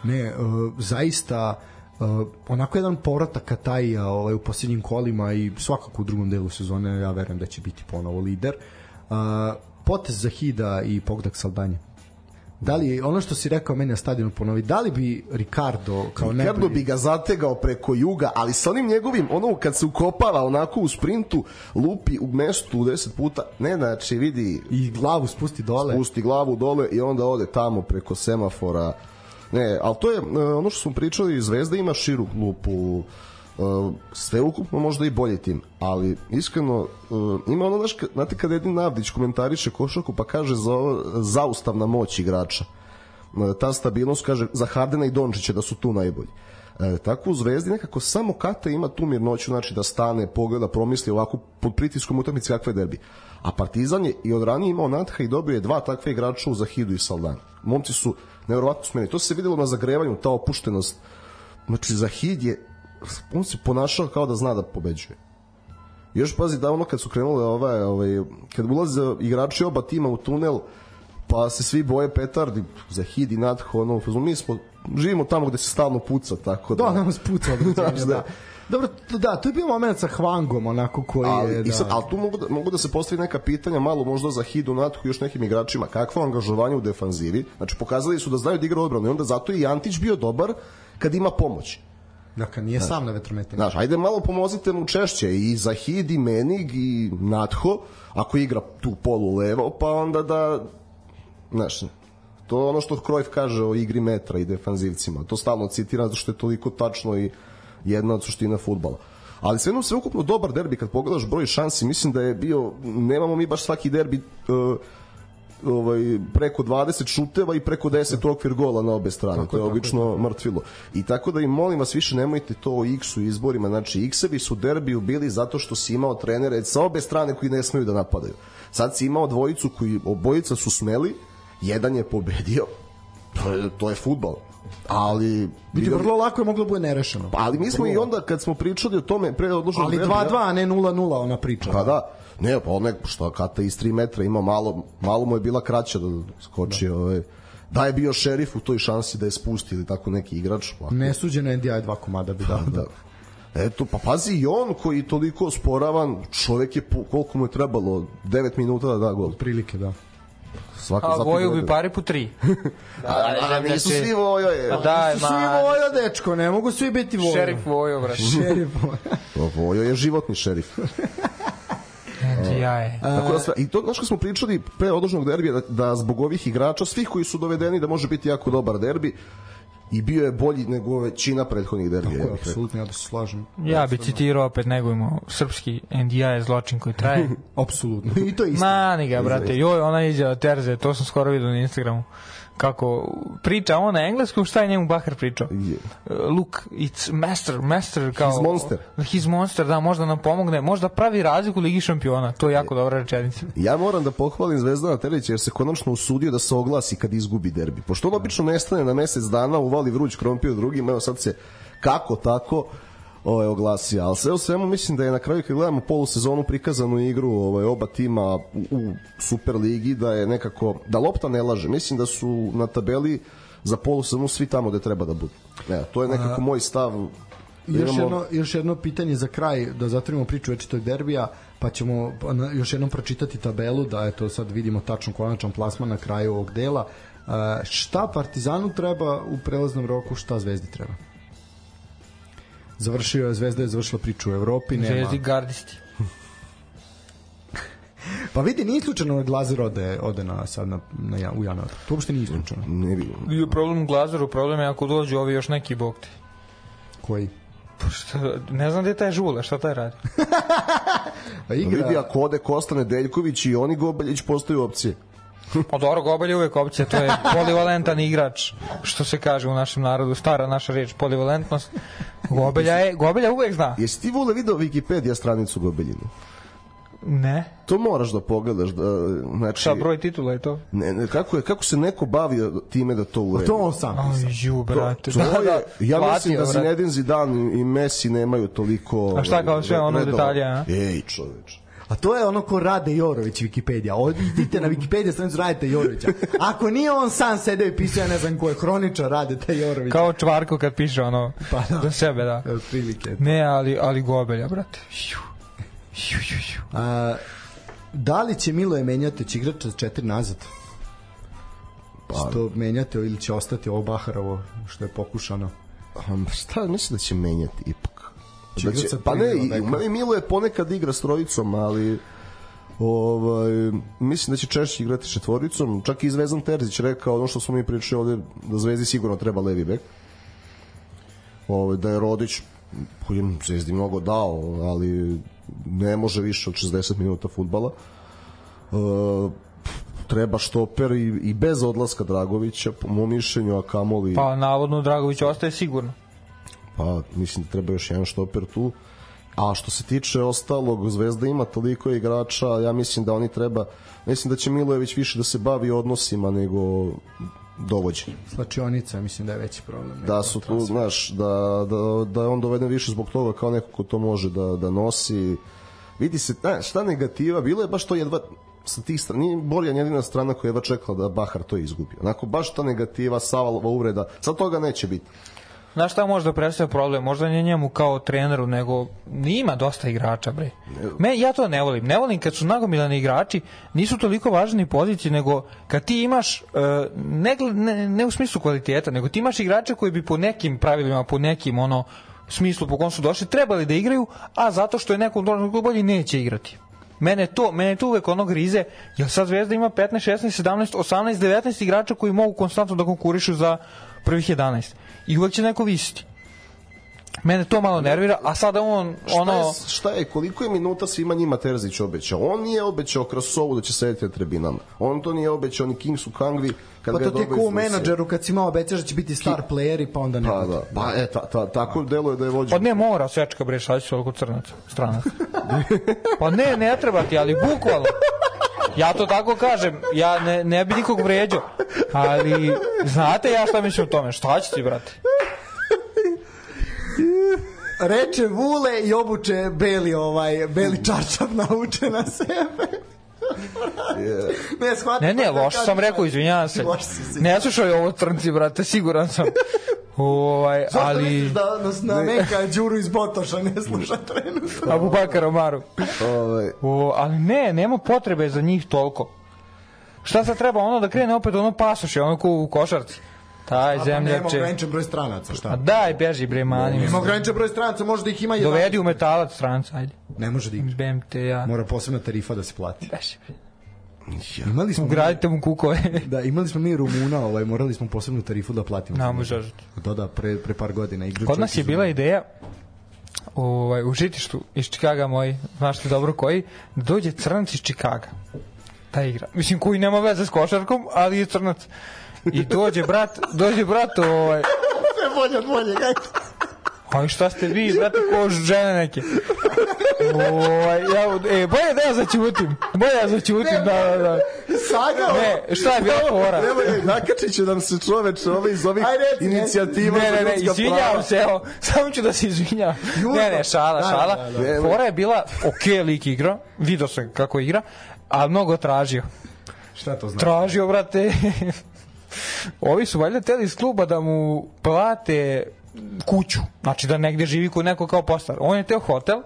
Ne, uh, zaista uh, onako jedan povratak Kataja ovaj, u posljednjim kolima i svakako u drugom delu sezone ja verujem da će biti ponovo lider. Uh, potez za Hida i Pogdak Saldanje. Da li ono što si rekao meni na stadionu ponovi, da li bi Ricardo kao ne Ricardo bi ga zategao preko juga, ali sa onim njegovim, ono kad se ukopava onako u sprintu, lupi u mestu 10 puta, ne znači vidi i glavu spusti dole. Spusti glavu dole i onda ode tamo preko semafora Ne, ali to je e, ono što smo pričali, Zvezda ima širu lupu, uh, sve ukupno možda i bolji tim, ali iskreno uh, ima ono, znaš, znate kada Edin Navdić komentariše košarku pa kaže za zaustavna moć igrača. Ta stabilnost kaže za Hardena i Dončića da su tu najbolji. E, tako u Zvezdi nekako samo Kata ima tu mirnoću, znači da stane, pogleda, promisli ovako pod pritiskom utakmice kakve derbi. A Partizan je i od ranije imao Natha i dobio je dva takve igrača u Zahidu i Saldan. Momci su nevjerovatno smeni. To se videlo na zagrevanju, ta opuštenost. Znači, Zahid je, on se ponašao kao da zna da pobeđuje. Još pazi da ono kad su krenule ovaj, ovaj, kad ulaze igrači oba tima u tunel, pa se svi boje petardi, Zahid i Natho, ono, mi smo, živimo tamo gde se stalno puca, tako da... Da, nam se puca, da, da. Dobro, da, to je bio moment sa Hwangom, onako koji ali, je... Da... Sad, ali tu mogu da, mogu da se postavi neka pitanja, malo možda za Hidu, Nathu i još nekim igračima. Kakvo angažovanje u defanzivi? Znači, pokazali su da znaju da igra odbranu i onda zato i Antić bio dobar kad ima pomoć. Dakle, nije znači, sam na vetrometinu. Znaš, ajde malo pomozite mu češće i Zahid i Menig i Natho, ako igra tu polu levo, pa onda da, znaš, to je ono što Krojf kaže o igri metra i defanzivcima. To stalno citira zato što je toliko tačno i jedna od suština futbala. Ali sve sve ukupno dobar derbi kad pogledaš broj šansi, mislim da je bio nemamo mi baš svaki derbi uh, ovaj preko 20 šuteva i preko 10 okvir gola na obe strane. Tako, to je tako, obično tako. mrtvilo. I tako da im molim vas više nemojte to o X-u izborima. Znači X-evi su derbiju bili zato što si imao trenere sa obe strane koji ne smeju da napadaju. Sad si imao dvojicu koji obojica su smeli, jedan je pobedio. To je, to je fudbal ali vidi vrlo lako je moglo da bude nerešeno. Pa, ali mi smo i onda kad smo pričali o tome pre odloženog Ali 2-2, a ne 0-0 ona priča. Pa da. Ne, pa on što Kata iz 3 metra ima malo, malo mu je bila kraća da skoči da. ovaj da je bio šerif u toj šansi da je spusti ili tako neki igrač. Pa, Nesuđeno NDI dva komada bi dao. Da. da. Eto, pa pazi i on koji toliko sporavan, čovek je koliko mu je trebalo 9 minuta da da gol. Prilike, da. Svaka A Voju bi pari po tri. da, a, a nisu svi Vojo je. Pa da, nisu svi Vojo, dečko, ne mogu svi biti Vojo. Šerif Vojo, brate. Šerif Vojo. Pa Vojo je životni šerif. ja je. Tako da sve, I to, znaš kad smo pričali pre odloženog derbija, da, da zbog ovih igrača, svih koji su dovedeni da može biti jako dobar derbi, i bio je bolji nego većina prethodnih derbija. Tako je, apsolutno, ja da se slažem. Ja bih citirao opet negujemo srpski NDI je zločin koji traje. apsolutno. I to je isto. Mani ga, brate. Joj, ona izjava Terze, to sam skoro vidio na Instagramu kako priča on na engleskom, šta je njemu Bahar pričao? Yeah. Look, it's master, master kao... His monster. His monster, da, možda nam pomogne, možda pravi razliku Ligi šampiona, to je jako yeah. dobra rečenica. Ja moram da pohvalim Zvezdana Telića jer se konačno usudio da se oglasi kad izgubi derbi. Pošto on obično nestane na mesec dana, uvali vruć krompir drugim, evo sad se kako tako ovaj oglasio. Al sve u svemu mislim da je na kraju kad gledamo polusezonu prikazanu igru ovaj oba tima u, u Superligi da je nekako da lopta ne laže. Mislim da su na tabeli za polusezonu svi tamo gde treba da budu. Ne, to je nekako moj stav Još jedno, još jedno pitanje za kraj, da zatvorimo priču večitog derbija, pa ćemo pa još jednom pročitati tabelu, da eto sad vidimo tačno konačan plasman na kraju ovog dela. šta Partizanu treba u prelaznom roku, šta Zvezdi treba? Završio Zvezda je završila priču u Evropi, nema. Zvezdi gardisti. Pa vidi, nije slučajno da Glazer ode, ode na, sad na, na, u januar. To uopšte nije slučajno. Ne bi. Bio problem Glazeru, problem je ako dođu ovi još neki bokti. Koji? Pa šta, ne znam gde je taj Žule, šta taj radi? pa igra... Vidi, ako ode Kosta Nedeljković i oni Gobeljić postaju opcije. Pa dobro, Gobelj je uvek opcija, to je polivalentan igrač, što se kaže u našem narodu, stara naša reč, polivalentnost. Gobelja je, Gobelja uvek zna. Jesi ti vole video Wikipedia stranicu Gobeljinu? Ne. To moraš da pogledaš. Da, znači, Šta broj titula je to? Ne, ne, kako, je, kako se neko bavio time da to uredi? To on sam. Aj, ju, brate. To, to da, je, da, ja platio, mislim da Zinedine Zidane i Messi nemaju toliko... A šta kao sve ono detalje, a? Ej, čoveč. A to je ono ko Rade Jorović Wikipedia. Odite na Wikipedia stranicu Radite Jorovića. Ako nije on sam sedeo i pisao, ja ne znam ko je hroničar Radite Jorović. Kao čvarko kad piše ono Pa da. za sebe, da. Otprilike. Ne, ali, ali gobelja, brate. Ju. Ju, ju, ju. A, da li će Miloje menjati će igrača četiri nazad? Pa. Što menjate ili će ostati ovo Baharovo što je pokušano? Um, šta, mislim da će menjati ipak. Će Da igrat će, pa ne, i, Milo je ponekad igra s trojicom, ali ovaj, mislim da će češće igrati četvoricom. Čak i Zvezdan Terzić rekao ono što smo mi pričali ovde, da Zvezdi sigurno treba levi bek. Ovaj, da je Rodić koji je Zvezdi mnogo dao, ali ne može više od 60 minuta futbala. E, treba štoper i, i bez odlaska Dragovića, po mom mišljenju, a kamoli... Pa, navodno, Dragović ostaje sigurno. Pa mislim da treba još jedan štoper tu. A što se tiče ostalog, Zvezda ima toliko igrača, ja mislim da oni treba, mislim da će Milojević više da se bavi odnosima nego dovođenjem. Slačionica, mislim da je veći problem. Da su tu, znaš, da, da, da je on doveden više zbog toga kao neko ko to može da, da nosi. Vidi se, znaš, šta negativa, bilo je baš to jedva sa tih strana, nije Borjan jedina strana koja je jedva čekala da Bahar to izgubi. Onako, baš ta negativa, Savalova uvreda, sad toga neće biti. Znaš šta možda predstavlja problem? Možda ne njemu kao treneru, nego ima dosta igrača, bre. Me, ja to ne volim. Ne volim kad su nagomilani igrači, nisu toliko važni pozicije, nego kad ti imaš, e, ne, ne, ne u smislu kvaliteta, nego ti imaš igrače koji bi po nekim pravilima, po nekim ono smislu po kom su došli, trebali da igraju, a zato što je neko u bolji neće igrati. Mene to, mene to uvek ono grize, jer sad Zvezda ima 15, 16, 17, 18, 19 igrača koji mogu konstantno da konkurišu za prvih 11. I uvek će neko visiti. Mene to malo nervira, a sada on, Šta ono... je, šta je, koliko je minuta svima njima Terzić obećao? On nije obećao Krasovu da će sedeti na tribinama. On to nije obećao ni Kingsu Kangvi. Kad Pa ga je to ti je u menadžeru kad si imao obećaš da će biti star playeri pa onda ne Pa da, pa e, ta, ta, tako deluje da je vođen. Pa ne mora svečka bre, šta će toliko crnaca, stranaca. Pa ne, ne treba ti, ali bukvalno. Ja to tako kažem, ja ne, ne bi nikog vređao, ali znate ja šta mislim o tome, šta će ti, brate? Reče Vule i obuče beli ovaj beli čarčaf nauče na sebe. ne, shvatim. Ne, ne, da loše kažem, sam rekao, izvinjavam se. Ne slušaj ovo crnci, brate, siguran sam. Ovaj, Zašto ali... misliš da nas na neka Đuru iz Botoša ne sluša trenutno? Abu Bakar Omaru. Ovaj, O, ali ne, nema potrebe za njih toliko. Šta sad treba ono da krene opet ono pasoše, ono ko u košarci. Taj A pa nema zemljače. ograničen broj stranaca, A šta? daj, beži bre, mani. Nema ograničen broj stranaca, može da ih ima 11. Dovedi u metalac stranca, ajde. Ne može da igra. Bem te ja. Mora posebna tarifa da se plati. Beži bre. Imali smo Ugradite mu kukove. Da, imali smo mi Rumuna, ovaj, morali smo posebnu tarifu da platimo. Na, može. Da, da, pre, pre par godina. Igra Kod nas je bila ideja ovaj, u žitištu iz Čikaga moj, znaš ti dobro koji, da dođe crnac iz Čikaga. Ta igra. Mislim, koji nema veze s košarkom, ali je crnac. I dođe brat, dođe brat, ovaj, Sve bolje od bolje, ajde. Aj šta ste vi, brate, ko žene neke. Ovaj, ja, e, bolje da ja začutim. Bolje da ja začutim, da, da, da. Sagao! Ne, šta je bila fora? Nemoj, nakačit će nam se čoveč ovaj iz ovih Aj, reci, inicijativa Ne, ne, ne, izvinjavam se, evo, samo ću da se izvinjavam. Ne, ne, šala, Da, šala. da, da. Fora je bila, ok, lik igra, vidio sam kako igra, a mnogo tražio. Šta to znači? Tražio, brate. Ovi su valjda teli iz kluba da mu plate kuću, znači da negde živi kod neko kao postar. On je teo hotel,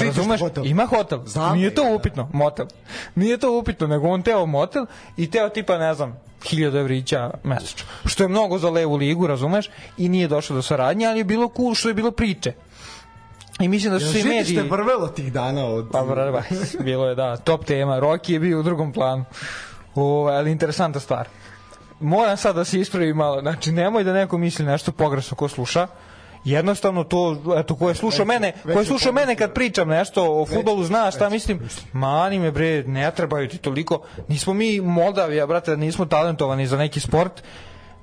Razumeš? hotel. Ima hotel. Znam Nije da to ima, da. upitno, motel. Nije to upitno, nego on teo motel i teo tipa, ne znam, 1000 evrića mesečno. Što je mnogo za levu ligu, razumeš? I nije došlo do saradnje, ali je bilo cool što je bilo priče. I mislim da su se mediji... vrvelo tih dana od... Pa brava, bilo je da, top tema. Rocky je bio u drugom planu. O, ali interesantna stvar. Moram sad da se ispravi malo. Znači, nemoj da neko misli nešto pogrešno ko sluša. Jednostavno to, eto, ko je slušao mene, ko je slušao mene kad pričam nešto o fudbalu, zna šta mislim. Mani me bre, ne trebaju ti toliko. Nismo mi Moldavija, brate, nismo talentovani za neki sport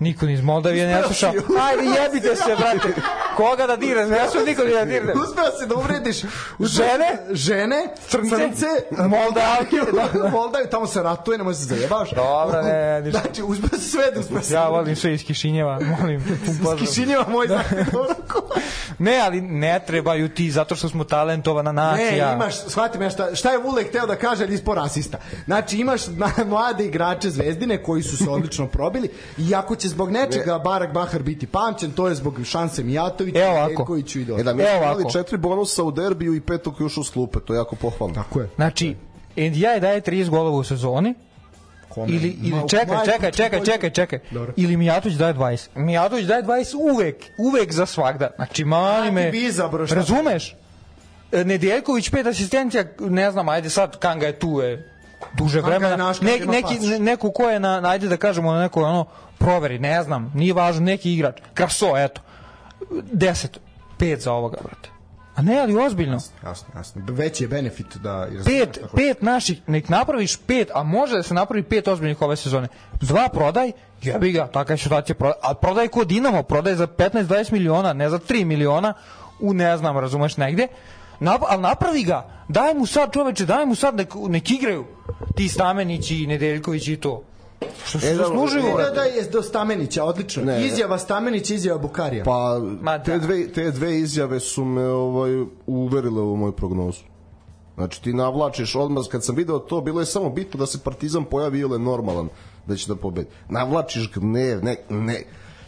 Niko ni iz Moldavije ne sluša. Ajde, jebite se, brate. Koga da dirne? Ne su niko da dirne. Uspeo si da uvrediš žene, žene, crnce, crnce Moldavke, da, Moldaviju, tamo se ratuje, nemoj se zajebaš. Dobro, ne, ništa. Znači, uspeo si sve da uspeo si. Ja volim sve iz Kišinjeva, molim. Iz Kišinjeva moj da. ne, ali ne trebaju ti, zato što smo talentovana nacija. Ne, imaš, shvati me šta, šta je Vulek hteo da kaže, ali ispo rasista. Znači, imaš mlade igrače Zvezdine koji su se odlično probili i ako će zbog nečega Barak Bahar biti pamćen, to je zbog šanse Mijatovića, Evo ovako. i Dođe. E da mi Evo imali četiri bonusa u derbiju i petog još u sklupe, to je jako pohvalno. Tako je. Znači, NDI daje 30 golova u sezoni, Kome? Ili, ili čekaj, čekaj, čekaj, čekaj, čekaj. Dobro. Ili Mijatović daje 20. Mijatović daje 20 uvek, uvek za svakda. Znači, mali me... Bro, razumeš? E, Nedeljković pet asistencija, ne znam, ajde sad Kanga je tu je duže vremena. Ne, neki, ne, neko ko je na, ajde da kažemo na neko ono proveri, ne znam, nije važno neki igrač. Kraso, eto. 10 pet za ovoga, brate. A ne, ali ozbiljno. Jasno, jasno. Veći je benefit da... Pet, pet naših, nek napraviš pet, a može da se napravi pet ozbiljnih ove sezone. Dva prodaj, jebi ga, taka je situacija prodaj. A prodaj kod Dinamo, prodaj za 15-20 miliona, ne za 3 miliona, u ne znam, razumeš, negde. Nap, ali napravi ga, daj mu sad čoveče, daj mu sad nek, nek igraju ti Stamenići i Nedeljković i to. Što se e, zaslužuju. Da, da, je do Stamenića, odlično. Ne, izjava Stamenića, izjava Bukarija. Pa, Ma, da. te, dve, te dve izjave su me ovaj, uverile u moju prognozu. Znači ti navlačiš odmah, kad sam video to, bilo je samo bitno da se Partizan pojavi ili normalan da će da pobedi. Navlačiš gnev, ne, ne,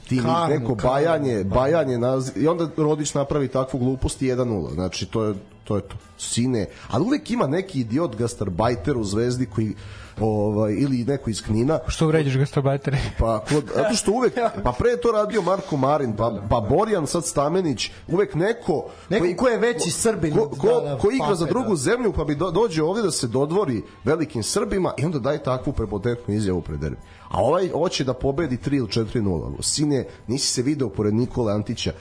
ti karnu, neko karnu, bajanje, karnu. bajanje naziv, i onda Rodić napravi takvu glupost i 1-0. Znači to je to je to. Sine, ali uvek ima neki idiot gastarbajter u Zvezdi koji ovaj ili neko iz Knina. Što vređaš gastarbajtere? Pa kod zato što uvek pa pre je to radio Marko Marin, pa pa Borjan sad Stamenić, uvek neko neko koji, ko je veći Srbin, ko, ko, da, da, ko igra pape, za drugu da. zemlju, pa bi do, dođe ovde da se dodvori velikim Srbima i onda daje takvu prepotentnu izjavu pred derbi. A ovaj hoće da pobedi 3 ili 4-0. Sine, nisi se video pored Nikole Antića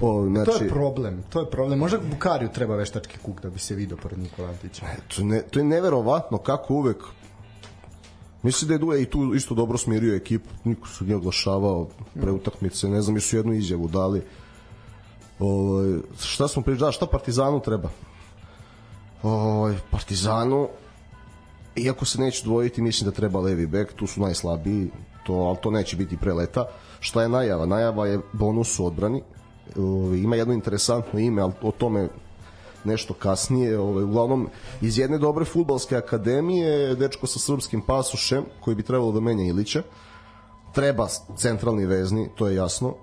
O, znači... To je problem, to je problem. Možda Bukariju treba veštački kuk da bi se video pored Nikola Antića. E, to, ne, to je neverovatno kako uvek Mislim da je Duje i tu isto dobro smirio ekipu, niko se nije oglašavao pre utakmice, ne znam, su jednu izjavu dali. O, ovaj, šta smo pričali, da, šta Partizanu treba? O, ovaj, Partizanu, iako se neće dvojiti, mislim da treba levi bek, tu su najslabiji, to, ali to neće biti pre leta. Šta je najava? Najava je bonus u odbrani, ovaj, ima jedno interesantno ime, ali o tome nešto kasnije. Ovaj, uglavnom, iz jedne dobre futbalske akademije, dečko sa srpskim pasušem, koji bi trebalo da menja Ilića, treba centralni vezni, to je jasno,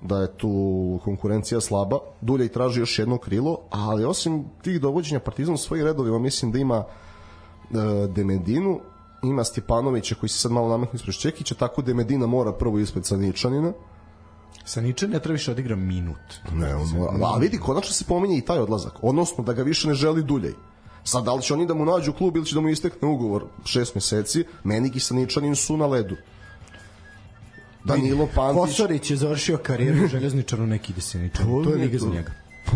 da je tu konkurencija slaba. Dulje i traži još jedno krilo, ali osim tih dovođenja Partizan u svojih redovima, mislim da ima e, Demedinu, ima Stjepanovića koji se sad malo nametno ispred Čekića, tako Demedina mora prvo ispred Saničanina. Saničan ne treba više da odigra minut. Ne, on a vidi, konačno se pominje i taj odlazak. Odnosno, da ga više ne želi duljej. Sad, da li će oni da mu nađu klub ili će da mu istekne ugovor šest meseci, Menik i Saničanin su na ledu. Danilo Pantić... Kosorić je završio karijeru u željezničaru, neki ide Saničan. To, to je liga za njega. Pa,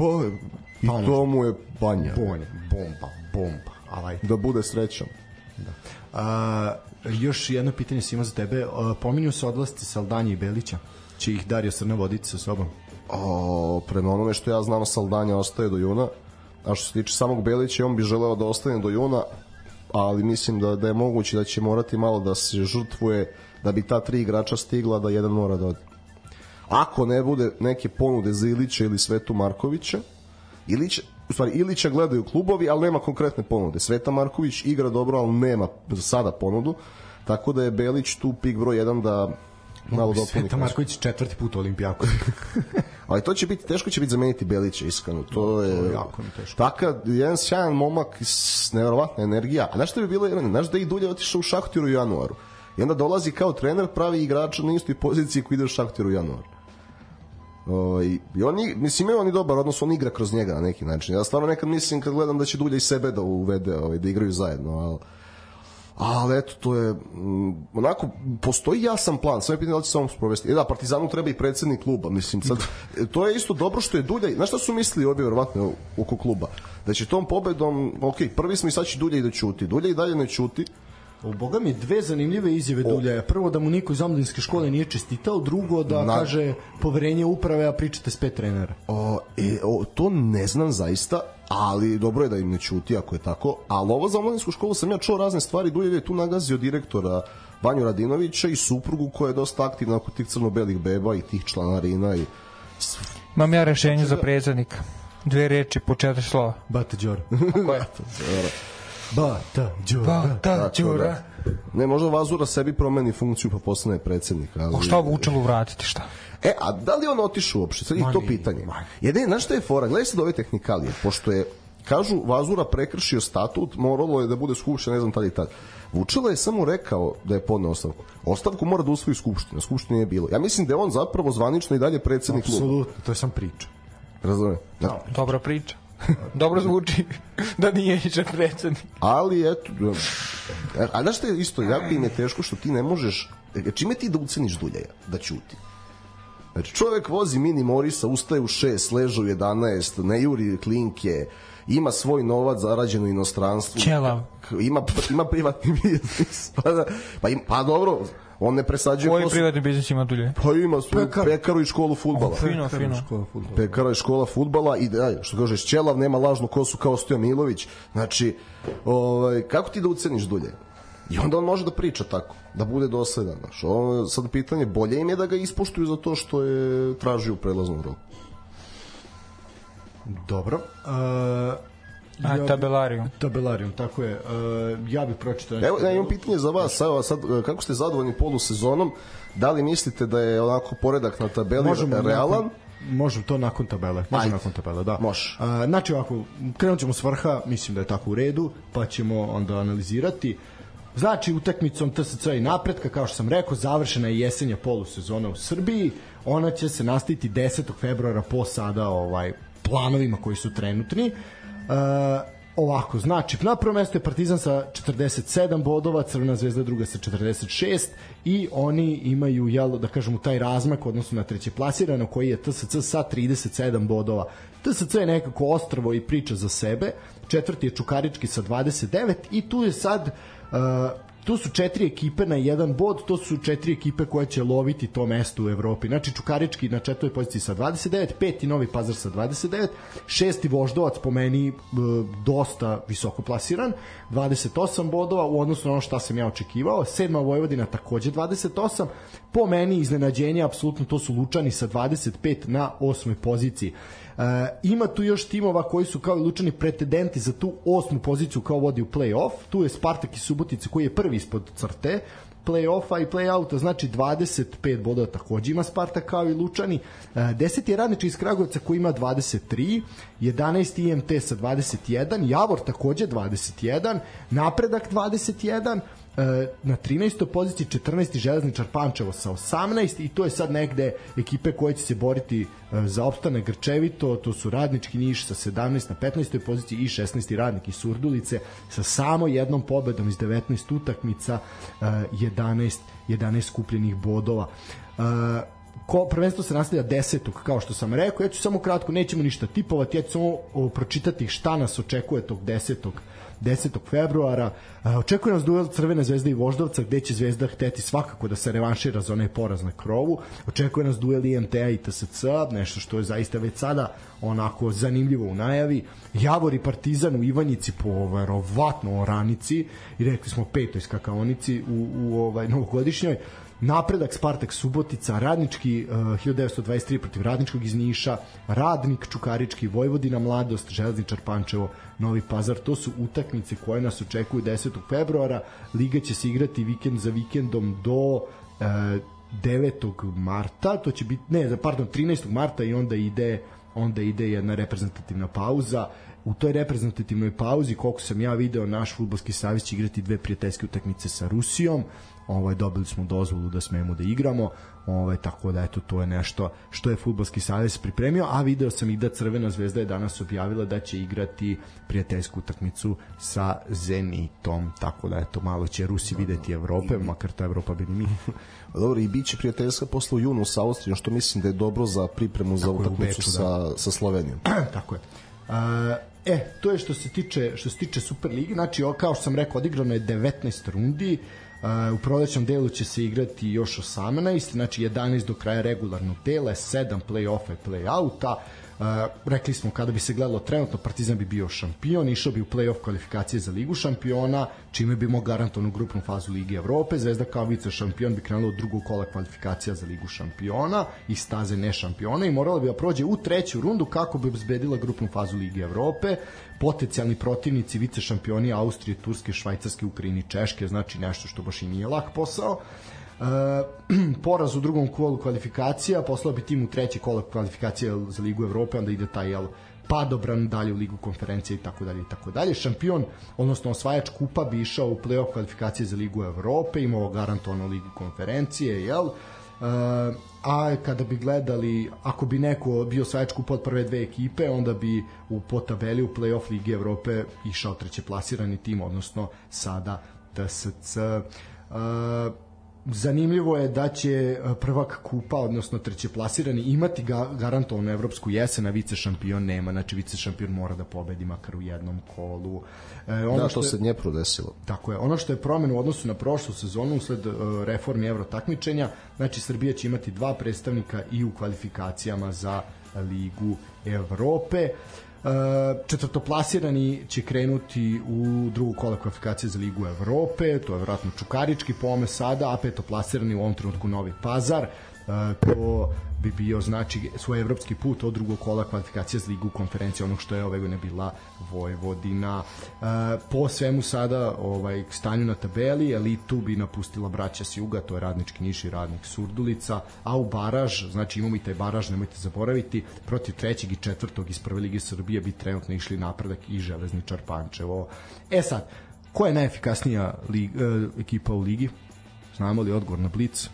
i to mu je banja. Banja, bomba, bomba. Alaj. Da bude srećan. Da. A, još jedno pitanje ima za tebe. Pominju se odlasti Saldanje i Belića će ih Dario Srna voditi sa sobom? O, prema onome što ja znam Saldanja ostaje do juna a što se tiče samog Belića on bi želeo da ostane do juna ali mislim da, da je moguće da će morati malo da se žrtvuje da bi ta tri igrača stigla da jedan mora da ode ako ne bude neke ponude za Ilića ili Svetu Markovića Ilić, u stvari Ilića gledaju klubovi, ali nema konkretne ponude. Sveta Marković igra dobro, ali nema za sada ponudu, tako da je Belić tu pik broj 1 da malo dopuni. Sveta Marković četvrti put u Olimpijako. Ali to će biti, teško će biti zameniti Belića, iskreno. To je, to je jako teško. Takav, jedan sjajan momak, neverovatna energija. A znaš što bi bilo, znaš da i Dulja otišao u Šahtiru u januaru. I onda dolazi kao trener, pravi igrača na istoj poziciji koji ide u Šahtiru u januaru. O, i, i oni, mislim, imaju oni dobar odnos, on igra kroz njega na neki način. Ja stvarno nekad mislim kad gledam da će Dulja i sebe da uvede, ovaj, da igraju zajedno, ali ali eto, to je m, onako, postoji jasan plan, sve pitanje da li će se on sprovesti. E da, Partizanu treba i predsednik kluba, mislim, sad, to je isto dobro što je Dulja, znaš šta su mislili obi verovatno oko kluba? Da će tom pobedom, ok, prvi smo i sad će Dulja i da ćuti, Dulja i dalje ne ćuti, U Boga mi dve zanimljive izjave o. Duljaja. Prvo da mu niko iz omladinske škole nije čestitao, drugo da Na... kaže poverenje uprave, a pričate s pet trenera. O, e, o, to ne znam zaista, ali dobro je da im ne čuti ako je tako. Ali ovo za omladinsku školu sam ja čuo razne stvari. Duljev je tu nagazio direktora Vanju Radinovića i suprugu koja je dosta aktivna oko tih crno-belih beba i tih članarina i Imam ja rešenje za predsednika. Dve reči po četiri slova. Bata Đora. Kako je? Bata Đora. Bata Đora. Ne, možda Vazura sebi promeni funkciju pa postane predsednik. Ali... O šta Vučelu vratiti, šta? E, a da li on otišao uopšte? Sad je to pitanje. Jedin, znaš šta je fora? Gledaj se do ove tehnikalije, pošto je kažu Vazura prekršio statut, moralo je da bude skupština, ne znam tada i tad. Vučela je samo rekao da je podneo ostavku. Ostavku mora da usvoji skupština, skupština nije bilo. Ja mislim da je on zapravo zvanično i dalje predsednik kluba. Apsolutno, to je sam priča. Razumem. Da. Dobra priča. Dobro zvuči da nije više predsednik. Ali eto, a znaš što je isto, jako im je teško što ti ne možeš, čime ti da uceniš Duljaja? Da ćuti. Znači, čovek vozi mini Morisa, ustaje u 6, leže u 11, ne juri klinke, ima svoj novac zarađen u inostranstvu. Ćelav. Ima, ima privatni biznis. pa, da, pa, im, pa dobro, on ne presađuje Koji privatni biznis ima dulje? Pa ima svoju Pekar. pekaru i školu fudbala. Fino, fino. Škola fudbala. Pekara i škola fudbala i da, što kažeš, Ćelav nema lažnu kosu kao Stojan Milović. Znači, ovaj, kako ti da uceniš dulje? I onda on može da priča tako, da bude dosledan. Znaš, ovo sad pitanje, bolje im je da ga ispoštuju za to što je tražio u prelaznom roku. Dobro. Uh, A, ja, tabelarijum. Tabelarijum, tako je. Uh, ja bih pročitao Evo, ja imam pitanje za vas. Evo, sad, kako ste zadovoljni polusezonom? Da li mislite da je onako poredak na tabeli Možemo realan? Nakon, možemo to nakon tabele. Možemo nakon tabele, da. Može. Uh, znači ovako, krenut ćemo s vrha, mislim da je tako u redu, pa ćemo onda analizirati. Znači, utakmicom TSC i napretka, kao što sam rekao, završena je jesenja polusezona u Srbiji. Ona će se nastaviti 10. februara po sada ovaj planovima koji su trenutni. Uh, ovako, znači, na prvo mesto je Partizan sa 47 bodova, Crvena zvezda druga sa 46 i oni imaju, jel, da kažemo, taj razmak odnosno na treće plasirano koji je TSC sa 37 bodova. TSC je nekako ostrvo i priča za sebe, četvrti je Čukarički sa 29 i tu je sad uh, tu su četiri ekipe na jedan bod, to su četiri ekipe koje će loviti to mesto u Evropi. Znači Čukarički na četvrtoj poziciji sa 29, peti Novi Pazar sa 29, šesti Voždovac po meni e, dosta visoko plasiran, 28 bodova u odnosu na ono šta sam ja očekivao, sedma Vojvodina takođe 28, po meni iznenađenje apsolutno to su Lučani sa 25 na osmoj poziciji. Uh, ima tu još timova koji su kao i Lučani pretendenti za tu osmu poziciju kao vodi u play-off. Tu je Spartak i Subotica koji je prvi ispod crte play-offa i play-outa, znači 25 bodova takođe ima Spartak kao i Lučani. 10 je Radnički iz Kragovca koji ima 23, 11 IMT sa 21, Javor takođe 21, Napredak 21, na 13. poziciji 14. železničar Pančevo sa 18 i to je sad negde ekipe koje će se boriti e, za opstane grčevito, to su Radnički Niš sa 17 na 15. poziciji i 16. radnik iz Surdulice sa samo jednom pobedom iz 19 utakmica 11, e, 11 kupljenih bodova e, ko, prvenstvo se nastavlja desetog, kao što sam rekao, ja ću samo kratko, nećemo ništa tipovati, ja ću samo pročitati šta nas očekuje tog desetog 10. februara. Očekuje nas duel Crvene zvezde i Voždovca gde će Zvezda hteti svakako da se revanšira za onaj poraz na krovu. Očekuje nas duel IMT-a i TSC, nešto što je zaista već sada onako zanimljivo u najavi. Javor i Partizan u Ivanjici po verovatno oranici i rekli smo petoj skakaonici u, u ovaj novogodišnjoj. Napredak Spartak Subotica, Radnički uh, 1923 protiv Radničkog iz Niša, Radnik Čukarički, Vojvodina Mladost, Železničar Pančevo, Novi Pazar. To su utakmice koje nas očekuju 10. februara. Liga će se igrati vikend za vikendom do uh, 9. marta, to će biti ne, pardon, 13. marta i onda ide onda ide jedna reprezentativna pauza. U toj reprezentativnoj pauzi, koliko sam ja video, naš futbolski savez će igrati dve prijateljske utakmice sa Rusijom ovaj dobili smo dozvolu da smemo da igramo ovaj tako da eto to je nešto što je fudbalski savez pripremio a video sam i da Crvena zvezda je danas objavila da će igrati prijateljsku utakmicu sa Zenitom tako da eto malo će Rusi videti Evrope makar ta Evropa bili mi Dobro, i biće prijateljska posle u junu sa Austrijom, što mislim da je dobro za pripremu za utakmicu sa, da. sa Slovenijom. tako je. Uh, E, to je što se tiče što se tiče Super Ligi, znači kao što sam rekao, odigrano je 19 rundi, Uh, u prolećnom delu će se igrati još 18, znači 11 do kraja regularnog dela, 7 play-offa i play-outa. Uh, rekli smo kada bi se gledalo trenutno Partizan bi bio šampion, išao bi u play-off kvalifikacije za Ligu šampiona, čime bi imao garantovanu grupnu fazu Lige Evrope. Zvezda kao vice šampion bi krenula od drugog kola kvalifikacija za Ligu šampiona i staze ne šampiona i morala bi da prođe u treću rundu kako bi obezbedila grupnu fazu Lige Evrope. Potencijalni protivnici vice šampioni Austrije, Turske, Švajcarske, Ukrajine i Češke, znači nešto što baš i nije lak posao. Uh, poraz u drugom kolu kvalifikacija, poslao bi tim u treći kola kvalifikacija za Ligu Evrope, onda ide taj jel, padobran dalje u Ligu konferencije i tako dalje i tako dalje. Šampion, odnosno osvajač kupa bi išao u play-off kvalifikacije za Ligu Evrope, imao garantovano Ligu konferencije, jel? A kada bi gledali, ako bi neko bio osvajač kupa od prve dve ekipe, onda bi u po tabeli u play-off Lige Evrope išao treće plasirani tim, odnosno sada TSC. Uh, zanimljivo je da će e, prvak kupa, odnosno treće plasirani, imati ga, garantovanu evropsku jesen, a vice šampion nema, znači vice šampion mora da pobedi makar u jednom kolu. E, ono da, što je, se nje prodesilo. Tako je. Ono što je promena u odnosu na prošlu sezonu usled uh, reformi evro takmičenja, znači Srbija će imati dva predstavnika i u kvalifikacijama za Ligu Evrope. Uh, četvrtoplasirani će krenuti u drugu kola kvalifikacije za Ligu Evrope, to je vjerojatno Čukarički pome sada, a petoplasirani u ovom trenutku Novi Pazar, to bi bio znači svoj evropski put od drugog kola kvalifikacija za ligu konferencije onog što je ove godine bila Vojvodina po svemu sada ovaj stanju na tabeli elitu bi napustila braća s juga to je radnički Niš i radnik Surdulica a u baraž znači imamo i taj baraž nemojte zaboraviti protiv trećeg i četvrtog iz prve lige Srbije bi trenutno išli napredak i železničar Pančevo e sad ko je najefikasnija lig, e, ekipa u ligi znamo li odgovor na Blic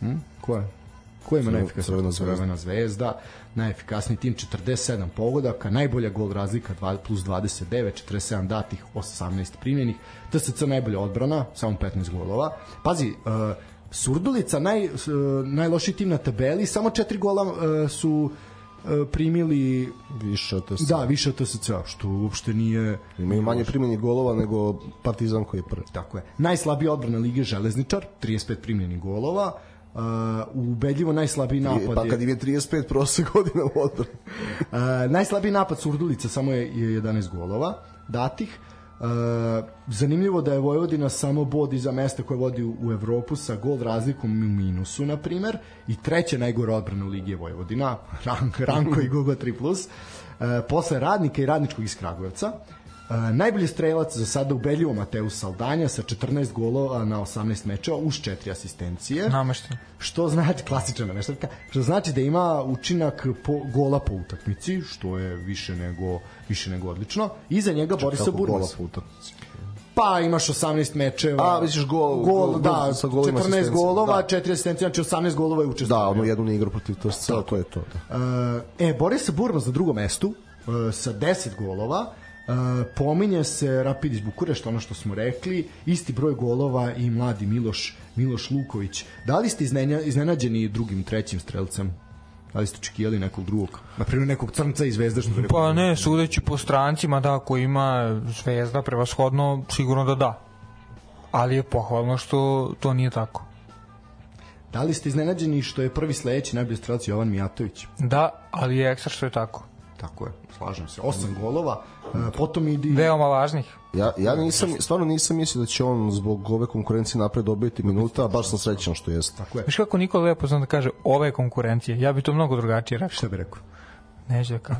Hm? Ko je? Ko ima najefikasniji? Crvena zvezda. Crvena zvezda. Najefikasniji tim 47 pogodaka, najbolja gol razlika 2 plus 29, 47 datih, 18 primljenih. TSC najbolja odbrana, samo 15 golova. Pazi, uh, Surdulica naj, uh, najlošiji tim na tabeli, samo 4 gola uh, su primili više od TSC. Da, više od TSC, što uopšte nije imaju manje primljenih golova nego Partizan koji je prvi. Tako je. Najslabija odbrana lige Železničar, 35 primljenih golova. Uh, ubedljivo najslabiji napad pa kad im je 35 prošle godine u odbrani uh, najslabiji napad Surdulica samo je, je 11 golova datih Uh, zanimljivo da je Vojvodina samo bod iza mesta koje vodi u, u Evropu sa gol razlikom u minusu, na primer, i treća najgora odbrana u Ligi je Vojvodina, Ranko, Ranko i Gugo 3+. Uh, posle Radnika i Radničkog iz Kragujevca. Najbolji strelac za sada ubedljivo Mateus Saldanja sa 14 golova na 18 mečeva uz 4 asistencije. Namešten. Što znači klasična nameštaljka, što znači da ima učinak po, gola po utakmici, što je više nego više nego odlično. Iza njega Borisa Burmas. Gola po utakmici? Pa imaš 18 mečeva. A, misliš gol, gol, gol da, sa 14 golova, da. 4 asistencije, znači 18 golova je učestvovao. Da, ono jednu igru protiv to, to je to. Da. E, Boris Burmas na drugom mestu sa 10 golova pominje se Rapid iz Bukurešta, ono što smo rekli, isti broj golova i mladi Miloš, Miloš Luković. Da li ste iznenađeni drugim, trećim strelcem? Da li ste očekivali nekog drugog? Naprimjer nekog crnca iz Zvezda što Pa ne, sudeći po strancima da, ako ima Zvezda prevashodno, sigurno da da. Ali je pohvalno što to nije tako. Da li ste iznenađeni što je prvi sledeći najbolji strelac Jovan Mijatović? Da, ali je ekstra što je tako. Tako je, slažem se. Osam golova, e, potom i... Veoma važnih. Ja, ja nisam, stvarno nisam mislio da će on zbog ove konkurencije napred dobiti minuta, a baš sam srećan što jeste. Tako je. Viš kako Nikola lepo zna da kaže ove konkurencije, ja bi to mnogo drugačije rekao. Šta bi rekao? Neće da kao.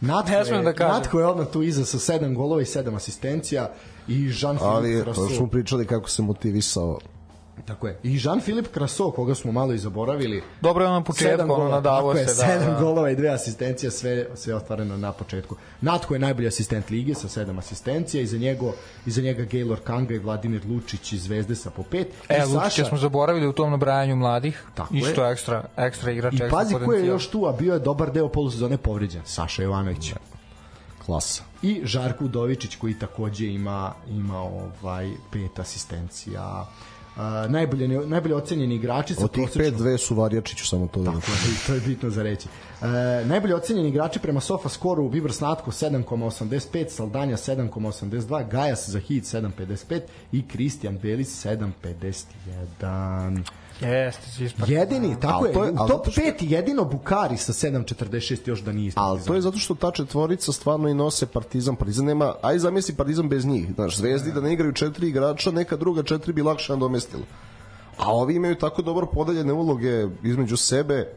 Natko, je, da kaže. Natko je odmah tu iza sa sedam golova i sedam asistencija i Jean-Philippe Rasso. Ali, smo pričali kako se motivisao Tako je. I Jean-Philippe Kraso, koga smo malo i zaboravili. Dobro je on na početku, ono nadavo se. Da, sedam da. golova i dve asistencije, sve, sve ostvareno na početku. Natko je najbolji asistent lige sa sedam asistencija, iza, njego, iza njega Gaylor Kanga i Vladimir Lučić iz Zvezde sa po pet. E, Lučića smo zaboravili u tom nabrajanju mladih. Tako Isto je. ekstra, ekstra igrač. I pazi ko je još tu, a bio je dobar deo polusezone povređen. Saša Jovanović. Klasa. I Žarko Udovičić koji takođe ima ima ovaj pet asistencija Uh, najbolje, najbolje ocenjeni igrači sa Od tih pet, dve su Varjačiću, samo to da Tako, to je bitno za reći. Uh, najbolje ocenjeni igrači prema Sofa skoru Vibr Snatko 7,85, Saldanja 7,82, Gajas za hit 7,55 i Kristijan Belis 7,51. Jeste, svi Jedini, tako je, to je, u top 5 jedino Bukari sa 7.46 još da nije Ali to je zato što ta četvorica stvarno i nose Partizan. Partizan nema, aj zamisli Partizan bez njih. Znaš, Zvezdi da ne igraju četiri igrača, neka druga četiri bi lakše nadomestila. A ovi imaju tako dobro podeljene uloge između sebe,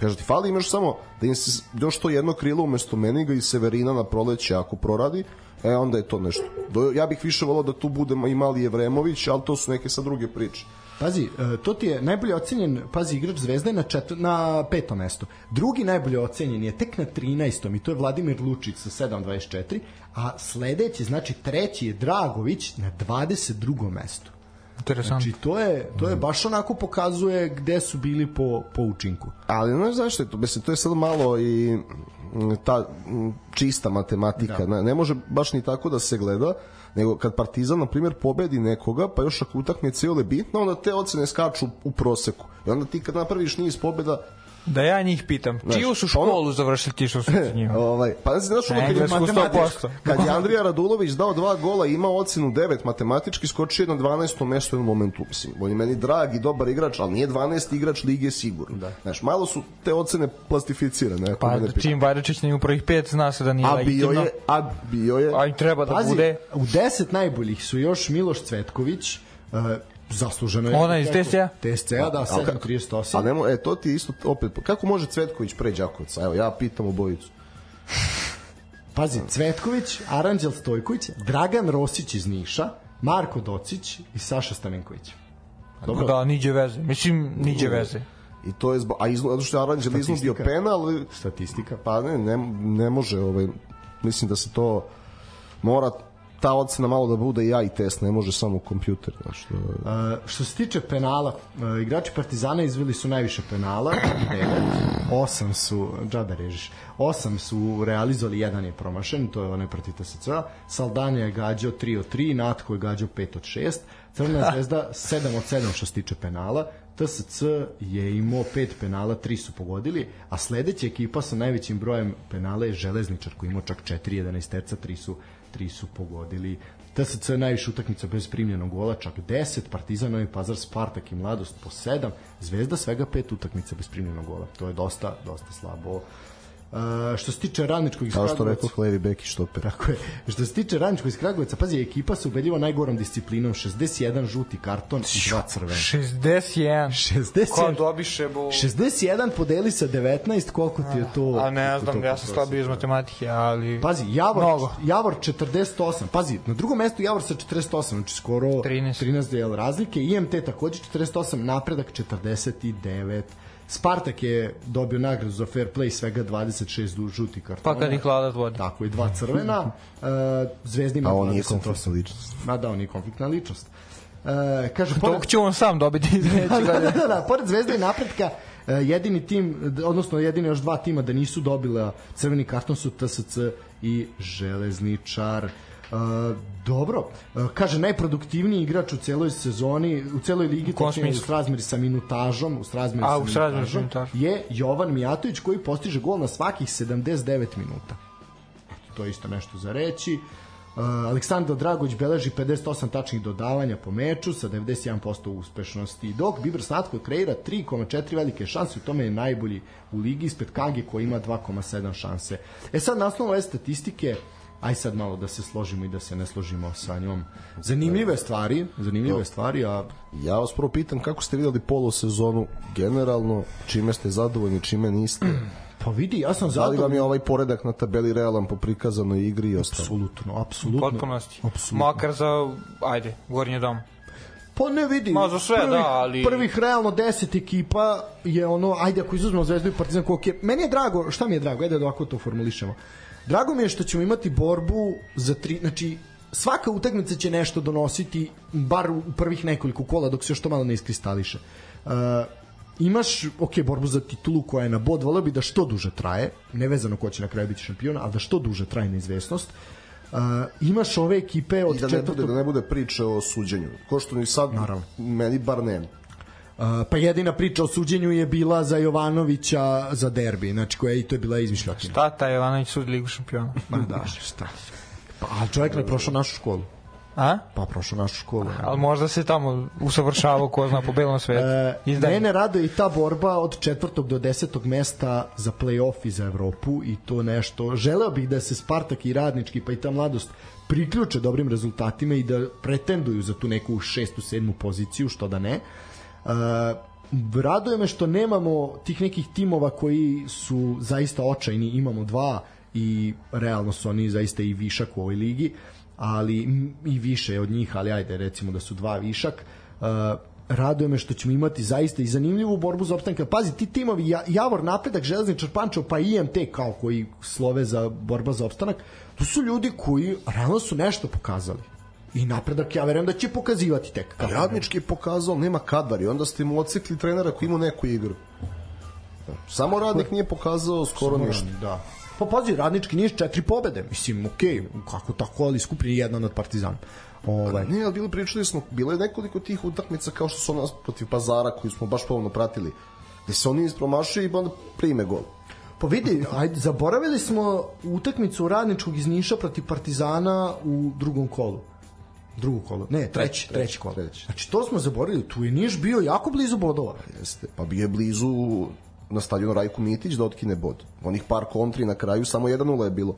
Kaže ti, fali imaš samo da im se još to jedno krilo umesto Meniga i Severina na proleće ako proradi, e onda je to nešto. Do, ja bih više volao da tu bude i mali Evremović, ali to su neke sa druge priče. Pazi, e, to ti je najbolje ocenjen, pazi, igrač Zvezde na, čet, na petom mestu. Drugi najbolje ocenjen je tek na 13. i to je Vladimir Lučić sa 7.24, a sledeći, znači treći je Dragović na 22. mestu. Interesant. Znači, to je, to je baš onako pokazuje gde su bili po, po učinku. Ali, znaš zašto je to? Mislim, to je sad malo i ta čista matematika. Da. Ne, ne može baš ni tako da se gleda, nego kad Partizan, na primjer, pobedi nekoga, pa još ako utakmica je bitna, onda te ocene skaču u proseku. I onda ti kad napraviš niz pobeda, Da ja njih pitam, znaš, čiju su školu ono, završili ti što su sa njima? ovaj, pa znaš ono kad je, 100%. kad je Andrija Radulović dao dva gola i imao ocenu 9 matematički, skočio na 12. mesto u momentu. Mislim, on je meni drag i dobar igrač, ali nije 12. igrač lige sigurno. Da. Znaš, malo su te ocene plastificirane. Pa čim Vajračić nije u prvih pet, zna se da nije a bio je, a bio je. A i treba da Pazi, bude. u 10 najboljih su još Miloš Cvetković, uh, zasluženo je. Ona iz TSC-a? TSC-a, da, 7.38. A nemo, e, to ti isto opet, kako može Cvetković pre Đakovca? Evo, ja pitam obojicu. Pazi, Cvetković, Aranđel Stojković, Dragan Rosić iz Niša, Marko Docić i Saša Stamenković. Dobro. Da, niđe veze. Mislim, niđe veze. I to je zbog, a izgleda što je Aranđel iznudio penal. Statistika. Pa ne, ne, ne može, ovaj, mislim da se to mora ta ocena malo da bude ja i test, ne može samo kompjuter. Znači, što... Uh, što se tiče penala, uh, igrači Partizana izveli su najviše penala, 9, 8 su, džabe režiš, 8 su realizovali, jedan je promašen, to je onaj protiv TSC, Saldanja je gađao 3 od 3, Natko je gađao 5 od 6, Crna zvezda 7 od 7 što se tiče penala, TSC je imao pet penala, tri su pogodili, a sledeća ekipa sa najvećim brojem penala je Železničar koji imao čak 4 11 terca, tri su tri su pogodili. TSC najviše utakmica bez primljenog gola, čak 10, Partizan, Novi Pazar, Spartak i Mladost po 7, Zvezda svega pet utakmica bez primljenog gola. To je dosta, dosta slabo. Uh, što se tiče radničkog iz Kragujevca... Kao što rekao levi bek i štoper. Tako je. Što se tiče radničkog iz Kragujevca, pazi, ekipa se ubedljiva najgorom disciplinom, 61 žuti karton i dva crvena. 61? 61. Ko dobiše, bo... 61 podeli sa 19, koliko ti je to... A ne znam, ja sam slabio iz matematike, ali... Pazi, Javor, Mnogo. Javor 48, pazi, na drugom mestu Javor sa 48, znači skoro 13, 13 del razlike, IMT takođe 48, napredak 49, Spartak je dobio nagradu za fair play svega 26 žuti kartona. Pa kad ih hladac vodi. Tako i dva crvena. Uh, Zvezda ima A on nije konfliktna ličnost. Ma da, on nije konfliktna ličnost. Uh, kaže, pored... Dok će on sam dobiti. da, da, da, da, pored Zvezda i napretka, uh, jedini tim, odnosno jedini još dva tima da nisu dobila crveni karton su TSC i Železničar. Uh, dobro, uh, kaže najproduktivniji igrač u celoj sezoni, u celoj ligi, tačnije u srazmeri sa minutažom, u srazmeri A, sa minutažom, je Jovan Mijatović koji postiže gol na svakih 79 minuta. To je isto nešto za reći. Uh, Aleksandar Dragović beleži 58 tačnih dodavanja po meču sa 91% uspešnosti, dok Bibr Snatko kreira 3,4 velike šanse, u tome je najbolji u ligi ispred Kage koji ima 2,7 šanse. E sad, na osnovu ove statistike, aj sad malo da se složimo i da se ne složimo sa njom. Zanimljive stvari, zanimljive stvari, a ja vas prvo pitam kako ste videli polosezonu generalno, čime ste zadovoljni, čime niste? Pa vidi, ja sam zadovoljan. Da li vam je ovaj poredak na tabeli realan po prikazanoj igri i ostalo? Apsolutno, apsolutno. Potpunosti. Apsolutno. Makar za, ajde, gornji dom. Pa ne vidi. Ma za sve, prvih, da, ali... Prvih realno 10 ekipa je ono, ajde ako izuzmemo Zvezdu i Partizan koliko je... Meni je drago, šta mi je drago, ajde da ovako to formulišemo. Drago mi je što ćemo imati borbu za tri, znači svaka utakmica će nešto donositi bar u prvih nekoliko kola dok se još to malo ne iskristališe. Uh, imaš, ok, borbu za titulu koja je na bod, volio bi da što duže traje, nevezano ko će na kraju biti šampion, ali da što duže traje neizvesnost. Uh, Uh, imaš ove ekipe od I da ne, četvrtog... bude, da ne bude priče o suđenju. Ko što ni sad, Naravno. meni bar nema. Uh, pa jedina priča o suđenju je bila za Jovanovića za derbi, znači koja i to je bila izmišljotina. Šta taj Jovanović sudi Ligu šampiona? Ma da, šta. Pa, a čovjek ne prošao našu školu. A? Pa prošao našu školu. Ali možda se tamo usavršavao ko zna po belom svetu. E, mene rado i ta borba od četvrtog do desetog mesta za play-off i za Evropu i to nešto. Želeo bih da se Spartak i Radnički pa i ta mladost priključe dobrim rezultatima i da pretenduju za tu neku šestu, sedmu poziciju, što da ne. E, raduje me što nemamo tih nekih timova koji su zaista očajni, imamo dva i realno su oni zaista i višak u ovoj ligi. Uh, ali i više od njih, ali ajde recimo da su dva višak. Uh, raduje me što ćemo imati zaista i zanimljivu borbu za opstanak. Pazi, ti timovi Javor, Napredak, Železničar, Pančevo, pa IMT kao koji slove za borba za opstanak, to su ljudi koji realno su nešto pokazali. I napredak, ja verujem da će pokazivati tek. Kako Radnički je pokazao, nema kadar i onda ste mu ocikli trenera koji ima neku igru. Samo radnik nije pokazao skoro Samo ništa. Da. Pa pazi, radnički niš četiri pobede. Mislim, okej, okay, kako tako, ali skupljen jedna nad Partizanom. Ovaj. Ne, ali bili pričali smo, bilo je nekoliko tih utakmica kao što su nas protiv Pazara koji smo baš polovno pratili. Gde se oni ispromašaju i onda prime gol. Pa vidi, ajde, zaboravili smo utakmicu radničkog iz Niša protiv Partizana u drugom kolu. Drugo kolo. Ne, treći, treći, treći kolo. Treći. Znači, to smo zaboravili. Tu je Niš bio jako blizu bodova. Jeste. Pa bio je blizu na stadionu Rajko Mitić da otkine bod. Onih par kontri na kraju samo 1-0 je bilo.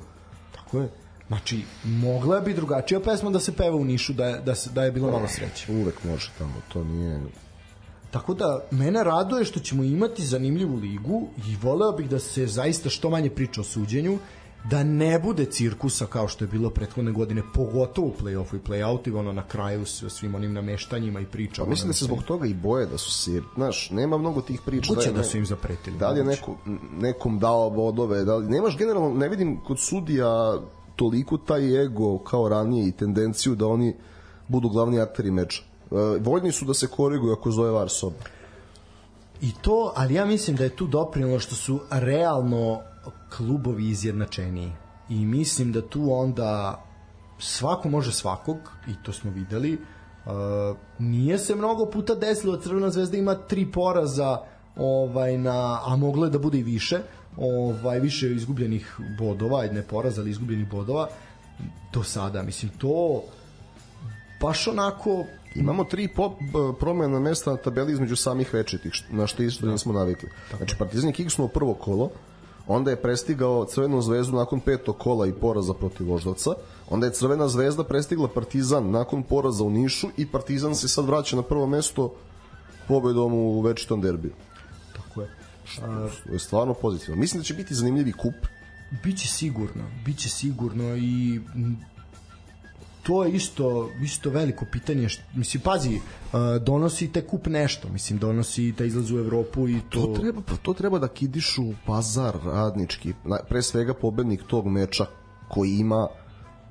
Tako je. Znači, mogla bi drugačija pesma da se peva u Nišu, da je, da, se, da je bilo malo sreće. Uvek može tamo, to nije... Tako da, mene raduje što ćemo imati zanimljivu ligu i voleo bih da se zaista što manje priča o suđenju, da ne bude cirkusa kao što je bilo prethodne godine, pogotovo u play-offu i play-outu i ono na kraju sa svim onim nameštanjima i pričama. Pa mislim da se zbog toga i boje da su se, znaš, nema mnogo tih priča. Kuće da, da su im zapretili. Da li je neko, nekom dao vodove, da li, nemaš generalno, ne vidim kod sudija toliko taj ego kao ranije i tendenciju da oni budu glavni akteri meča. E, voljni su da se koriguju ako zove var soba. I to, ali ja mislim da je tu doprinilo što su realno klubovi izjednačeniji i mislim da tu onda svako može svakog i to smo videli uh, nije se mnogo puta desilo Crvena zvezda ima tri poraza ovaj na a moglo je da bude i više ovaj više izgubljenih bodova ne poraza ali izgubljenih bodova do sada mislim to baš onako Imamo tri promjena mesta na tabeli između samih večitih, na što isto da. nismo navikli. Znači, Partizan je kiksnuo prvo kolo, onda je prestigao Crvenu zvezdu nakon petog kola i poraza protiv Voždovca, onda je Crvena zvezda prestigla Partizan nakon poraza u Nišu i Partizan se sad vraća na prvo mesto pobedom u večitom derbiju. Tako je. Što je stvarno pozitivno. Mislim da će biti zanimljivi kup. Biće sigurno, biće sigurno i to je isto isto veliko pitanje mislim pazi donosi te kup nešto mislim donosi da izlaz u Evropu i to to treba pa to treba da kidišu pazar radnički pre svega pobednik tog meča koji ima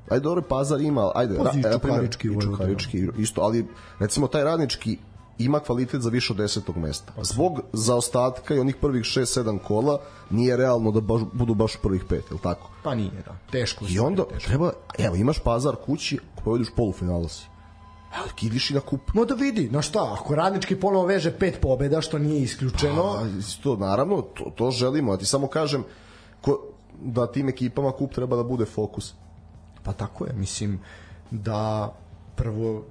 ajde dobro pazar ima ajde Pazi, ra, čukarički, i čukarički isto ali recimo taj radnički ima kvalitet za više od desetog mesta. Zbog zaostatka i onih prvih 6-7 kola nije realno da baš, budu baš prvih pet, je li tako? Pa nije, da. Teško. I onda teško. treba, evo, imaš pazar kući, ako povediš polufinalu si. Evo, kidiš i na kup. No da vidi, na šta, ako radnički ponovo veže pet pobeda, što nije isključeno. Pa, to, naravno, to, to želimo, a ti samo kažem ko, da tim ekipama kup treba da bude fokus. Pa tako je, mislim da prvo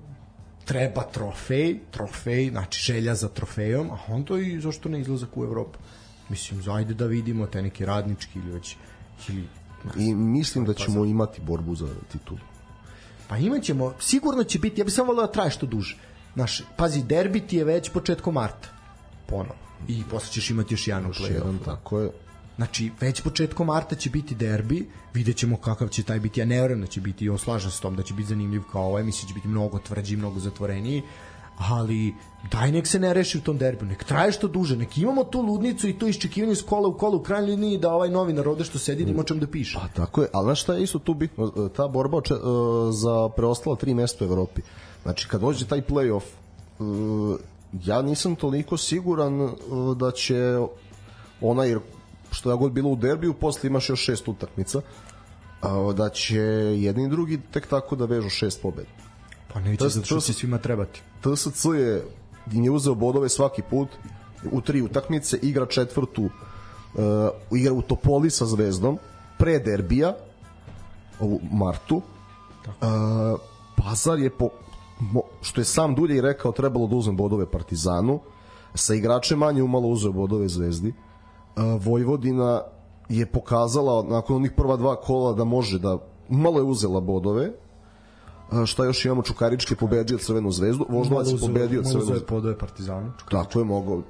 treba trofej, trofej, znači želja za trofejom, a onda i zašto ne izlazak u Evropu. Mislim, zajde da vidimo te neke radnički ili već ili I mislim da ćemo imati borbu za titulu. Pa imaćemo, sigurno će biti, ja bih samo volio da traje što duže. Naš, pazi, derbi ti je već početkom marta. Ponovo. I posle ćeš imati još jedan u play-offu. Tako je. Znači, već početkom marta će biti derbi, vidjet ćemo kakav će taj biti. Ja ne verujem da će biti, on slažem s tom da će biti zanimljiv kao ovaj, mislim će biti mnogo tvrđi, mnogo zatvoreniji, ali daj nek se ne reši u tom derbiju, nek traje što duže, nek imamo tu ludnicu i to iščekivanje s kola u kola u krajnjoj liniji da ovaj novinar ovde što sedi nema čem da piše. Pa tako je, ali znaš šta je isto tu bitno, ta borba oče, za preostala tri mesta u Evropi. Znači, kad dođe taj play-off, ja nisam toliko siguran da će onaj što je god bilo u derbiju, posle imaš još šest utakmica. da će jedni i drugi tek tako da vežu šest pobeda. Pa neće zato što će svima trebati. TSC je, je uzeo bodove svaki put u tri utakmice, igra četvrtu uh, igra u Topoli sa Zvezdom pre derbija u martu uh, Pazar je po što je sam Dulje i rekao trebalo da uzem bodove Partizanu sa igračem manje umalo uzeo bodove Zvezdi Vojvodina je pokazala nakon onih prva dva kola da može da malo je uzela bodove šta još imamo Čukarički pobedio Crvenu zvezdu Voždovac je pobedio Crvenu zvezdu podove Partizanu tako je mogao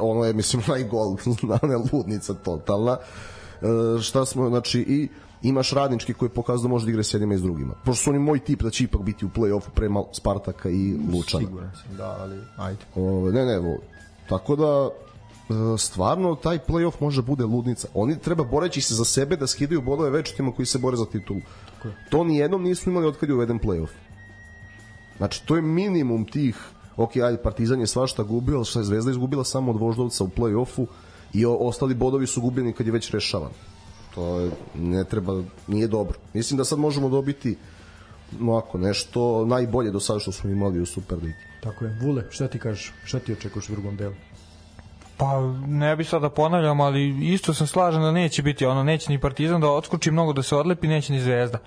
ono je mislim najgol ona ludnica totalna e, šta smo znači i imaš radnički koji pokazuje da može da igra s jednima i s drugima. Pošto su oni moj tip da će ipak biti u play-offu pre Spartaka i Lučana. Siguran sam, da, ali ajde. O, ne, ne, tako da stvarno taj play-off može da bude ludnica. Oni treba boreći se za sebe da skidaju bodove večitima koji se bore za titulu. To ni jednom nisu imali od kad je uveden play-off. Znači, to je minimum tih ok, ajde, Partizan je svašta gubio, ali što je Zvezda izgubila samo od Voždovca u play-offu i ostali bodovi su gubljeni kad je već rešavan. To je, ne treba, nije dobro. Mislim da sad možemo dobiti ovako, nešto najbolje do sada što smo imali u Superligi. Tako je. Vule, šta ti kažeš? Šta ti očekuješ u drugom delu? Pa ne bi sada ponavljam, ali isto sam slažen da neće biti ono, neće ni Partizan da odskoči mnogo da se odlepi, neće ni Zvezda.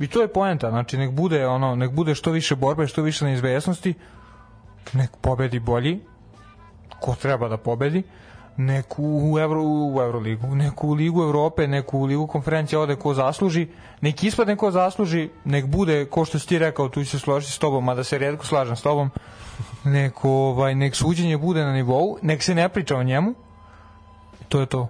I to je poenta, znači nek bude ono, nek bude što više borbe, što više neizvesnosti, nek pobedi bolji, ko treba da pobedi, neku u, Euro, u Euroligu, neku u Ligu Evrope, neku u Ligu konferencija ode ko zasluži, nek ispadne ko zasluži, nek bude, ko što si ti rekao, tu se složiti s tobom, mada se redko slažem s tobom, nek, ovaj, nek suđenje bude na nivou, nek se ne priča o njemu, to je to.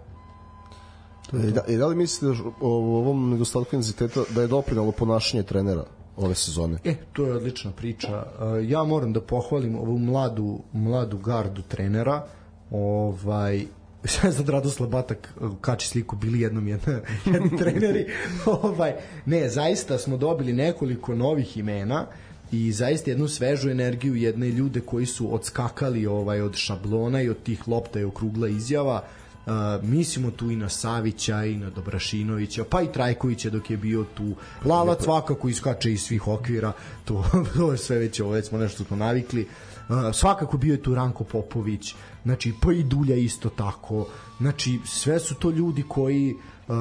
I da, I da li mislite da o ovom nedostatku intenziteta da je doprinalo ponašanje trenera ove sezone? E, to je odlična priča. E, ja moram da pohvalim ovu mladu, mladu gardu trenera, ovaj, sad Radoslav Batak e, kači sliku bili jednom jedna, jedni treneri ovaj, ne, zaista smo dobili nekoliko novih imena i zaista jednu svežu energiju jedne ljude koji su odskakali ovaj od šablona i od tih lopta i okrugla izjava Uh, mislimo tu i na Savića i na Dobrašinovića, pa i Trajkovića dok je bio tu. Lalac svakako iskače iz svih okvira, to, to je sve već, ovo već smo nešto smo navikli. Uh, svakako bio je tu Ranko Popović, znači pa i Dulja isto tako. Znači sve su to ljudi koji uh,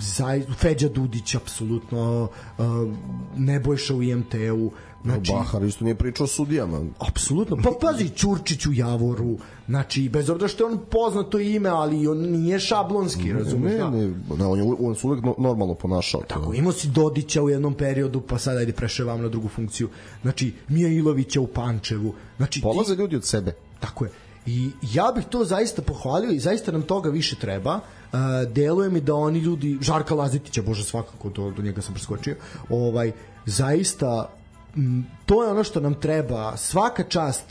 Zaj, Feđa Dudić apsolutno uh, Nebojša u IMT-u Znači, Bahar isto nije pričao o sudijama. Apsolutno. Pa pazi, Ćurčić u Javoru. Znači, bez obzira što je on poznato ime, ali on nije šablonski, razumeš? Ne, ne, ne, on, je, on se uvek normalno ponašao. Tako, imao si Dodića u jednom periodu, pa sada ajde preševam na drugu funkciju. Znači, Mija Ilovića u Pančevu. Znači, Polaze ti... ljudi od sebe. Tako je. I ja bih to zaista pohvalio i zaista nam toga više treba. Uh, deluje mi da oni ljudi, Žarka Lazitića, bože svakako, do, do njega sam preskočio, ovaj, zaista to je ono što nam treba. Svaka čast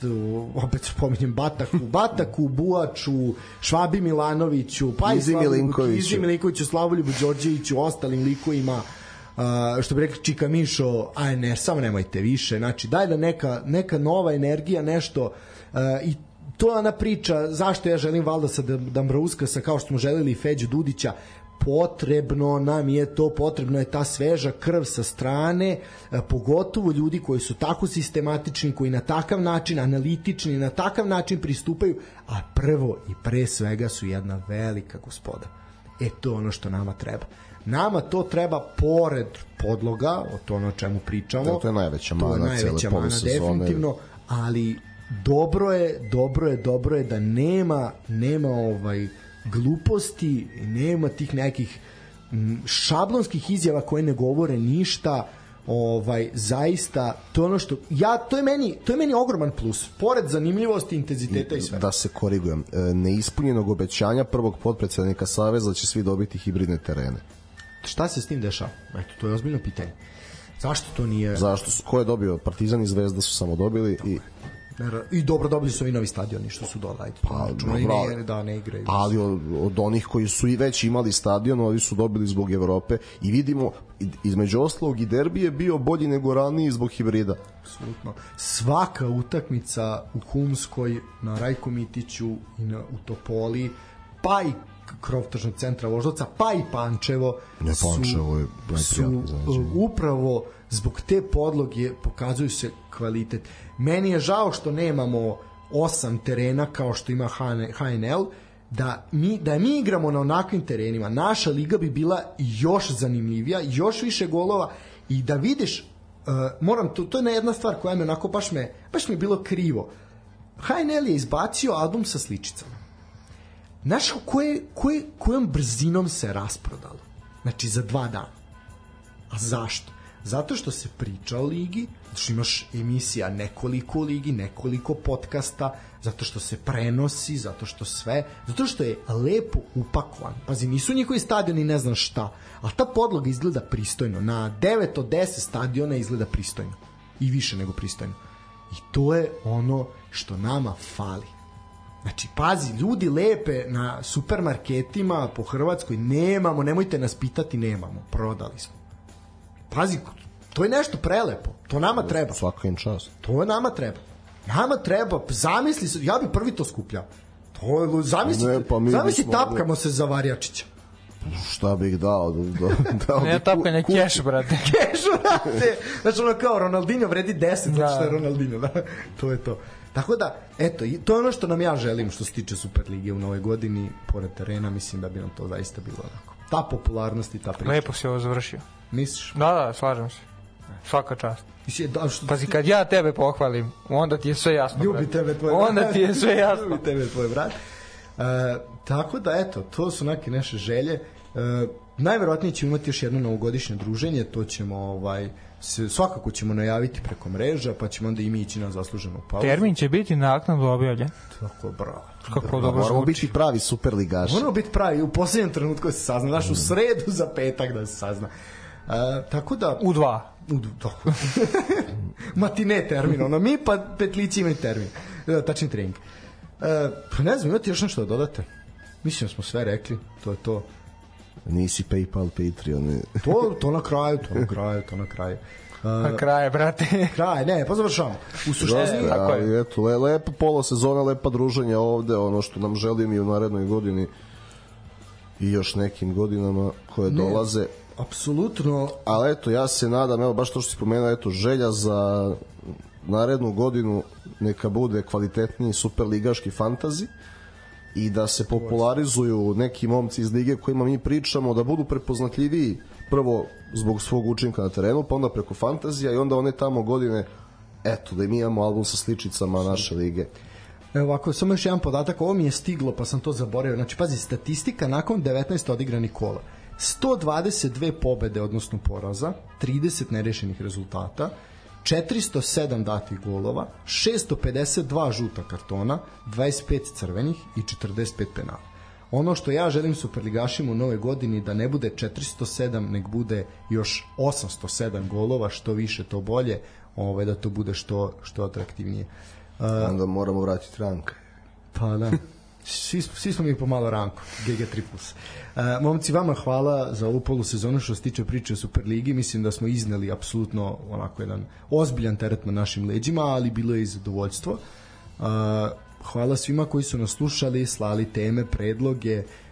opet spominjem Bataku Bataku, Buaču Švabi Milanoviću pa Izi Milinkoviću. Izi Milinkoviću, Slavoljubu Đorđeviću ostalim likovima Uh, što bi rekli Čika Mišo, aj ne, samo nemojte više, znači daj da neka, neka nova energija, nešto uh, i to je ona priča zašto ja želim Valdasa Dambrauskasa kao što smo želeli Feđu Dudića potrebno nam je to, potrebno je ta sveža krv sa strane, e, pogotovo ljudi koji su tako sistematični, koji na takav način, analitični, na takav način pristupaju, a prvo i pre svega su jedna velika gospoda. E to ono što nama treba. Nama to treba pored podloga, o to ono o čemu pričamo. To, to je najveća mana, to je najveća mana, definitivno, ali dobro je, dobro je, dobro je da nema nema ovaj gluposti, nema tih nekih šablonskih izjava koje ne govore ništa ovaj zaista to ono što ja to je meni to je meni ogroman plus pored zanimljivosti intenziteta i sve da se korigujem. E, neispunjenog obećanja prvog potpredsednika saveza će svi dobiti hibridne terene. Šta se s tim dešava eto to je ozbiljno pitanje. Zašto to nije zašto su, ko je dobio? Partizan i Zvezda su samo dobili i I dobro dobili su i novi stadioni što su dodali. Pa, dobro, ne, da ne igraju. Ali od, od onih koji su i već imali stadion, ovi su dobili zbog Evrope i vidimo između ostalog i derbi je bio bolji nego raniji zbog hibrida. Apsolutno. Svaka utakmica u Humskoj, na Rajko Mitiću i na, u Topoli, pa i krov tržnog centra Voždovca, pa i Pančevo ne, Pančevo je su upravo zbog te podloge pokazuju se kvalitet. Meni je žao što nemamo osam terena kao što ima HNL, da mi, da mi igramo na onakvim terenima, naša liga bi bila još zanimljivija, još više golova i da vidiš, uh, moram, to, to je jedna stvar koja me onako baš me, baš mi je bilo krivo. HNL je izbacio album sa sličicama. Znaš koje, koje, kojom brzinom se rasprodalo? Znači za dva dana. A zašto? Zato što se priča o ligi, zato što imaš emisija nekoliko ligi, nekoliko podcasta, zato što se prenosi, zato što sve, zato što je lepo upakovan. Pazi, nisu njihovi stadioni ne znam šta, ali ta podloga izgleda pristojno. Na 9 od 10 stadiona izgleda pristojno. I više nego pristojno. I to je ono što nama fali. Znači, pazi, ljudi lepe na supermarketima po Hrvatskoj nemamo, nemojte nas pitati, nemamo. Prodali smo. Pazi, to je nešto prelepo. To nama treba. Svaka im čast. To je nama treba. Nama treba, zamisli se, ja bi prvi to skupljao. To je, zamisli, ne, pa mi zamisli bismo, tapkamo se za Varjačića. Šta bih dao? Da, dao ne, tapkanje keš, brate. keš, brate. Znači, ono kao Ronaldinho vredi 10, da. što je Ronaldinho, da. To je to. Tako da, eto, to je ono što nam ja želim što se tiče Superlige u nove godini, pored terena, mislim da bi nam to zaista bilo onako. Ta popularnost i ta priča. Lepo si ovo završio. Misliš? Da, da, slažem se. Svaka čast. Da, što Pazi, kad ja tebe pohvalim, onda ti je sve jasno. Ljubi brat. tebe tvoj Onda ti je sve jasno. Ljubi tebe tvoj brat. Uh, tako da, eto, to su neke naše želje. Uh, najverovatnije ćemo imati još jedno novogodišnje druženje, to ćemo ovaj se svakako ćemo najaviti preko mreža, pa ćemo onda i mi ići na zasluženu pauzu. Termin će biti naknadno objavljen. Tako, bravo. Kako bravo. dobro Moramo biti pravi superligaši. Moramo biti pravi, u poslednjem trenutku da se sazna, znaš, u sredu za petak da se sazna. Uh, tako da... U dva. U dva. Matine termin, ono, mi pa petlici imaju termin. Uh, tačni trening. Uh, pa ne znam, imate još nešto da dodate? Mislim da smo sve rekli, to je to. Nisi PayPal, Patreon. To, to na kraju, to na kraju, to na kraju. Uh, na kraju, brate. kraj, ne, pa završamo. U suštini... Da, tako je. Eto, le, lepa pola sezona, lepa druženja ovde, ono što nam želim i u narednoj godini i još nekim godinama koje ne, dolaze. Apsolutno. Ali eto, ja se nadam, evo, baš to što si pomenuo, eto, želja za narednu godinu neka bude kvalitetniji superligaški fantazi i da se popularizuju neki momci iz lige kojima mi pričamo, da budu prepoznatljiviji prvo zbog svog učinka na terenu, pa onda preko fantazija i onda one tamo godine eto, da mi imamo album sa sličicama naše lige. Evo ovako, samo još jedan podatak, ovo mi je stiglo pa sam to zaboravio. Znači, pazi, statistika nakon 19 odigranih kola. 122 pobede, odnosno poraza, 30 nerešenih rezultata, 407 datih golova, 652 žuta kartona, 25 crvenih i 45 penala. Ono što ja želim superligašima u nove godini da ne bude 407, nek bude još 807 golova, što više to bolje, ovaj, da to bude što, što atraktivnije. Uh, Onda moramo vratiti ranka. Pa da. Svi, svi smo mi pomalo ranko, GG3+. Uh, momci, vama hvala za ovu polusezonu što se tiče priče o Superligi. Mislim da smo izneli apsolutno onako jedan ozbiljan teret na našim leđima, ali bilo je i zadovoljstvo. Uh, hvala svima koji su nas slušali, slali teme, predloge, uh,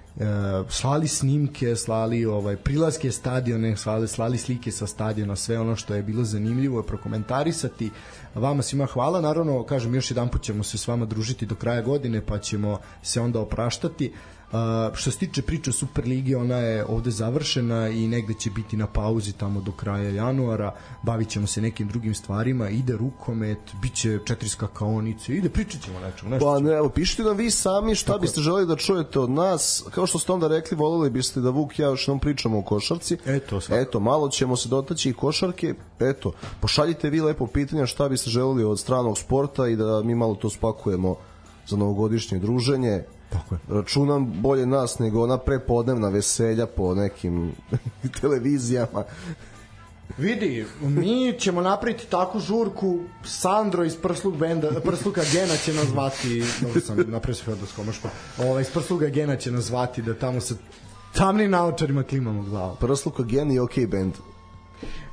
slali snimke, slali ovaj prilaske stadione, slali, slali slike sa stadiona, sve ono što je bilo zanimljivo prokomentarisati. Vama svima hvala, naravno, kažem, još jedan put ćemo se s vama družiti do kraja godine, pa ćemo se onda opraštati. Uh, što se tiče priče Superligi, ona je ovde završena i negde će biti na pauzi tamo do kraja januara. Bavit ćemo se nekim drugim stvarima, ide rukomet, bit će četiri skakaonice, ide pričat ćemo nečemu. Nešto pa ne, evo, pišite nam vi sami šta Tako biste želeli da čujete od nas. Kao što ste onda rekli, voleli biste da Vuk ja još nam pričamo o košarci. Eto, svako. Eto, malo ćemo se dotaći i košarke. Eto, pošaljite vi lepo pitanja šta biste želeli od stranog sporta i da mi malo to spakujemo za novogodišnje druženje Tako je. Računam bolje nas nego ona prepodnevna veselja po nekim televizijama. Vidi, mi ćemo napraviti takvu žurku, Sandro iz Prslug benda, Prsluka Gena će nas zvati, dobro sam napravio se Fedor Skomaško, ovaj, iz Prsluga Gena će nas zvati da tamo sa tamnim naočarima klimamo glavu. Prsluka Gen i OK band.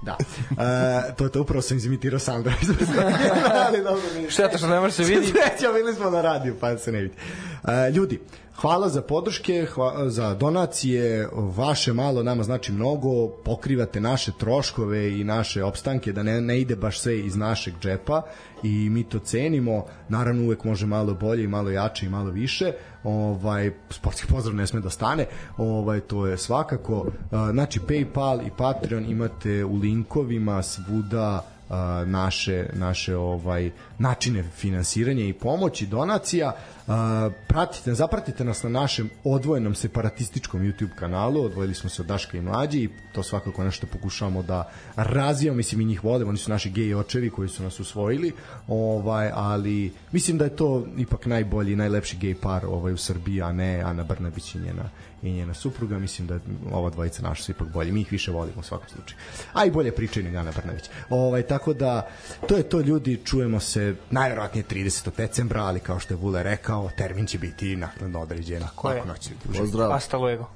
Da. Uh, to, to upravo sam izimitirao Sandra. Ali dobro, Šteta što ne može se vidi. Sreća, bili smo na radiju, pa se ne vidi. Uh, ljudi, hvala za podrške, hvala za donacije, vaše malo nama znači mnogo, pokrivate naše troškove i naše opstanke, da ne, ne ide baš sve iz našeg džepa i mi to cenimo, naravno uvek može malo bolje i malo jače i malo više, ovaj sportski pozdrav ne sme da stane, ovaj to je svakako, znači PayPal i Patreon imate u linkovima svuda naše naše ovaj načine finansiranja i pomoći donacija. Pratite zapratite nas na našem odvojenom separatističkom YouTube kanalu. Odvojili smo se od Daška i Mlađi i to svakako nešto pokušavamo da razvijamo. Mislim i njih volimo oni su naši gej očevi koji su nas usvojili. Ovaj ali mislim da je to ipak najbolji najlepši gej par ovaj u Srbiji a ne Ana Brnabić i njena i njena supruga, mislim da ova dvojica naša su ipak bolji, mi ih više volimo u svakom slučaju. A i bolje pričaju nego Ana Brnavić. Ovaj, tako da, to je to ljudi, čujemo se najverovatnije 30. decembra, ali kao što je Vule rekao, termin će biti naknadno određen. Ko je? Pozdrav. Hasta luego.